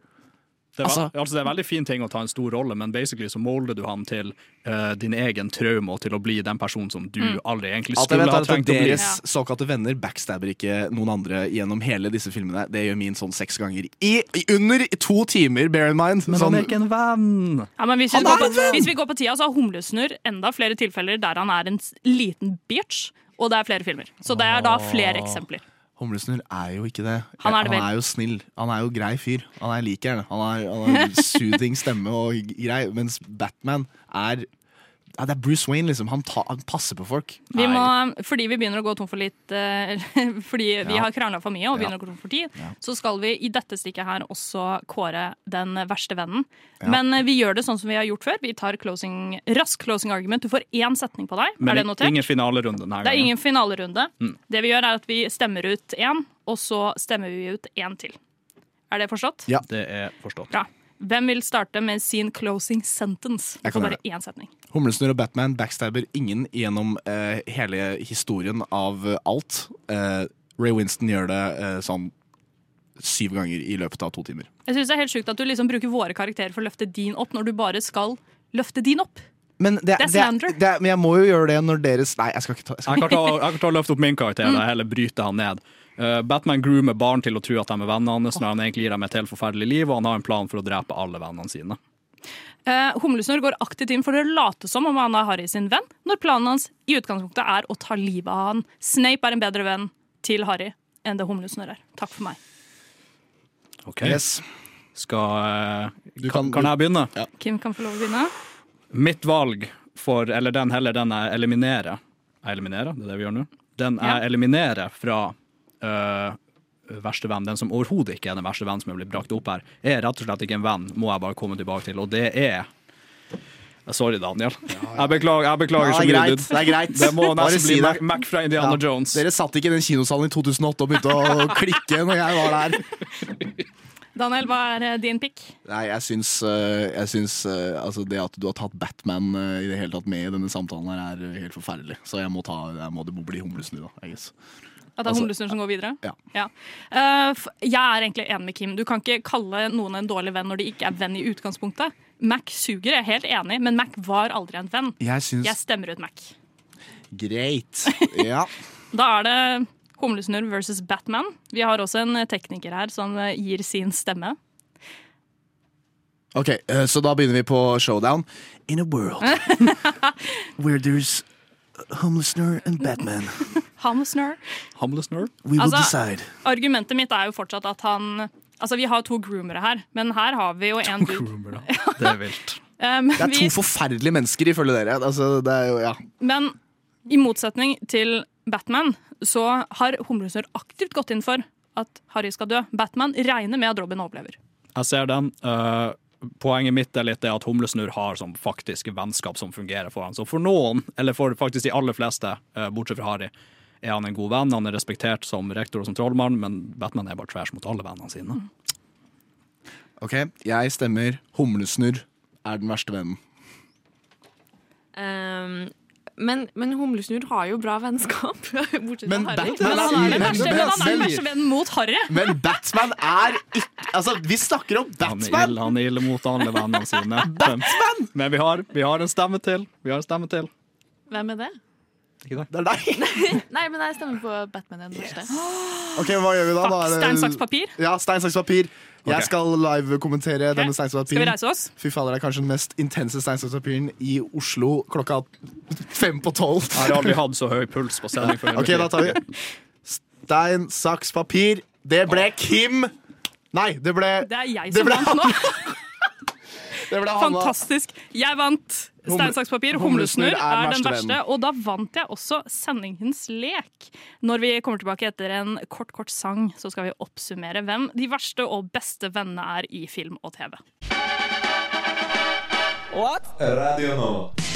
Det er, Altså- altså, det er en veldig fin ting å ta en stor rolle, men basically så molder du han til uh, din egen traume og til å bli den personen som du Mm. aldri egentlig skulle vet ha trengt å bli. Deres såkalte venner backstabber ikke noen andre gjennom hele disse filmene. Det gjør min sånn seks ganger. I, i under to timer, bear in mind. Men Sånn- han er ikke en venn! ja, men hvis, vi er på, en venn! hvis vi går på tida, så har Humlesnurr enda flere tilfeller der han er en liten bitch, og det er flere filmer. Så det er da flere eksempler. Humlesnurr er jo ikke det. Han er det han er jo snill. Han er jo grei fyr. Han er. Han er han har soothing stemme og grei, mens Batman er ja, Det er Bruce Wayne, liksom. Han, ta, han passer på folk. Vi må, fordi vi begynner å gå tom for litt uh, [laughs] Fordi vi Ja. har krangla for mye og Ja. begynner å gå tom for tid, Ja. så skal vi i dette stikket her også kåre den verste vennen. Ja. Men eh, vi gjør det sånn som vi har gjort før. Vi tar closing, rask closing argument. Du får én setning på deg. Men er det notert? ingen finalerunde denne Det er ingen finalerunde. Mm. Det vi gjør, er at vi stemmer ut én, og så stemmer vi ut én til. Er det forstått? Ja. Det er forstått. Bra. Hvem vil starte med sin closing sentence? Jeg Du får kan bare én setning. Humlesnurr og Batman backstabber ingen gjennom eh, hele historien av eh, alt. Eh, Ray Winston gjør det eh, sånn syv ganger i løpet av to timer. Jeg synes det er helt sjukt at du liksom bruker våre karakterer for å løfte din opp, når du bare skal løfte din opp. Men det, Det er det men jeg må jo gjøre det når deres Nei, jeg skal ikke ta jeg skal Jeg kan ta, jeg kan ta og løfte opp min karakter, Mm. da, heller bryte han ned. Uh, Batman groomer barn til å tro at de er vennene hans, når han egentlig gir dem et helt forferdelig liv, og han har en plan for å drepe alle vennene sine. Uh, Humlesnurr går aktivt inn for å late som om han er Harry sin venn, når planen hans i utgangspunktet er å ta livet av han. Snape er en bedre venn til Harry enn det Humlesnurr er. Takk for meg. Ok. Yes. Skal eh, kan- kan, jeg begynne? Kim kan få lov å begynne. Mitt valg for Eller den heller den jeg eliminerer. Jeg eliminerer, det er det vi gjør nå. Den jeg Ja. eliminerer fra øh, verste venn, den som overhodet ikke er den verste vennen som er blitt brakt opp her, er rett og slett ikke en venn, må jeg bare komme tilbake til, og det er Sorry, Daniel. Jeg beklager, jeg beklager Ja, så det er mye. greit. Det er greit. Det må nesten bli det. Mac, Mac fra Indiana Ja. Jones. Dere satt ikke i den kinosalen i 2008 og begynte å [laughs] klikke når jeg var der. Daniel, hva er eh, din pick? Nei, jeg syns, eh, jeg syns eh, altså det at du har tatt Batman eh, i det hele tatt med i denne samtalen, her er eh, helt forferdelig. Så jeg må, ta, jeg må det må bli humlesnu, da. Jeg guess. At det er Altså, Humlesnurr som går videre? Ja. ja. f- jeg er egentlig enig med Kim. Du kan ikke kalle noen en dårlig venn når de ikke er venn i utgangspunktet. Mac suger, jeg er helt enig, men Mac var aldri en venn. Jeg syns Jeg stemmer ut Mac. Greit. [laughs] Ja. Da er det Humlesnurr versus Batman. Vi har også en tekniker her som eh, gir sin stemme. Ok, eh, så da begynner vi på showdown. In a world [laughs] where there's Humlesnurr and Batman, [laughs] We will Altså, decide. Argumentet mitt er jo fortsatt at han Altså, Vi har to groomere her, men her har vi jo en dude. [laughs] Det er vilt. um, Det er to vi- forferdelige mennesker, ifølge dere. Altså, det er jo, ja. Men i motsetning til Batman så har Humlesnurr aktivt gått inn for at Harry skal dø. Batman regner med at Robin overlever. Jeg ser den. Uh poenget mitt er litt det at Humlesnurr har sånn faktisk vennskap som fungerer for han. Så for noen, eller for faktisk de aller fleste, eh, bortsett fra Harry, er han en god venn. Han er respektert som rektor og som trollmann, men Batman er bare trash mot alle vennene sine. Ok, jeg stemmer Humlesnurr er den verste vennen. Um, men, men Humlesnurr har jo bra vennskap. [laughs] Bortsett fra Men Harry. Batman Men han er den Men- verste, men- men han er den verste vennen mot Harry. Men Batman er ikke Altså, vi snakker om Han er Batman! ille, han er ille mot alle vennene sine. [laughs] Batman! Men vi har, vi har en stemme til. Vi har en stemme til. Hvem er det? Ikke deg. Det er deg! [laughs] Nei, men jeg stemmer på Batman den verste. [gasps] Ok, Hva gjør vi da? da det- Stein, saks, papir. Ja, stein, saks, papir. Jeg skal live-kommentere denne stein, saks, Skal vi reise oss? Fy fader, det er kanskje den mest intense stein, saks, papiren i Oslo klokka [laughs] fem på tolv. Jeg har aldri hatt så høy puls på sending før. Ok, da tar vi stein, saks, papir. Det ble Kim. Nei, det ble Det er jeg som vant nå. [laughs] Det ble Hanna. Fantastisk. Jeg vant stein, saks, papir. Humlesnurr er den verste. Og da vant jeg også sendingens lek. Når vi kommer tilbake etter en kort, kort sang, så skal vi oppsummere hvem de verste og beste vennene er i film og TV. Radio Nova.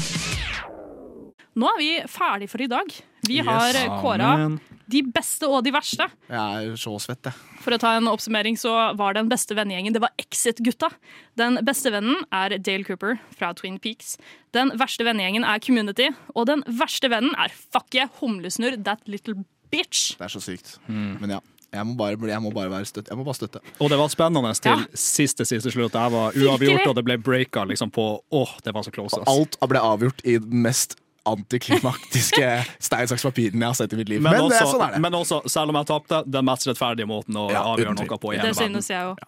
Nå er vi ferdig for i dag. Vi har Yes. kåra de beste og de verste. Jeg er så svett, jeg. For å ta en oppsummering så var den beste vennegjengen Det var Exit-gutta. Den beste vennen er Dale Cooper fra Twin Peaks. Den verste vennegjengen er Community. Og den verste vennen er fuck yeah, humlesnurr, that little bitch. Det er så sykt. Men ja. Jeg må bare, jeg må bare være støtte. Jeg må bare støtte. Og det var spennende til Ja. siste siste slutt. Jeg var uavgjort, og det ble breaka liksom på Åh, det var så close. ass. Alt ble avgjort i den mest antiklimatiske [laughs] stein, saks, papiren jeg har sett i mitt liv. Men, Men, også, sånn er det. men også, selv om jeg tapte, den mest rettferdige måten å Ja, avgjøre noe på i Det hele verden. synes jeg òg.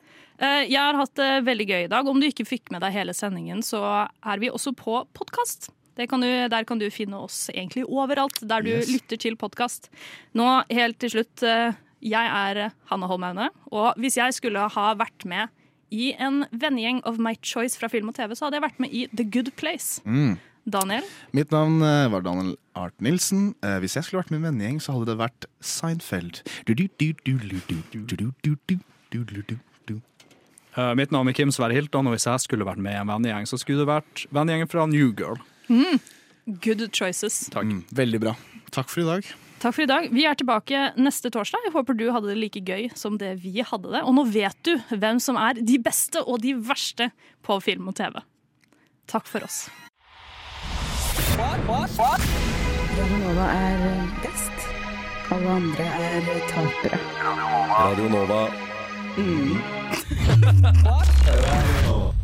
Jeg har hatt det veldig gøy i dag. Om du ikke fikk med deg hele sendingen, så er vi også på podkast. Der kan du finne oss egentlig overalt der du Yes. lytter til podkast. Nå helt til slutt, eh, jeg er Hanne Holmaune, og hvis jeg skulle ha vært med i en vennegjeng of my choice fra film og TV, så hadde jeg vært med i The Good Place. Mm. Daniel. Mitt navn var Daniel Art Nilsen. Hvis jeg skulle vært med i vennegjeng, så hadde det vært Seinfeld. Mitt navn er Kim Sverre Hilton, og hvis jeg skulle vært med i en vennegjeng, så skulle det vært vennegjengen fra New Girl. Mm. Good choices. Takk. Mm, veldig bra. Takk for i dag. Takk for i dag. Vi er tilbake neste torsdag. Jeg håper du hadde det like gøy som det vi hadde det. Og nå vet du hvem som er de beste og de verste på film og TV. Takk for oss. Radio Nova er best. Alle andre er tapere. Radio Nova. Mm. [laughs] [laughs]